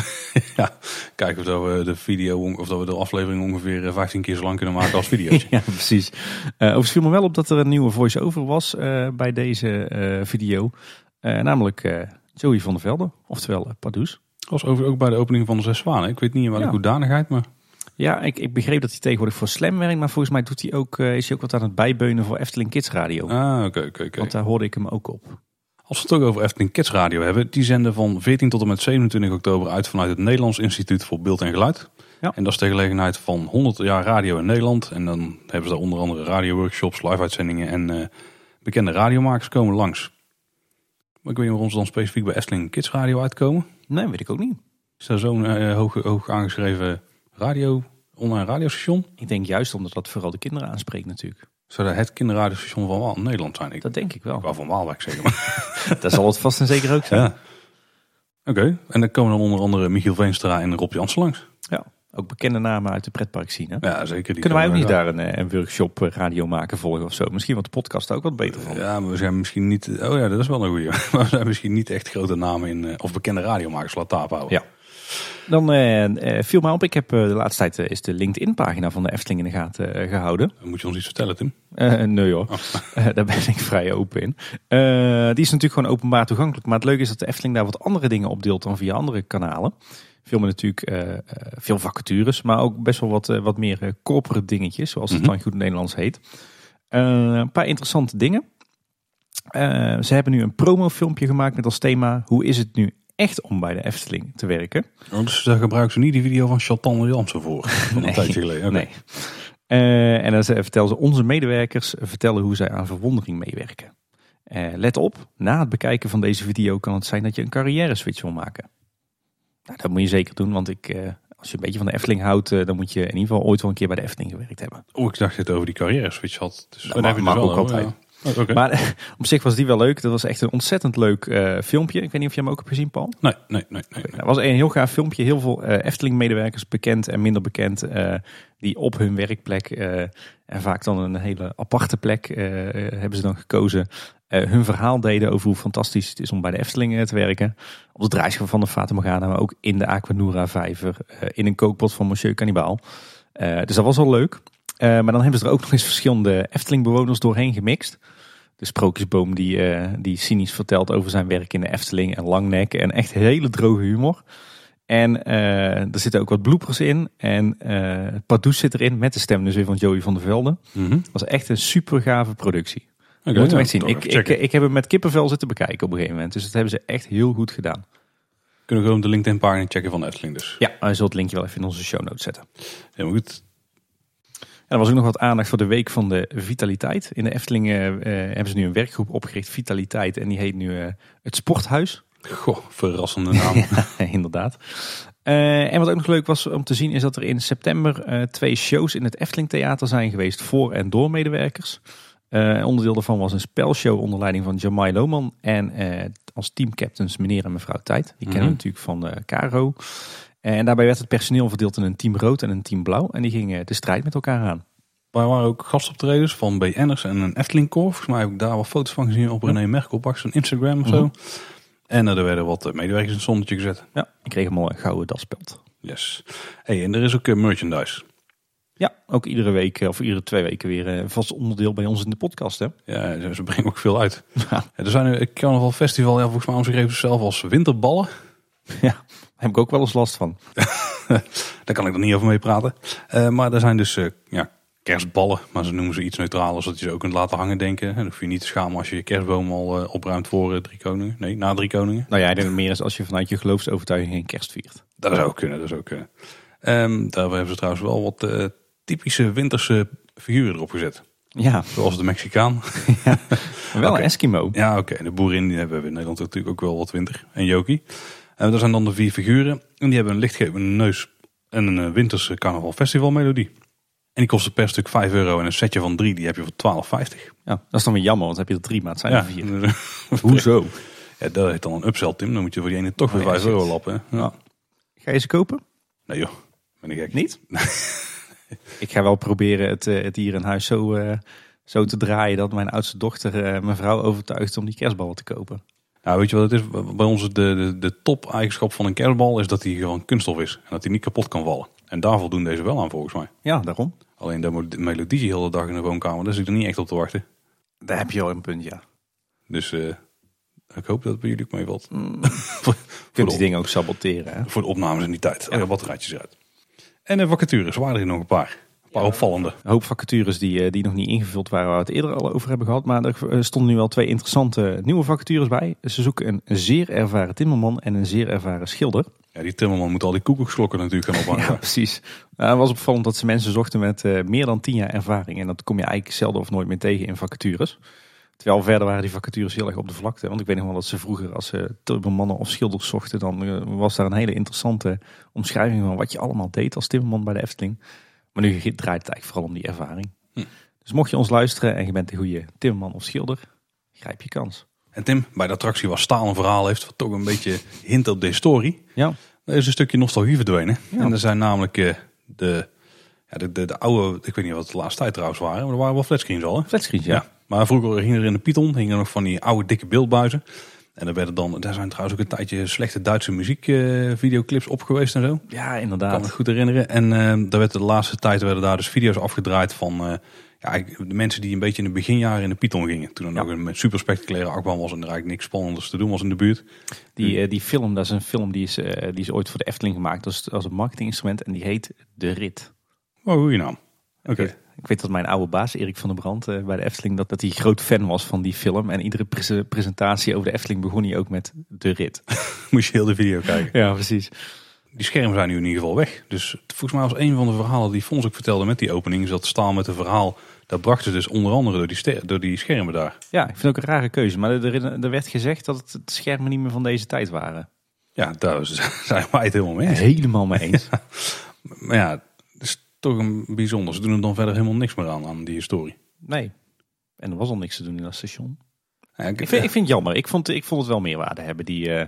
Ja, kijken of dat we de video of dat we de aflevering ongeveer eh, 15 keer zo lang kunnen maken als video's. ja, precies. Eh overigens viel me wel op dat er een nieuwe voice-over was eh, bij deze eh, video. Eh, namelijk eh, Joey van der Velde, oftewel uh, Pardoes. Was ook bij de opening van de Zes Zwanen. Ik weet niet in welke Ja. hoedanigheid, maar Ja, ik, ik begreep dat hij tegenwoordig voor Slam werkt, maar volgens mij doet hij ook, eh, is hij ook wat aan het bijbeunen voor Efteling Kids Radio. ah, oké, oké. Want daar hoorde ik hem ook op. Als we het ook over Efteling Kids Radio hebben, die zenden van 14 tot en met 27 oktober uit vanuit het Nederlands Instituut voor Beeld en Geluid. Ja. En dat is de gelegenheid van 100 jaar radio in Nederland. En dan hebben ze daar onder andere radioworkshops, live-uitzendingen en eh, bekende radiomakers komen langs. Maar ik weet niet waarom ze dan specifiek bij Efteling Kids Radio uitkomen. Nee, weet ik ook niet. Is daar zo'n eh, hoog, hoog aangeschreven radio, online radiostation? Ik denk juist omdat dat vooral de kinderen aanspreekt natuurlijk. Zou dat het kinderradiostation van Waal- Nederland zijn? Ik Dat denk ik wel. wou van Waalwijk zeggen. Maar. Dat zal het vast en zeker ook zijn. ja. Oké, en dan komen dan onder andere Michiel Veenstra en Rob Jansen langs. Ja. Ook bekende namen uit de pretpark zien. Hè? Ja, zeker. Die Kunnen wij ook niet daar een, eh, een workshop eh, radio maken volgen of zo? Misschien wat de podcast ook wat beter van. Ja, maar we zijn misschien niet... Oh ja, dat is wel een goeie. Maar we zijn misschien niet echt grote namen in... eh, Of bekende radiomakers, laat taap houden. Ja. Dan eh, viel mij op, ik heb de laatste tijd is de LinkedIn-pagina van de Efteling in de gaten eh, gehouden. Moet je ons iets vertellen, Tim. Nee hoor, Eh, daar ben ik vrij open in. Die is natuurlijk gewoon openbaar toegankelijk. Maar het leuke is dat de Efteling daar wat andere dingen opdeelt dan via andere kanalen. Veel meer natuurlijk eh, eh, veel vacatures, maar ook best wel wat, eh, wat meer corporate dingetjes, zoals het Mhm. dan goed Nederlands heet. Een paar interessante dingen. Ze hebben nu een promofilmpje gemaakt met als thema hoe is het nu echt om bij de Efteling te werken. Oh, dus daar gebruiken ze niet die video van Chantal Jansen voor. Van een tijdje geleden. Oké. Nee. En dan ze- vertellen ze onze medewerkers vertellen hoe zij aan verwondering meewerken. Let op, na het bekijken van deze video kan het zijn dat je een carrière switch wil maken. Nou, dat moet je zeker doen, want ik, eh, als je een beetje van de Efteling houdt, eh, dan moet je in ieder geval ooit wel een keer bij de Efteling gewerkt hebben. Oh, ik dacht dat het over die carrière switch had. Dus Dat mag- heb je mag dus wel ook altijd. ja. Maar op zich was die wel leuk. Dat was echt een ontzettend leuk eh, filmpje. Ik weet niet of je hem ook hebt gezien, Paul. Nee, nee, nee. nee, nee. Het was een heel gaaf filmpje. Heel veel eh, Efteling-medewerkers, bekend en minder bekend, eh, die op hun werkplek, en vaak dan een hele aparte plek, hebben ze dan gekozen, hun verhaal deden over hoe fantastisch het is om bij de Efteling te werken. Op de draaischap van de Fata Morgana, maar ook in de Aquanura vijver, eh, in een kookpot van Monsieur Cannibal. Dus dat was wel leuk. Maar dan hebben ze er ook nog eens verschillende Efteling-bewoners doorheen gemixt. De sprookjesboom die, eh, die cynisch vertelt over zijn werk in de Efteling en Langnek. En echt hele droge humor. En eh, er zitten ook wat bloepers in. En Pardoes zit erin met de stem dus weer van Joey van der Velde. Het was echt een super gave productie. Oké, Moet ja, echt zien. Ik, ik, ik heb hem met kippenvel zitten bekijken op een gegeven moment. Dus dat hebben ze echt heel goed gedaan. Kunnen we gewoon de LinkedIn pagina checken van de Efteling dus. Ja, wij zullen het linkje wel even in onze show notes zetten. Helemaal goed. En er was ook nog wat aandacht voor de week van de vitaliteit. In de Efteling eh, hebben ze nu een werkgroep opgericht, Vitaliteit. En die heet nu eh, het Sporthuis. Goh, verrassende naam. Inderdaad. Eh, en wat ook nog leuk was om te zien is dat er in september twee shows in het Efteling Theater zijn geweest voor en door medewerkers. Onderdeel daarvan was een spelshow onder leiding van Jamai Lohman en als teamcaptains meneer en mevrouw Tijd. Die kennen Mhm. natuurlijk van Caro. En daarbij werd het personeel verdeeld in een team rood en een team blauw. En die gingen de strijd met elkaar aan. Maar er waren ook gastoptredens van BN'ers en een Efteling Corps. Volgens mij heb ik daar wel foto's van gezien op René Merkelbach, zijn Instagram of zo. Mhm. En er werden wat eh, medewerkers in het zonnetje gezet. Ja, ik kreeg een gouden daspeld. Yes. Hey, en er is ook eh, merchandise. Ja, ook iedere week eh, of iedere twee weken weer een vast onderdeel bij ons in de podcast. Hè? Ja, ze- brengen ook veel uit. Ja. Er zijn een carnaval festival, ja, volgens mij omschreven ze zelf als winterballen. ja, heb ik ook wel eens last van. Daar kan ik dan niet over mee praten. Eh, maar er zijn dus eh, ja, kerstballen, maar ze noemen ze iets neutraler, zodat je ze ook kunt laten hangen denken. En dan hoef je niet te schamen als je je kerstboom al eh, opruimt voor drie koningen. Nee, na drie koningen. Nou ja, ik denk meer is als je vanuit je geloofsovertuiging geen kerst viert. Dat zou ook kunnen, dat zou ook kunnen. Ehm, daar hebben ze trouwens wel wat typische winterse figuren erop gezet. Ja, Zoals de Mexicaan. maar wel een Eskimo. Ja, oké. De boerin die hebben we in Nederland natuurlijk ook wel wat winter. En Jokie. En dat zijn dan de vier figuren. En die hebben een lichtgevende neus en een eh, winterse carnaval festival melodie. En die kosten per stuk 5 euro. En een setje van drie die heb je voor 12,50. Ja, dat is dan weer jammer, want dan heb je er drie, maar het zijn er vier. Hoezo? ja, dat heet dan een upsell, Tim. Dan moet je voor die ene toch Oh, weer ja, 5 euro lappen. hè? Ja. Ga je ze kopen? Nee joh, ben ik gek. Niet? ik ga wel proberen het, eh, het hier in huis zo, eh, zo te draaien dat mijn oudste dochter eh, mijn vrouw overtuigt om die kerstballen te kopen. Nou, weet je wat het is? Bij ons de, de, de top-eigenschap van een kerstbal is dat hij gewoon kunststof is. En dat hij niet kapot kan vallen. En daar voldoen deze wel aan volgens mij. Ja, daarom. Alleen de melodie de hele dag in de woonkamer, daar zit ik er niet echt op te wachten. Daar heb je al een punt, ja. Dus eh, ik hoop dat het bij jullie ook meevalt. Mm. voor, kunt die dingen ook saboteren. Hè? voor de opnames in die tijd. Oh ja, batterijtjes eruit. En de vacatures, waren er nog een paar. Paar opvallende. Een hoop vacatures die, eh, die nog niet ingevuld waren, waar we het eerder al over hebben gehad. Maar er eh, stonden nu wel twee interessante nieuwe vacatures bij. Ze zoeken een zeer ervaren timmerman en een zeer ervaren schilder. Ja, die timmerman moet al die koekoeksklokken natuurlijk gaan ophangen. Ja, precies. Nou, het was opvallend dat ze mensen zochten met eh, meer dan 10 jaar ervaring. En dat kom je eigenlijk zelden of nooit meer tegen in vacatures. Terwijl verder waren die vacatures heel erg op de vlakte. Want ik weet nog wel dat ze vroeger als ze timmermannen of schilders zochten... dan eh, was daar een hele interessante omschrijving van wat je allemaal deed als timmerman bij de Efteling. Maar nu draait het eigenlijk vooral om die ervaring. Hm. Dus mocht je ons luisteren en je bent een goede timmerman of schilder, grijp je kans. En Tim, bij de attractie waar Staal een verhaal heeft, wat toch een beetje hint op de historie. Ja, Er is een stukje nostalgie verdwenen. Ja. En er zijn namelijk eh, de, ja, de, de, de oude, ik weet niet wat de laatste tijd trouwens waren, maar er waren wel flatscreens al. Hè? Flatscreens, ja. Ja. Maar vroeger hingen er in de Python hingen er nog van die oude dikke beeldbuizen. En er werden dan, daar zijn trouwens ook een tijdje slechte Duitse muziekvideoclips videoclips op geweest en zo. Ja, Ik kan me inderdaad. goed herinneren. En eh, daar werd de laatste tijd werden daar dus video's afgedraaid van eh, ja, de mensen die een beetje in de beginjaren in de Python gingen. Toen er Ja. nog een super spectaculaire achtbaan was en er eigenlijk niks spannenders te doen was in de buurt. Die, eh, die film, dat is een film die is, eh, die is ooit voor de Efteling gemaakt als, als een marketinginstrument. En die heet De Rit. Oh, goeie naam. Oké. Ik, ik weet dat mijn oude baas, Erik van der Brand, eh, bij de Efteling, dat, dat hij groot fan was van die film. En iedere prese- presentatie over de Efteling begon hij ook met De Rit. Moest je heel de video kijken. Ja, precies. Die schermen zijn nu in ieder geval weg. Dus volgens mij was een van de verhalen die Fons ook vertelde met die opening, is dat staal met een verhaal. Dat bracht ze dus onder andere door die, door die schermen daar. Ja, ik vind ook een rare keuze. Maar er, er- er werd gezegd dat het, het schermen niet meer van deze tijd waren. Ja, daar zijn wij het helemaal mee eens. Helemaal mee eens. Maar ja, toch een bijzonder. Ze doen er dan verder helemaal niks meer aan, aan die historie. Nee. En er was al niks te doen in dat station. Ja, ik, Ik vind, ik vind het jammer. Ik vond, ik vond het wel meerwaarde hebben, die, eh,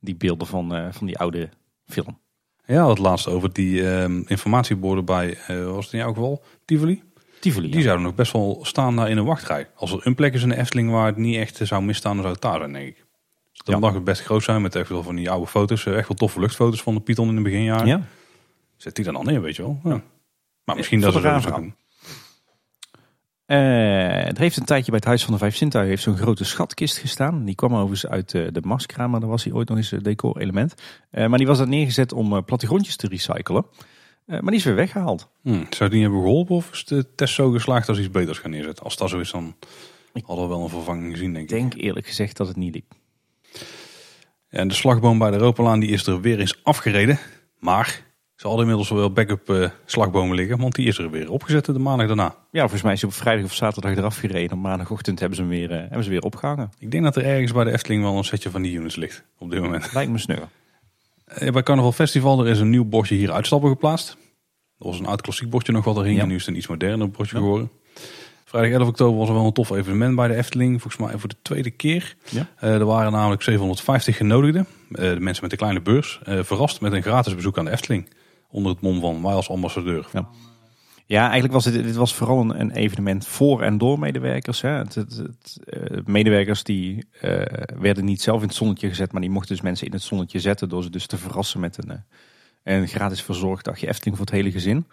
die beelden van, eh, van die oude film. Ja, het laatste over die ehm, informatieborden bij, eh, was het in jouw geval, Tivoli? Tivoli. Die zouden nog best wel staan daar in een wachtrij. Als er een plek is in de Efteling waar het niet echt zou misstaan, dan zou het daar zijn, denk ik. Dus dan mag het best groot zijn met echt wel van die oude foto's. Echt wel toffe luchtfoto's van de Python in de beginjaren. Ja? Zet die dan al neer, weet je wel. Ja. Maar misschien dat dat. Eh, er heeft een tijdje bij het Huis van de Vijf Zintuigen heeft zo'n grote schatkist gestaan. Die kwam overigens uit eh, de Marskramer. Daar was hij ooit nog eens een decor-element. Eh, maar die was daar neergezet om eh, plattegrondjes te recyclen. Eh, maar die is weer weggehaald. Hm, zou het niet hebben geholpen of is de test zo geslaagd als iets beters gaan neerzetten? Als dat zo is, dan hadden we wel een vervanging gezien, denk Ik ik. denk eerlijk gezegd dat het niet liep. En de slagboom bij de Ropelaan die is er weer eens afgereden. Maar ze hadden inmiddels wel backup eh, slagbomen liggen, want die is er weer opgezet de maandag daarna. Ja, volgens mij is hij op vrijdag of zaterdag eraf gereden. Op maandagochtend hebben ze hem weer, eh, hebben ze weer opgehangen. Ik denk dat er ergens bij de Efteling wel een setje van die units ligt op dit moment. Lijkt me snugger. Eh, Bij Carnaval Festival er is een nieuw bordje hier uitstappen geplaatst. Dat was een oud klassiek bordje nog wat er hing. Ja. En nu is het een iets moderner bordje geworden. Vrijdag 11 oktober was er wel een tof evenement bij de Efteling. Volgens mij voor de tweede keer. Ja. Er waren namelijk 750 genodigden. De mensen met de kleine beurs. verrast met een gratis bezoek aan de Efteling. Onder het mom van mij als ambassadeur. Ja, eigenlijk was dit, was vooral een, evenement voor en door medewerkers. Hè. Het, het, eh, medewerkers die eh, werden niet zelf in het zonnetje gezet, maar die mochten dus mensen in het zonnetje zetten door ze dus te verrassen met een, eh, een gratis verzorgd dagje Efteling voor het hele gezin.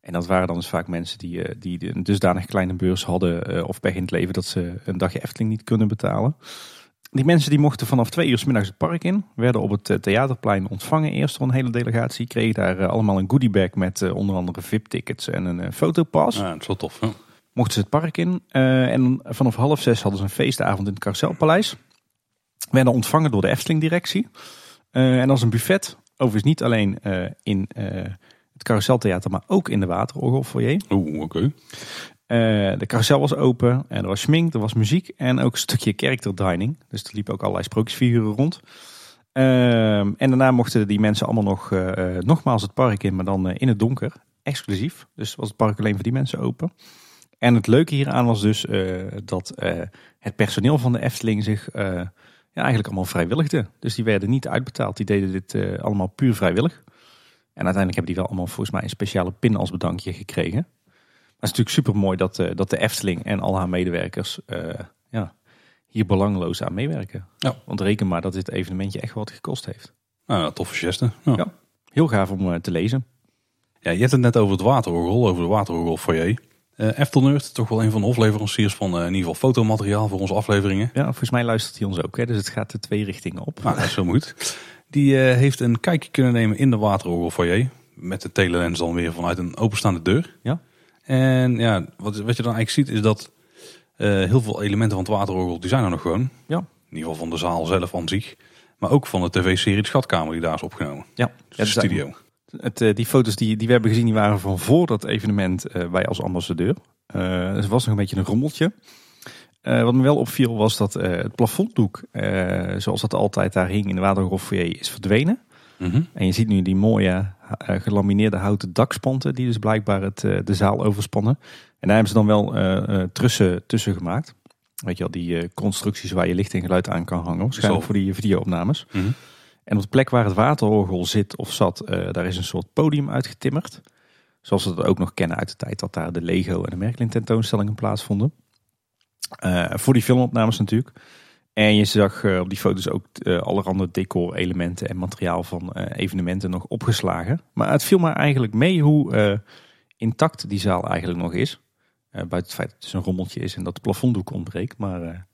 En dat waren dan dus vaak mensen die, die een dusdanig kleine beurs hadden of pech in het leven dat ze een dagje Efteling niet kunnen betalen. Die mensen die mochten vanaf twee uur 's middags het park in, werden op het eh, theaterplein ontvangen eerst door een hele delegatie. Kregen daar eh, allemaal een goodiebag met eh, onder andere VIP-tickets en een fotopas. Ja, dat is wel tof. hè? Mochten ze het park in. en vanaf half zes hadden ze een feestavond in het Carouselpaleis. Werden ontvangen door de Efteling-directie. En als een buffet, overigens niet alleen in het Carouseltheater, maar ook in de Waterorgelfoyer. Oeh, oké. Eh, de carousel was open, en er was schmink, er was muziek en ook een stukje character dining. Dus er liepen ook allerlei sprookjesfiguren rond. Ehm, en daarna mochten die mensen allemaal nog eh, eh, nogmaals het park in, maar dan in het donker. Exclusief. Dus was het park alleen voor die mensen open. En het leuke hieraan was dus dat het personeel van de Efteling zich ja, eigenlijk allemaal vrijwilligde. Dus die werden niet uitbetaald. Die deden dit allemaal puur vrijwillig. En uiteindelijk hebben die wel allemaal volgens mij een speciale pin als bedankje gekregen. Is natuurlijk super mooi dat, eh, dat de Efteling en al haar medewerkers eh, ja, hier belangloos aan meewerken. Ja. Want reken maar dat dit evenementje echt wat gekost heeft. Nou, toffe geste. Ja. Ja. Heel gaaf om eh, te lezen. Ja, je hebt het net over het waterorgel, over de waterorgel foyer. Eftelnerd, toch wel een van de hofleveranciers van in ieder geval fotomateriaal voor onze afleveringen. Ja, volgens mij luistert hij ons ook. Hè? Dus het gaat de twee richtingen op. Nou, dat is heel goed. Die heeft een kijkje kunnen nemen in de waterorgel foyer. Met de telelens dan weer vanuit een openstaande deur. Ja. En ja, wat, wat je dan eigenlijk ziet is dat eh, heel veel elementen van het waterorgel, die zijn er nog gewoon. Ja. In ieder geval van de zaal zelf aan zich. Maar ook van de tv-serie De Schatkamer die daar is opgenomen. Ja, Dus ja de dus studio. Het, eh, die foto's die, die we hebben gezien, die waren van voor dat evenement eh, wij als ambassadeur. Eh dus er was nog een beetje een rommeltje. Eh, wat me wel opviel was dat eh, het plafonddoek, eh, zoals dat altijd daar hing in de Waterhoffoyer, is verdwenen. Mhm. En je ziet nu die mooie eh, gelamineerde houten dakspanten die dus blijkbaar het, eh, de zaal overspannen. En daar hebben ze dan wel eh, trussen tussen gemaakt. Weet je wel, die constructies waar je licht en geluid aan kan hangen. Waarschijnlijk voor die videoopnames. Mhm. En op de plek waar het waterorgel zit of zat, daar is een soort podium uitgetimmerd. Zoals we dat ook nog kennen uit de tijd dat daar de Lego en de Merklin tentoonstellingen plaatsvonden. Voor die filmopnames natuurlijk. En je zag eh, op die foto's ook uh, allerhande decor-elementen en materiaal van evenementen nog opgeslagen. Maar het viel me eigenlijk mee hoe intact die zaal eigenlijk nog is. buiten het feit dat het dus een rommeltje is en dat de plafonddoek ontbreekt. Maar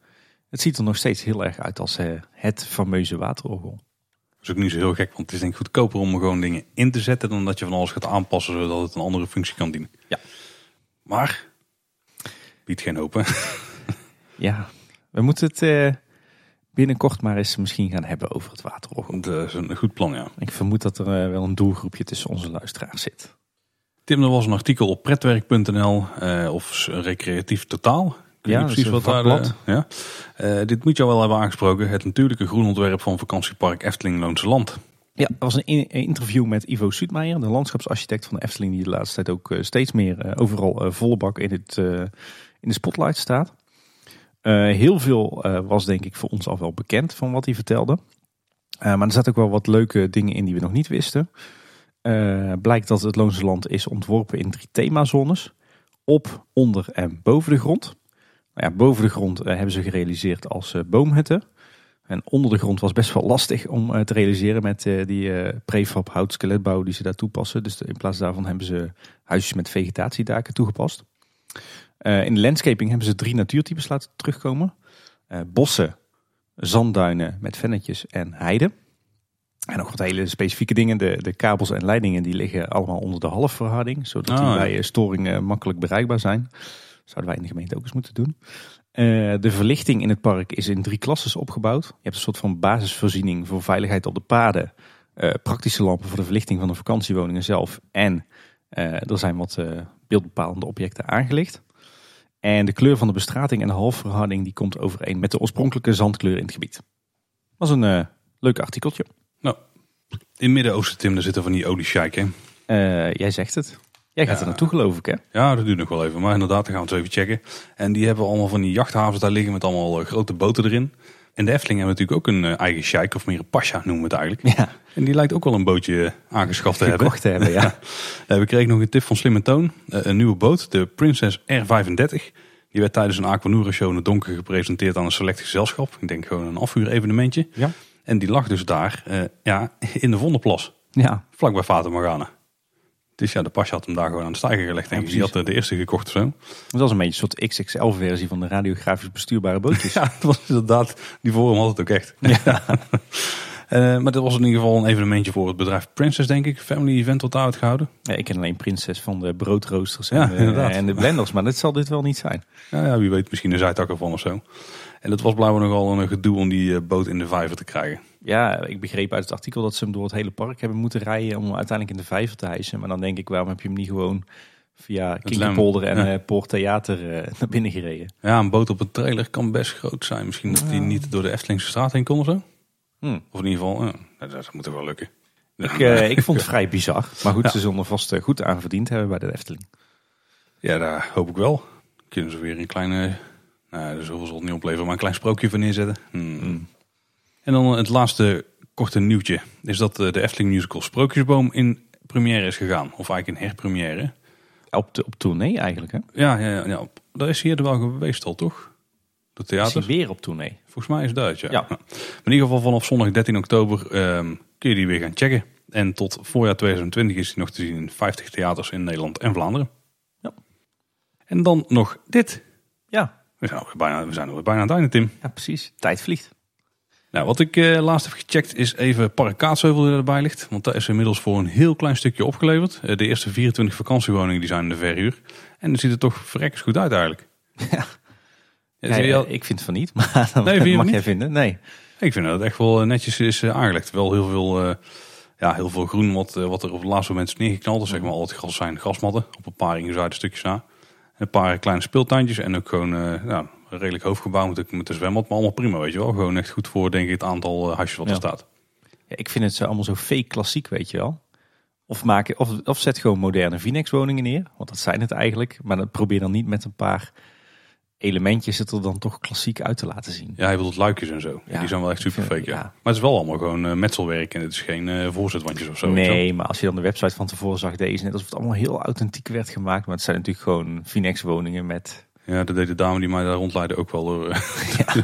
het ziet er nog steeds heel erg uit als het fameuze waterorgel. Dat is ook niet zo heel gek, want het is denk ik goedkoper om gewoon dingen in te zetten dan dat je van alles gaat aanpassen zodat het een andere functie kan dienen. Ja. Maar, biedt geen hoop hè? Ja, we moeten het binnenkort maar eens misschien gaan hebben over het waterorgel. Dat is een goed plan, ja. Ik vermoed dat er uh, wel een doelgroepje tussen onze luisteraars zit. Tim, er was een artikel op pretwerk.nl uh, of recreatief totaal ja, precies wat daar. Uh, ja. Uh, dit moet je wel hebben aangesproken. Het natuurlijke groenontwerp van vakantiepark Efteling Loonse Land. Ja, er was een interview met Ivo Suutmeijer, de landschapsarchitect van de Efteling, die de laatste tijd ook steeds meer overal volle bak in, het, in de spotlight staat. Heel veel was denk ik voor ons al wel bekend van wat hij vertelde. maar er zaten ook wel wat leuke dingen in die we nog niet wisten. blijkt dat het Loonse Land is ontworpen in drie themazones. Op, onder en boven de grond. Nou ja, boven de grond eh, hebben ze gerealiseerd als eh, boomhutten. En onder de grond was best wel lastig om eh, te realiseren met die prefab houtskeletbouw die ze daar toepassen. Dus in plaats daarvan hebben ze huisjes met vegetatiedaken toegepast. In de landscaping hebben ze drie natuurtypes laten terugkomen. bossen, zandduinen met vennetjes en heide. En nog wat hele specifieke dingen. De, de kabels en leidingen die liggen allemaal onder de halfverharding. Zodat die oh, bij storingen makkelijk bereikbaar zijn. Zouden wij in de gemeente ook eens moeten doen. Uh, de verlichting in het park is in drie klassen opgebouwd. Je hebt een soort van basisvoorziening voor veiligheid op de paden. Uh, praktische lampen voor de verlichting van de vakantiewoningen zelf. En uh, er zijn wat beeldbepalende objecten aangelicht. En de kleur van de bestrating en de halfverharding die komt overeen met de oorspronkelijke zandkleur in het gebied. Dat was een leuk artikeltje. Nou, in Midden-Oosten, Tim, daar zitten van die oliescheik, hè? jij zegt het. Jij gaat er naartoe geloof ik hè? Ja, dat duurt nog wel even. Maar inderdaad, dan gaan we het even checken. En die hebben allemaal van die jachthavens daar liggen met allemaal eh, grote boten erin. En de Efteling hebben natuurlijk ook een eh, eigen sheik, of meer een pasja noemen we het eigenlijk. Ja. En die lijkt ook wel een bootje eh, aangeschaft te hebben. Te hebben ja. we kregen nog een tip van Slim Toon. Een nieuwe boot, de Princess R35. Die werd tijdens een Aquanura show in het donker gepresenteerd aan een select gezelschap. Ik denk gewoon een afvuur evenementje. Ja. En die lag dus daar ja, in de Vondelplas. Ja. Vlak bij Fata Morgana. Dus ja, de pasje had hem daar gewoon aan de stijger gelegd. En die had de eerste gekocht of zo. Dat was een beetje een soort XXL-versie van de radiografisch bestuurbare bootjes. ja, dat was inderdaad. Die vorm had het ook echt. Ja. uh, maar dat was in ieder geval een evenementje voor het bedrijf Princess, denk ik. Family event wat daar gehouden. Ja, ik ken alleen Princess van de broodroosters en, ja, de, en de blenders. Maar dat zal dit wel niet zijn. Ja, ja wie weet misschien een zijtak ervan of zo. En dat was blijkbaar nogal een gedoe om die eh, boot in de vijver te krijgen. Ja, ik begreep uit het artikel dat ze hem door het hele park hebben moeten rijden om uiteindelijk in de vijver te hijsen. Maar dan denk ik, waarom heb je hem niet gewoon via Kinkerpolder en ja. uh, Poort Theater uh, naar binnen gereden? Ja, een boot op een trailer kan best groot zijn. Misschien dat die niet door de Eftelingse straat heen kon of zo. Hmm. Of in ieder geval, uh, dat, dat moet er wel lukken. Ik, ik vond het vrij bizar. Maar goed, ze zullen vast goed aan verdiend hebben bij de Efteling. Ja, daar hoop ik wel. Kunnen ze weer een kleine nou, zoveel zal het niet opleveren, maar een klein sprookje van neerzetten. Hmm. En dan het laatste korte nieuwtje. Is dat eh, de Efteling musical Sprookjesboom in première is gegaan. Of eigenlijk in herpremière. Op, de, op tournee eigenlijk hè? Ja, ja, ja, ja. daar is hij er wel geweest al toch? De theater. Is weer op tournee? Volgens mij is het Duits, ja. ja. Nou, in ieder geval vanaf zondag 13 oktober um, kun je die weer gaan checken. En tot voorjaar 2020 is hij nog te zien in 50 theaters in Nederland en Vlaanderen. Ja. En dan nog dit. Ja. We zijn bijna, we zijn alweer bijna aan het einde, Tim. Ja, precies. Tijd vliegt. Nou, wat ik eh, laatst heb gecheckt is even Park Kaatsheuvel die erbij ligt. Want daar is inmiddels voor een heel klein stukje opgeleverd. Uh, de eerste 24 vakantiewoningen die zijn in de verhuur. En dat ziet er toch verrekkers goed uit eigenlijk. Ja. ja, ik vind van niet, maar dat nee, mag jij vinden. Nee. Ik vind dat het echt wel netjes is aangelegd. Wel heel veel, ja, heel veel groen wat, wat er op het laatste moment is neergeknald. Dus zeg maar al het gras zijn grasmatten. Op een paar ingezuide stukjes na. Een paar kleine speeltuintjes en ook gewoon uh, redelijk hoofdgebouw met, met de zwembad. Maar allemaal prima, weet je wel. Gewoon echt goed voor, denk ik, het aantal uh, huisjes wat er staat. Ja, ik vind het zo allemaal zo fake klassiek, weet je wel. Of, maken, of, of zet gewoon moderne Vinex woningen neer. Want dat zijn het eigenlijk. Maar dat probeer dan niet met een paar elementjes het er dan toch klassiek uit te laten zien. Ja, hij bedoelt luikjes en zo. Ja. Die zijn wel echt super fake, ja. Ja. Maar het is wel allemaal gewoon eh, metselwerk en het is geen eh voorzetwandjes of zo. je nee, maar als je dan de website van tevoren zag, deze net alsof het allemaal heel authentiek werd gemaakt. Maar het zijn natuurlijk gewoon Finex woningen met... Ja, dat deed de dame die mij daar rondleidde ook wel door. eh,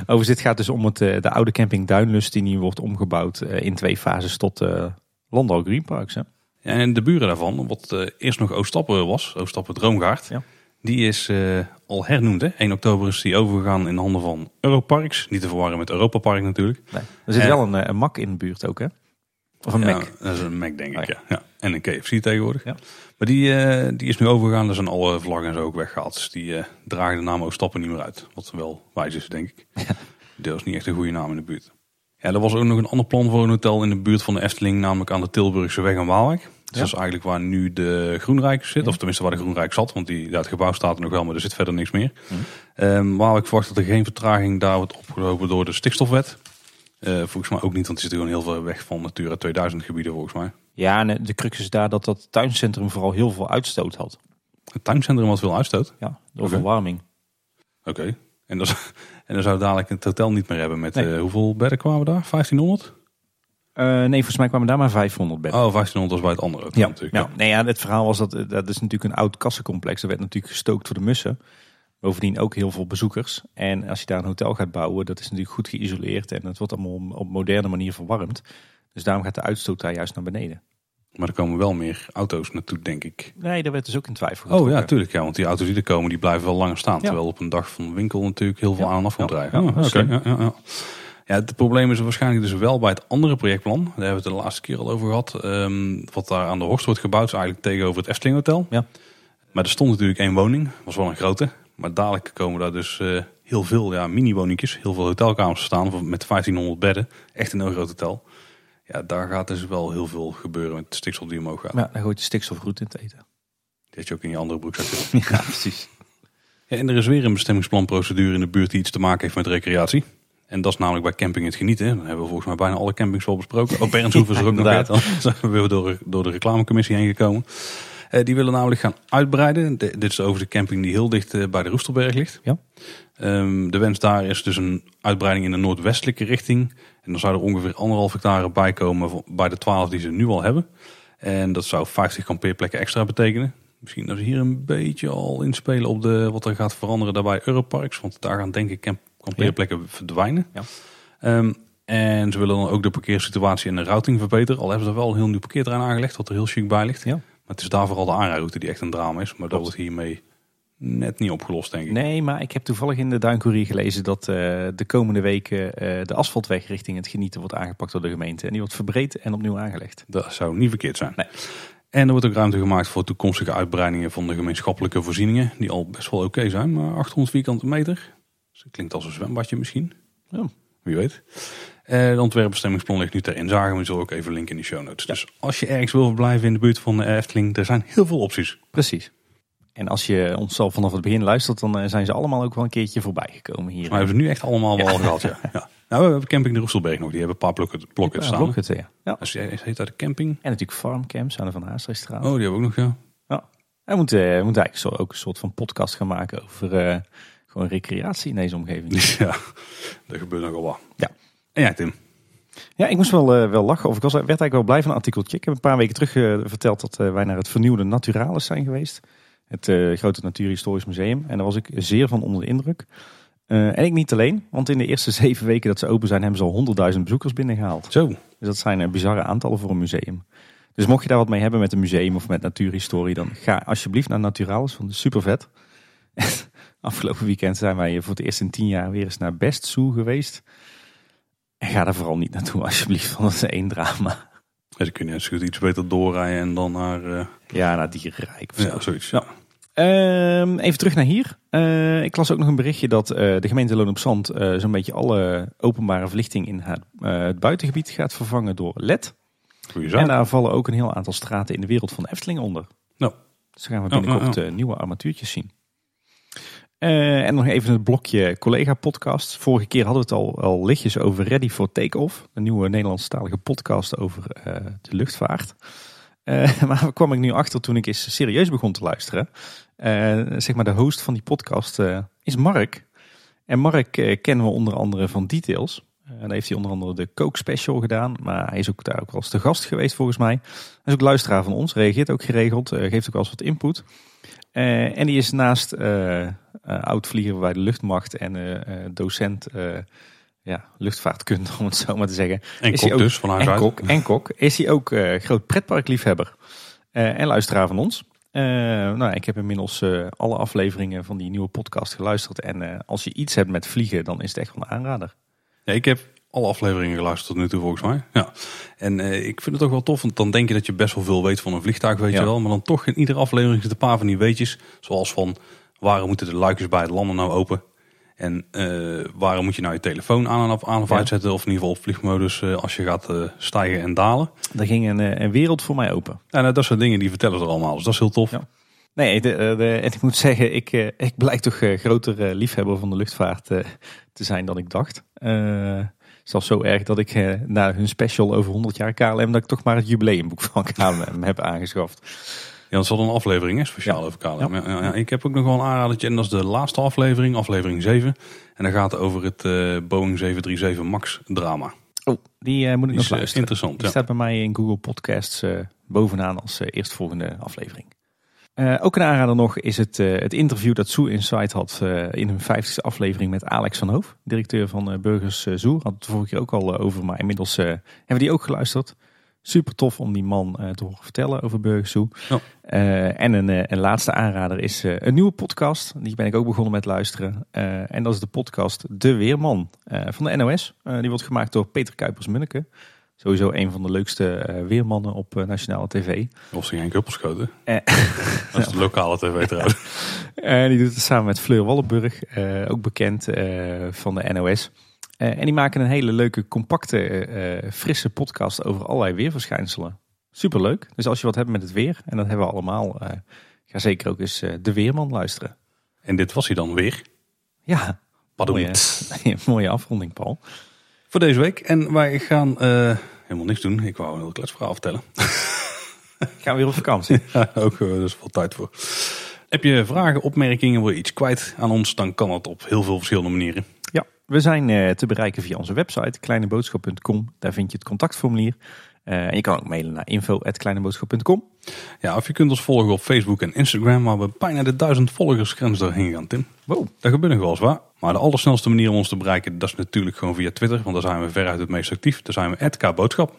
Overigens, dit gaat dus om het, eh, de oude camping Duinlust die nu wordt omgebouwd eh, in twee fases tot eh Landal Green Parks. Hè? En de buren daarvan, wat eerst nog Oostappen was, Oostappen Droomgaard, Ja. die is al hernoemd. Hè? 1 oktober is die overgegaan in handen van Europarks. Niet te verwarren met Europa Park natuurlijk. Nee. Er zit wel een, een Mac in de buurt ook, hè? Of een Mac. Dat is een Mac denk ik, Oh, ja. ja. En een KFC tegenwoordig. Ja. Maar die, eh, die is nu overgegaan, er zijn alle vlaggen en zo ook weggehaald. Dus die eh, dragen de naam Oostappen niet meer uit. Wat wel wijs is, denk ik. Dat is niet echt een goede naam in de buurt. Ja, er was ook nog een ander plan voor een hotel in de buurt van de Efteling, namelijk aan de Tilburgse weg en Waalwijk. Dus Ja. dat is eigenlijk waar nu de Groenrijk zit, Ja. of tenminste waar de Groenrijk zat, want die, ja, het gebouw staat er nog wel, maar er zit verder niks meer. Ehm, Waalwijk verwacht dat er geen vertraging daar wordt opgelopen door de stikstofwet. Eh, volgens mij ook niet, want die zit gewoon heel ver weg van Natura 2000 gebieden volgens mij. Ja, en de crux is daar dat dat tuincentrum vooral heel veel uitstoot had. Het tuincentrum had veel uitstoot. Ja, door verwarming. Oké. En, dat is- en dan zou dadelijk het hotel niet meer hebben met Nee. eh, hoeveel bedden kwamen daar? 1500? Eh, nee, volgens mij kwamen daar maar 500 bedden. Oh, 1500 was bij het andere Ja, natuurlijk. ja. Nee, ja, het verhaal was dat dat is natuurlijk een oud kassencomplex. Er werd natuurlijk gestookt voor de mussen. Bovendien ook heel veel bezoekers. En als je daar een hotel gaat bouwen, dat is natuurlijk goed geïsoleerd. En het wordt allemaal op moderne manier verwarmd. Dus daarom gaat de uitstoot daar juist naar beneden. Maar er komen wel meer auto's naartoe, denk ik. Nee, daar werd dus ook in twijfel Oh ja, getrokken. tuurlijk. Ja, want die auto's die er komen, die blijven wel langer staan. Ja. Terwijl op een dag van de winkel natuurlijk heel veel Ja. aan en af Ja. rijden. Ja, Oh. Ja, ja, ja. ja, het probleem is waarschijnlijk dus wel bij het andere projectplan. Daar hebben we het de laatste keer al over gehad. Ehm, wat daar aan de Horst wordt gebouwd is eigenlijk tegenover het Efteling Hotel. Ja. Maar er stond natuurlijk één woning. was wel een grote. Maar dadelijk komen daar dus eh, heel veel ja, mini-woningjes. Heel veel hotelkamers staan met 1500 bedden. Echt een heel groot hotel. Ja, daar gaat dus wel heel veel gebeuren met de stikstof die omhoog gaat. Ja, dan gooit je stikstofroet in het eten. Had je ook in je andere broek. Ja, precies. Ja, en er is weer een bestemmingsplanprocedure in de buurt die iets te maken heeft met recreatie. En dat is namelijk bij camping het genieten. Dan hebben we volgens mij bijna alle campings wel besproken. Ook Bernshoeven is er ook nog Inderdaad. uit. Dan zijn we weer door, door de reclamecommissie heen gekomen. Eh, die willen namelijk gaan uitbreiden. De- dit is over de camping die heel dicht eh, bij de Roestelberg ligt. Ja. Ehm, de wens daar is dus een uitbreiding in de noordwestelijke richting. En dan zou er ongeveer anderhalf hectare bij komen bij de 12 die ze nu al hebben. En dat zou 50 kampeerplekken extra betekenen. Misschien dat ze hier een beetje al inspelen op de, wat er gaat veranderen daarbij Europarks. Want daar gaan denk ik camp- kampeerplekken verdwijnen. Ja. Ehm, en ze willen dan ook de parkeersituatie en de routing verbeteren. Al hebben ze er wel een heel nieuw parkeerterrein aangelegd, wat er heel chic bij ligt. Ja. Maar het is daar vooral de aanrijroute die echt een drama is. Maar dat wordt hiermee net niet opgelost, denk ik. Nee, maar ik heb toevallig in de Duincourier gelezen dat eh, de komende weken eh, de asfaltweg richting het genieten wordt aangepakt door de gemeente. En die wordt verbreed en opnieuw aangelegd. Dat zou niet verkeerd zijn. Nee. En er wordt ook ruimte gemaakt voor toekomstige uitbreidingen van de gemeenschappelijke voorzieningen. Die al best wel oké zijn, maar 800 vierkante meter. Dus dat klinkt als een zwembadje misschien. Ja. Wie weet. Eh, Het ontwerpbestemmingsplan ligt nu ter inzage. We zullen ook even linken in de show notes. Dus als je ergens wil verblijven in de buurt van de Efteling, er zijn heel veel opties. Precies. En als je ons al vanaf het begin luistert, dan eh, zijn ze allemaal ook wel een keertje voorbij gekomen hier. Maar hebben ze nu echt allemaal wel gehad. Ja. Ja. Nou, we hebben camping de Roestelberg nog. Die hebben een paar blokken, blokken staan. Blokhutten, ja. ja. Je heet uit de camping. En natuurlijk farmcamps aan de Van Haastrechtstraat. Oh, die hebben we ook nog, ja. Ja. Hij moet, eh, we moeten eigenlijk zo, ook een soort van podcast gaan maken over eh, gewoon recreatie in deze omgeving. Ja, er gebeurt nogal wat. Ja. En jij, Tim? Ja, ik moest wel, eh, wel lachen. Of ik was, werd eigenlijk wel blij van een artikeltje. Ik heb een paar weken terug eh, verteld dat eh, wij naar het vernieuwde Naturalis zijn geweest. Het grote natuurhistorisch museum. En daar was ik zeer van onder de indruk. En ik niet alleen, want in de eerste zeven weken dat ze open zijn, hebben ze al honderdduizend bezoekers binnengehaald. Zo. Dus dat zijn eh, bizarre aantallen voor een museum. Dus mocht je daar wat mee hebben met een museum of met natuurhistorie, dan ga alsjeblieft naar Naturalis, want het is super vet. Afgelopen weekend zijn wij voor het eerst in tien jaar weer eens naar Best Zoo geweest. En ga daar vooral niet naartoe, alsjeblieft, want dat is één drama. Ja, dan kun je net iets beter doorrijden en dan naar... eh, Ja, naar Dierenrijk of zo. ja, zoiets. Ja. Ehm, even terug naar hier. Eh, ik las ook nog een berichtje dat eh, de gemeente Loon op Zand zo'n beetje alle openbare verlichting in het, het buitengebied gaat vervangen door LED. En daar vallen ook een heel aantal straten in de wereld van de Efteling onder. Nou. Dus dan gaan we binnenkort oh, nieuwe armatuurtjes zien. Eh, en nog even het blokje collega-podcast. Vorige keer hadden we het al, al lichtjes over Ready for Takeoff. Een nieuwe Nederlandstalige podcast over eh, de luchtvaart. Uh, maar kwam ik nu achter toen ik eens serieus begon te luisteren. Zeg maar de host van die podcast is Mark. En Mark kennen we onder andere van Details. En heeft hij onder andere de Coke Special gedaan. Maar hij is ook daar ook wel eens te gast geweest volgens mij. Hij is ook luisteraar van ons. Reageert ook geregeld. geeft ook wel eens wat input. en die is naast oud-vlieger bij de luchtmacht en docent ja, luchtvaartkunde, om het zo maar te zeggen. En is kok ook, dus, van en kok, en kok. Is hij ook groot pretparkliefhebber en luisteraar van ons. Uh, nou, ik heb inmiddels alle afleveringen van die nieuwe podcast geluisterd. En als je iets hebt met vliegen, dan is het echt wel een aanrader. Ja, ik heb alle afleveringen geluisterd tot nu toe volgens mij. Ja. En ik vind het ook wel tof, want dan denk je dat je best wel veel weet van een vliegtuig, weet je wel. Maar dan toch in iedere aflevering zit een paar van die weetjes. Zoals van, waar moeten de luikjes bij het landen nou open? En uh, waarom moet je nou je telefoon aan en aan of uitzetten? Of in ieder geval op vliegmodus uh, als je gaat uh, stijgen en dalen. Daar ging een, een wereld voor mij open. Ja, nou, dat soort dingen die vertellen ze er allemaal. Dus dat is heel tof. Ja. Nee, de, de, en ik moet zeggen, ik, ik blijk toch groter liefhebber van de luchtvaart te zijn dan ik dacht. zelfs zo erg dat ik na hun special over 100 jaar KLM... dat ik toch maar het jubileumboek van KLM heb aangeschaft. Ja, dat is wel een aflevering, hè, speciaal over KLM. Ja. Ja, ik heb ook nog wel een aanradertje en dat is de laatste aflevering, aflevering 7. En dat gaat over het uh, Boeing 737 MAX drama. Oh, die uh, moet ik die nog is, luisteren. Interessant, Die staat bij mij in Google Podcasts uh, bovenaan als eerstvolgende aflevering. ook een aanrader nog is het, het interview dat Zoo Insight had in hun vijftigste aflevering met Alex van Hoof, directeur van Burgers Zoo. Had het vorige keer ook al over, maar inmiddels hebben we die ook geluisterd. Super tof om die man uh, te horen vertellen over Burgersoe. Ja. Uh, en een, uh, een, laatste aanrader is een nieuwe podcast. Die ben ik ook begonnen met luisteren. en dat is de podcast De Weerman van de NOS. die wordt gemaakt door Peter Kuipers-Munneke. Sowieso een van de leukste weermannen op nationale tv. Of ze geen kuppelschoten. dat is de lokale tv trouwens. En die doet het samen met Fleur Wallenburg. ook bekend van de NOS. Uh, en die maken een hele leuke, compacte, uh, frisse podcast over allerlei weerverschijnselen. Superleuk. Dus als je wat hebt met het weer, en dat hebben we allemaal, uh, ga zeker ook eens De Weerman luisteren. En dit was hij dan weer? Ja. Mooie, mooie afronding, Paul. Voor deze week. En wij gaan helemaal niks doen. Ik wou een heel kletsverhaal vertellen. gaan we weer op vakantie. ja, ook, er is veel tijd voor. Heb je vragen, opmerkingen, wil je iets kwijt aan ons, dan kan dat op heel veel verschillende manieren. We zijn uh, te bereiken via onze website kleineboodschap.com. Daar vind je het contactformulier. Uh, en je kan ook mailen naar info.kleineboodschap.com. Ja, of je kunt ons volgen op Facebook en Instagram, waar we bijna de duizend volgersgrens doorheen gaan, Tim. Wow. Dat gebeurt nog wel eens waar. Maar de allersnelste manier om ons te bereiken, dat is natuurlijk gewoon via Twitter. Want daar zijn we veruit het meest actief. Daar zijn we @kboodschap.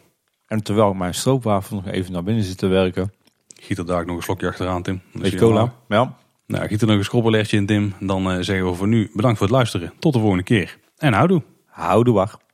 En terwijl mijn stroopwafel nog even naar binnen zit te werken. Giet er daar nog een slokje achteraan, Tim. Beetje cola. Ja. Nou, giet er nog een scrobbelertje in, Tim. Dan uh, zeggen we voor nu bedankt voor het luisteren. Tot de volgende keer. En houdoe. Houdoe, wacht.